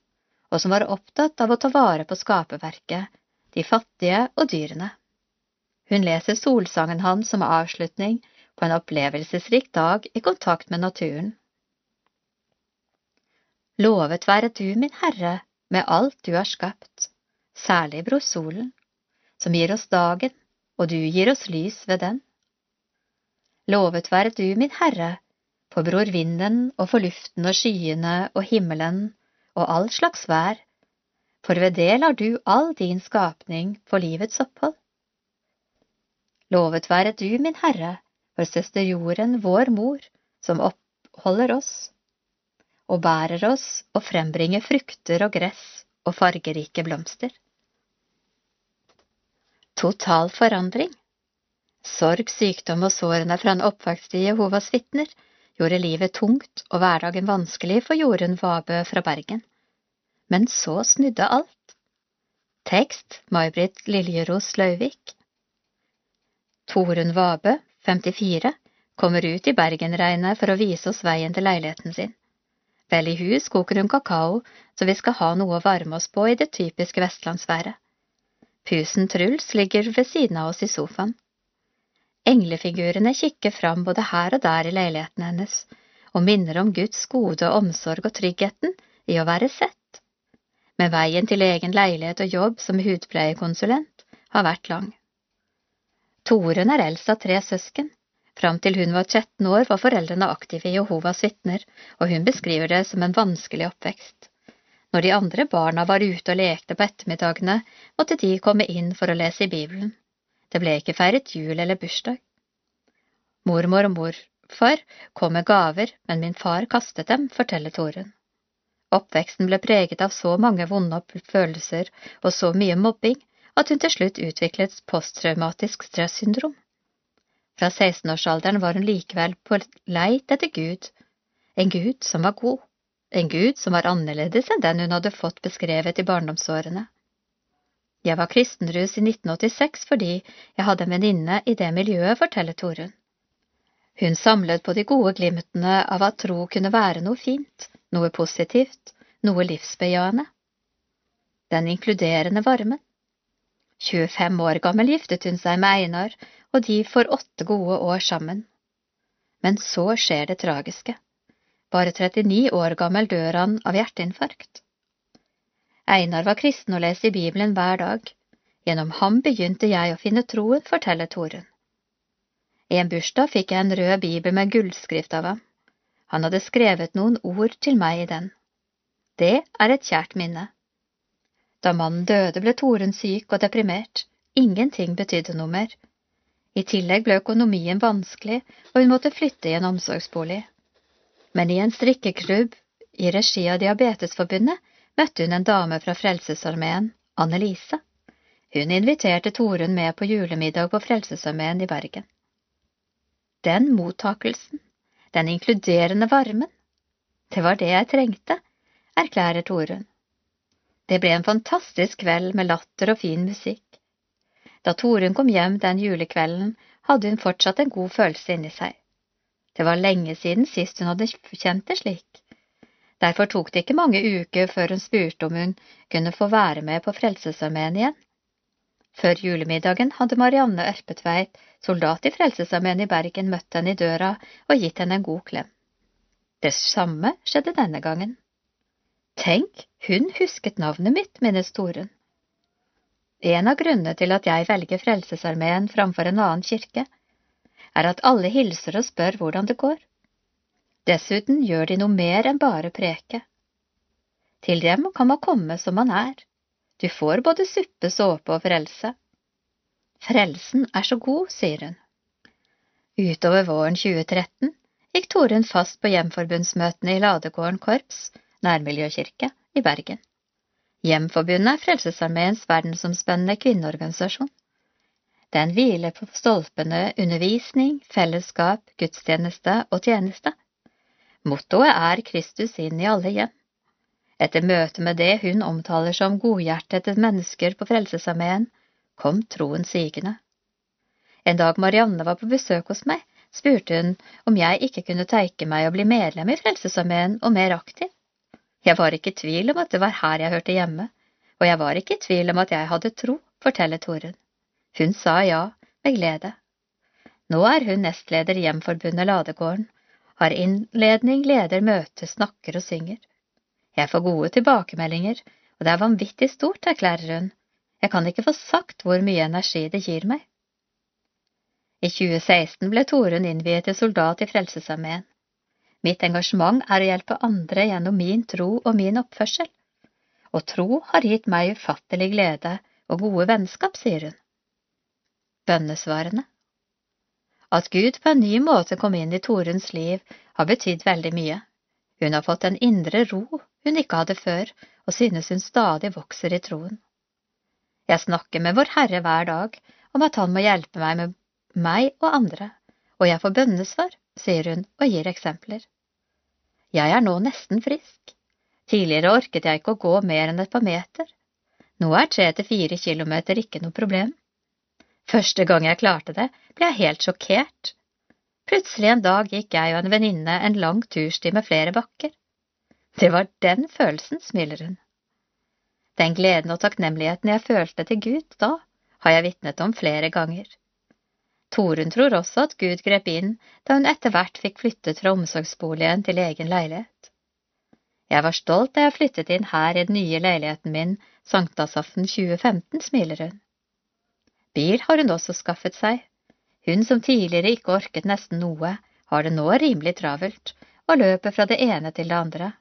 og som var opptatt av å ta vare på skaperverket, de fattige og dyrene. Hun leser solsangen hans som avslutning på en opplevelsesrik dag i kontakt med naturen. Lovet være du, min Herre, med alt du har skapt, særlig bror solen, som gir oss dagen, og du gir oss lys ved den. Lovet være du, min Herre, for bror vinden og for luften og skyene og himmelen og all slags vær, for ved det lar du all din skapning for livets opphold. Lovet være du, min Herre, for søster jorden, vår mor, som oppholder oss og bærer oss og frembringer frukter og gress og fargerike blomster. Total forandring. Sorg, sykdom og sårene fra en oppvekst i Jehovas vitner gjorde livet tungt og hverdagen vanskelig for Jorunn Vabø fra Bergen. Men så snudde alt. Tekst May-Britt Liljeros Lauvik Torunn Vabø, 54, kommer ut i Bergenregnet for å vise oss veien til leiligheten sin. Vel i hus koker hun kakao, så vi skal ha noe å varme oss på i det typiske vestlandsværet. Pusen Truls ligger ved siden av oss i sofaen. Englefigurene kikker fram både her og der i leiligheten hennes og minner om Guds gode omsorg og tryggheten i å være sett. Men veien til egen leilighet og jobb som hudpleiekonsulent har vært lang. Torunn er eldst av tre søsken. Fram til hun var 13 år var foreldrene aktive i Jehovas vitner, og hun beskriver det som en vanskelig oppvekst. Når de andre barna var ute og lekte på ettermiddagene, måtte de komme inn for å lese i Bibelen. Det ble ikke feiret jul eller bursdag. Mormor og morfar kom med gaver, men min far kastet dem, forteller Torunn. Oppveksten ble preget av så mange vonde følelser og så mye mobbing at hun til slutt utviklet posttraumatisk stressyndrom. Fra 16-årsalderen var hun likevel på leit etter Gud, en Gud som var god, en Gud som var annerledes enn den hun hadde fått beskrevet i barndomsårene. Jeg var kristenrus i 1986 fordi jeg hadde en venninne i det miljøet, forteller Torunn. Hun samlet på de gode glimtene av at tro kunne være noe fint, noe positivt, noe livsbejaende. Den inkluderende varmen. 25 år gammel giftet hun seg med Einar, og de får åtte gode år sammen. Men så skjer det tragiske. Bare 39 år gammel dør han av hjerteinfarkt. Einar var kristen og leste i Bibelen hver dag. Gjennom ham begynte jeg å finne troen, forteller Torunn. I en bursdag fikk jeg en rød bibel med gullskrift av ham. Han hadde skrevet noen ord til meg i den. Det er et kjært minne. Da mannen døde, ble Torunn syk og deprimert. Ingenting betydde noe mer. I tillegg ble økonomien vanskelig, og hun måtte flytte i en omsorgsbolig. Men i en strikkeklubb i regi av Diabetesforbundet møtte hun en dame fra Frelsesarmeen, Annelise. Hun inviterte Torunn med på julemiddag på Frelsesarmeen i Bergen. Den mottakelsen, den inkluderende varmen, det var det jeg trengte, erklærer Torunn. Det ble en fantastisk kveld med latter og fin musikk. Da Torunn kom hjem den julekvelden, hadde hun fortsatt en god følelse inni seg. Det var lenge siden sist hun hadde kjent det slik. Derfor tok det ikke mange uker før hun spurte om hun kunne få være med på Frelsesarmeen igjen. Før julemiddagen hadde Marianne Ørpetveit, soldat i Frelsesarmeen i Bergen, møtt henne i døra og gitt henne en god klem. Det samme skjedde denne gangen. Tenk, hun husket navnet mitt, minnes Torunn. En av grunnene til at jeg velger Frelsesarmeen framfor en annen kirke, er at alle hilser og spør hvordan det går. Dessuten gjør de noe mer enn bare preke. Til dem kan man komme som man er. Du får både suppe, såpe og frelse. Frelsen er så god, sier hun. Utover våren 2013 gikk Torunn fast på hjemforbundsmøtene i Ladegården korps, nærmiljøkirke, i Bergen. Hjemforbundet er Frelsesarmeens verdensomspennende kvinneorganisasjon. Den hviler på stolpene undervisning, fellesskap, gudstjeneste og tjeneste. Mottoet er Kristus inn i alle hjem. Etter møtet med det hun omtaler som godhjertede mennesker på Frelsesarmeen, kom troen sigende. En dag Marianne var på besøk hos meg, spurte hun om jeg ikke kunne tenke meg å bli medlem i Frelsesarmeen og mer aktiv. Jeg var ikke i tvil om at det var her jeg hørte hjemme, og jeg var ikke i tvil om at jeg hadde tro, forteller Torunn. Hun sa ja, med glede. Nå er hun nestleder i Hjemforbundet Ladegården har innledning, leder, møte, snakker og synger. Jeg får gode tilbakemeldinger, og det er vanvittig stort, erklærer hun. Jeg kan ikke få sagt hvor mye energi det gir meg. I 2016 ble Torunn innviet til soldat i Frelsesarmeen. Mitt engasjement er å hjelpe andre gjennom min tro og min oppførsel. Og tro har gitt meg ufattelig glede og gode vennskap, sier hun. Bønnesvarene at Gud på en ny måte kom inn i Toruns liv, har betydd veldig mye. Hun har fått en indre ro hun ikke hadde før, og synes hun stadig vokser i troen. Jeg snakker med Vår Herre hver dag om at Han må hjelpe meg med meg og andre, og jeg får bønnesvar, sier hun og gir eksempler. Jeg er nå nesten frisk. Tidligere orket jeg ikke å gå mer enn et par meter. Nå er tre til fire kilometer ikke noe problem. Første gang jeg klarte det, ble jeg helt sjokkert. Plutselig en dag gikk jeg og en venninne en lang tursti med flere bakker. Det var den følelsen, smiler hun. Den gleden og takknemligheten jeg følte til Gud da, har jeg vitnet om flere ganger. Torunn tror også at Gud grep inn da hun etter hvert fikk flyttet fra omsorgsboligen til egen leilighet. Jeg var stolt da jeg flyttet inn her i den nye leiligheten min sankthansaften 2015, smiler hun. Bil har hun også skaffet seg. Hun som tidligere ikke orket nesten noe, har det nå rimelig travelt og løper fra det ene til det andre.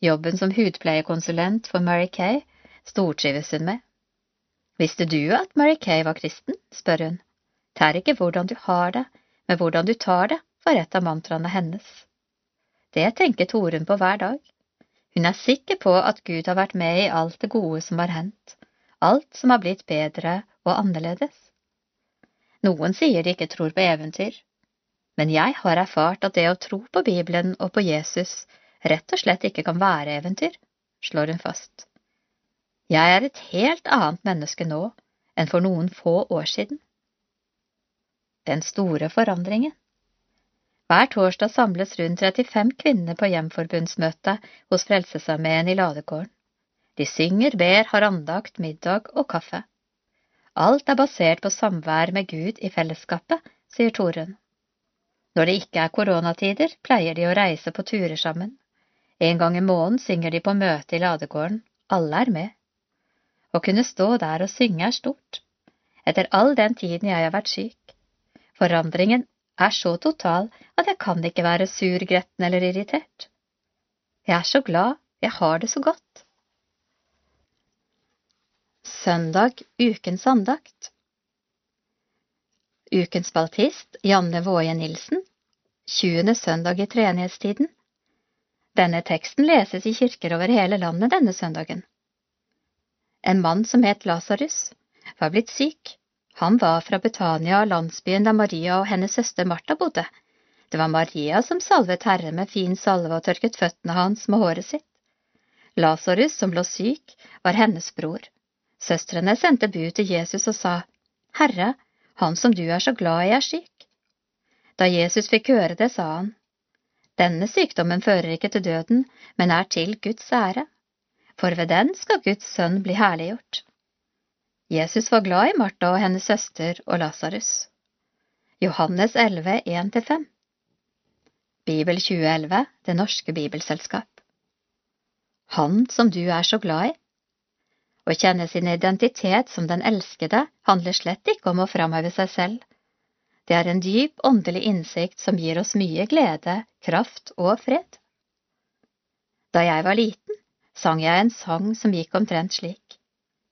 Jobben som hudpleiekonsulent for Mary Kay stortrives hun med. Visste du at Mary Kay var kristen? spør hun. Det er ikke hvordan du har det, men hvordan du tar det, var et av mantraene hennes. Det tenker Torunn på hver dag. Hun er sikker på at Gud har vært med i alt det gode som har hendt, alt som har blitt bedre og annerledes. Noen sier de ikke tror på eventyr, men jeg har erfart at det å tro på Bibelen og på Jesus rett og slett ikke kan være eventyr, slår hun fast. Jeg er et helt annet menneske nå enn for noen få år siden. Den store forandringen. Hver torsdag samles rundt 35 kvinner på hjemforbundsmøte hos Frelsesarmeen i Ladegården. De synger, ber, har andakt, middag og kaffe. Alt er basert på samvær med Gud i fellesskapet, sier Torunn. Når det ikke er koronatider, pleier de å reise på turer sammen. En gang i måneden synger de på møte i ladegården. Alle er med. Å kunne stå der og synge er stort. Etter all den tiden jeg har vært syk. Forandringen er så total at jeg kan ikke være sur, gretten eller irritert. Jeg er så glad, jeg har det så godt. Søndag ukens andakt Ukens baltist Janne Våje Nilsen 20. søndag i treenighetstiden Denne teksten leses i kirker over hele landet denne søndagen. En mann som het Lasarus, var blitt syk. Han var fra Betania, landsbyen der Maria og hennes søster Martha bodde. Det var Maria som salvet Herre med fin salve og tørket føttene hans med håret sitt. Lasarus, som lå syk, var hennes bror. Søstrene sendte bud til Jesus og sa, Herre, han som du er så glad i, er syk. Da Jesus fikk høre det, sa han, Denne sykdommen fører ikke til døden, men er til Guds ære, for ved den skal Guds sønn bli herliggjort. Jesus var glad i Martha og hennes søster og Lasarus. Johannes 11, 1–5 Bibel 2011, Det norske bibelselskap Han som du er så glad i Å kjenne sin identitet som den elskede handler slett ikke om å framheve seg selv. Det er en dyp åndelig innsikt som gir oss mye glede, kraft og fred. Da jeg var liten, sang jeg en sang som gikk omtrent slik.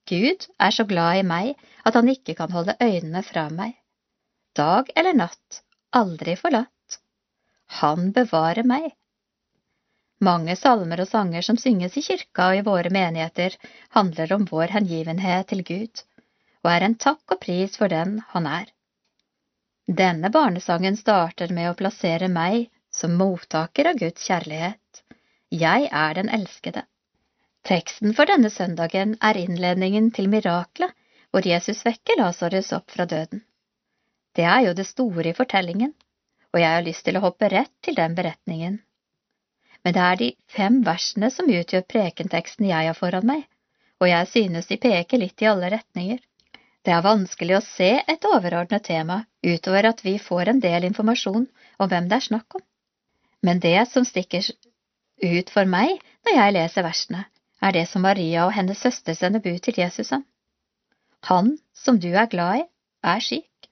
Gud er så glad i meg at han ikke kan holde øynene fra meg. Dag eller natt, aldri forlatt. Han bevarer meg. Mange salmer og sanger som synges i kirka og i våre menigheter, handler om vår hengivenhet til Gud, og er en takk og pris for den han er. Denne barnesangen starter med å plassere meg som mottaker av Guds kjærlighet. Jeg er den elskede. Teksten for denne søndagen er innledningen til miraklet hvor Jesus vekker Lasarus opp fra døden. Det er jo det store i fortellingen, og jeg har lyst til å hoppe rett til den beretningen. Men det er de fem versene som utgjør prekenteksten jeg har foran meg, og jeg synes de peker litt i alle retninger. Det er vanskelig å se et overordnet tema utover at vi får en del informasjon om hvem det er snakk om. Men det som stikker ut for meg når jeg leser versene, er det som Maria og hennes søster sender bud til Jesus om. Han som du er glad i, er syk.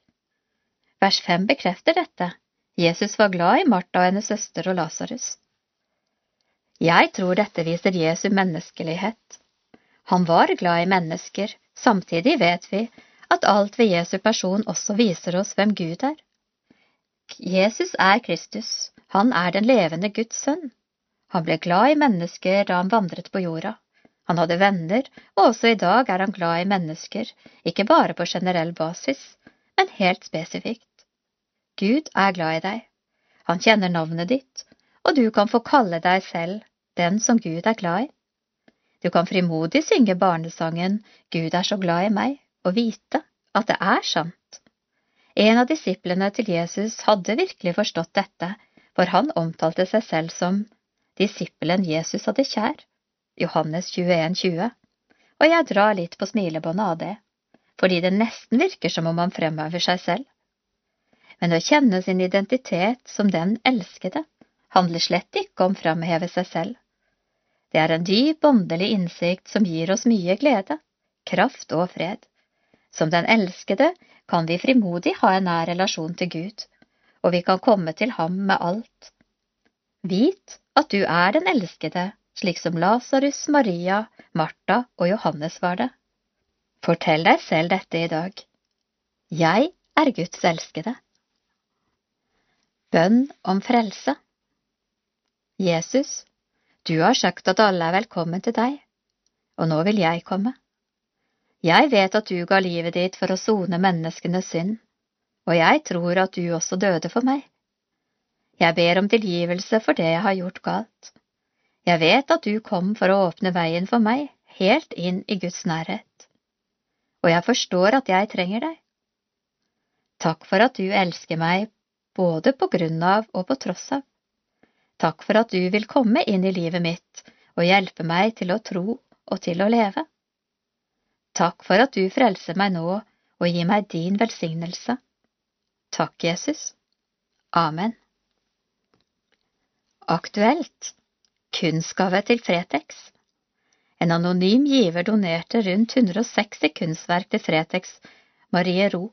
Vers fem bekrefter dette. Jesus var glad i Martha og hennes søster og Lasarus. Jeg tror dette viser Jesu menneskelighet. Han var glad i mennesker, samtidig vet vi at alt ved Jesu person også viser oss hvem Gud er. Jesus er Kristus, han er den levende Guds sønn. Han ble glad i mennesker da han vandret på jorda. Han hadde venner, og også i dag er han glad i mennesker, ikke bare på generell basis, men helt spesifikt. Gud er glad i deg. Han kjenner navnet ditt, og du kan få kalle deg selv den som Gud er glad i. Du kan frimodig synge barnesangen Gud er så glad i meg, og vite at det er sant. En av disiplene til Jesus hadde virkelig forstått dette, for han omtalte seg selv som disippelen Jesus hadde kjær, Johannes 21, 20, og jeg drar litt på smilebåndet av det, fordi det nesten virker som om han fremhever seg selv. Men å kjenne sin identitet som den elskede handler slett ikke om framheve seg selv. Det er en dyp åndelig innsikt som gir oss mye glede, kraft og fred. Som den elskede kan vi frimodig ha en nær relasjon til Gud, og vi kan komme til ham med alt. Vit at du er den elskede, slik som Lasarus, Maria, Martha og Johannes var det. Fortell deg selv dette i dag. Jeg er Guds elskede. Bønn om frelse Jesus, du har sagt at alle er velkommen til deg, og nå vil jeg komme. Jeg vet at du ga livet ditt for å sone menneskenes synd, og jeg tror at du også døde for meg. Jeg ber om tilgivelse for det jeg har gjort galt. Jeg vet at du kom for å åpne veien for meg, helt inn i Guds nærhet. Og jeg forstår at jeg trenger deg. Takk for at du elsker meg både på grunn av og på tross av. Takk for at du vil komme inn i livet mitt og hjelpe meg til å tro og til å leve. Takk for at du frelser meg nå og gir meg din velsignelse. Takk, Jesus. Amen. Aktuelt Kunstgave til Fretex En anonym giver donerte rundt 160 kunstverk til Fretex Marie Ro.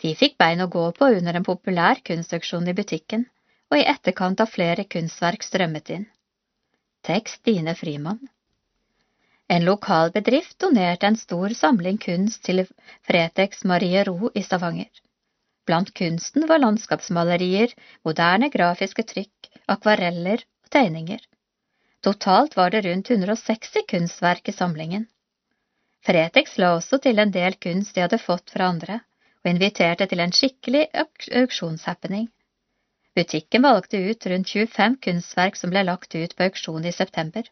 De fikk bein å gå på under en populær kunstauksjon i butikken, og i etterkant av flere kunstverk strømmet inn. Tekst Stine Frimann. En lokal bedrift donerte en stor samling kunst til Fretex Marie Ro i Stavanger. Blant kunsten var landskapsmalerier, moderne grafiske trykk, akvareller og tegninger. Totalt var det rundt 160 kunstverk i samlingen. Fretex la også til en del kunst de hadde fått fra andre, og inviterte til en skikkelig auksjonshappening. Butikken valgte ut rundt 25 kunstverk som ble lagt ut på auksjon i september.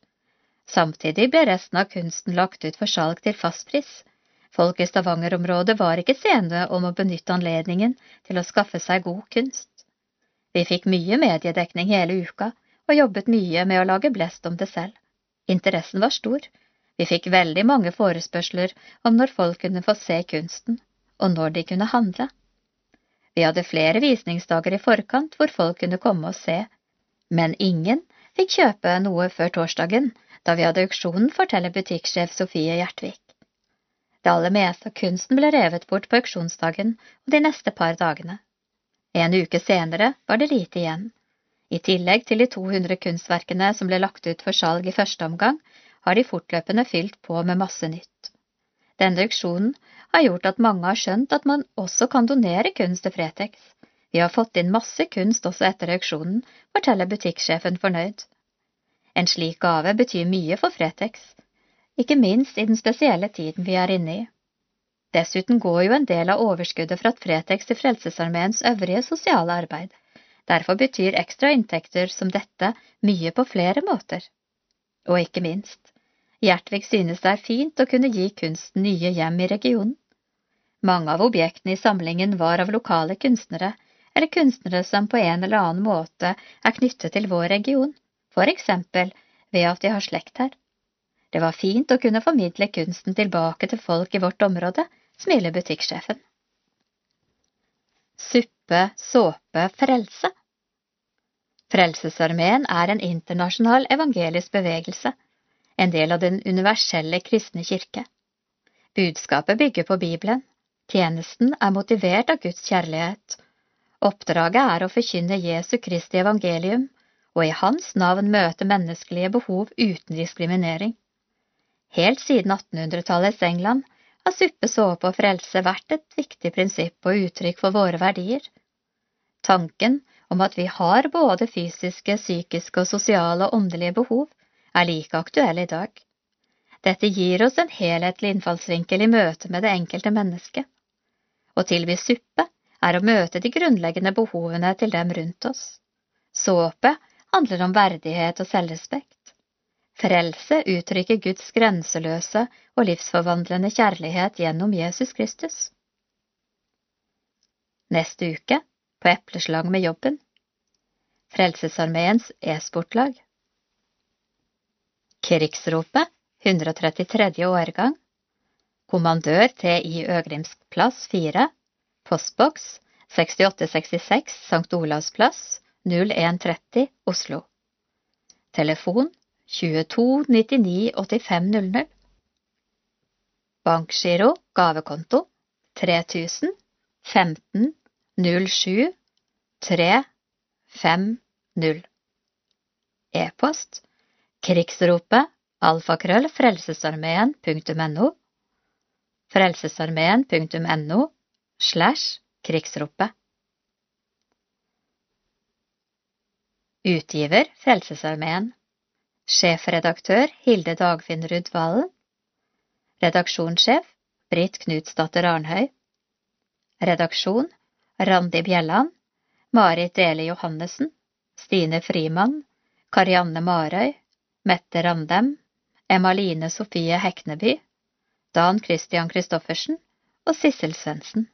Samtidig ble resten av kunsten lagt ut for salg til fastpris. Folk i Stavanger-området var ikke sene om å benytte anledningen til å skaffe seg god kunst. Vi fikk mye mediedekning hele uka og jobbet mye med å lage blest om det selv. Interessen var stor. Vi fikk veldig mange forespørsler om når folk kunne få se kunsten, og når de kunne handle. Vi hadde flere visningsdager i forkant hvor folk kunne komme og se, men ingen fikk kjøpe noe før torsdagen, da vi hadde auksjonen, forteller butikksjef Sofie Gjertvik. Det aller meste av kunsten ble revet bort på auksjonsdagen og de neste par dagene. En uke senere var det lite igjen. I tillegg til de 200 kunstverkene som ble lagt ut for salg i første omgang, har de fortløpende fylt på med masse nytt. Denne auksjonen har gjort at mange har skjønt at man også kan donere kunst til Fretex. Vi har fått inn masse kunst også etter auksjonen, forteller butikksjefen fornøyd. En slik gave betyr mye for Fretex, ikke minst i den spesielle tiden vi er inne i. Dessuten går jo en del av overskuddet fra Fretex til Frelsesarmeens øvrige sosiale arbeid. Derfor betyr ekstra inntekter som dette mye på flere måter. Og ikke minst, Gjertvik synes det er fint å kunne gi kunsten nye hjem i regionen. Mange av objektene i samlingen var av lokale kunstnere, eller kunstnere som på en eller annen måte er knyttet til vår region, for eksempel ved at de har slekt her. Det var fint å kunne formidle kunsten tilbake til folk i vårt område, smiler butikksjefen. Suppe, såpe, frelse Frelsesarmeen er en internasjonal evangelisk bevegelse, en del av den universelle kristne kirke. Budskapet bygger på Bibelen, tjenesten er motivert av Guds kjærlighet. Oppdraget er å forkynne Jesu Kristi evangelium og i Hans navn møte menneskelige behov uten diskriminering. Helt siden 1800-tallets England har suppe, såpe og frelse vært et viktig prinsipp og uttrykk for våre verdier. Tanken om at vi har både fysiske, psykiske og sosiale og åndelige behov, er like aktuell i dag. Dette gir oss en helhetlig innfallsvinkel i møte med det enkelte mennesket. Å tilby suppe er å møte de grunnleggende behovene til dem rundt oss. Såpe handler om verdighet og selvrespekt. Frelse uttrykker Guds grenseløse og livsforvandlende kjærlighet gjennom Jesus Kristus. Neste uke, på epleslang med jobben, Frelsesarmeens e-sportlag. Krigsropet, 133. årgang, kommandør TI Øgrimsk plass 4, postboks 6866 St. Olavs plass 0130 Oslo. Telefon 22 99 85 00. Bankgiro gavekonto 3000 15 07 350. E-post krigsropet alfakrøll frelsesarmeen.no frelsesarmeen.no slash krigsropet Utgiver Frelsesarmeen Sjefredaktør Hilde Dagfinn Rudvallen. Redaksjonssjef Britt Knutsdatter Arnhøy. Redaksjon Randi Bjelland, Marit Dele Johannessen, Stine Frimann, Karianne Marøy, Mette Randem, Emmaline Sofie Hekneby, Dan Christian Christoffersen og Sissel Svendsen.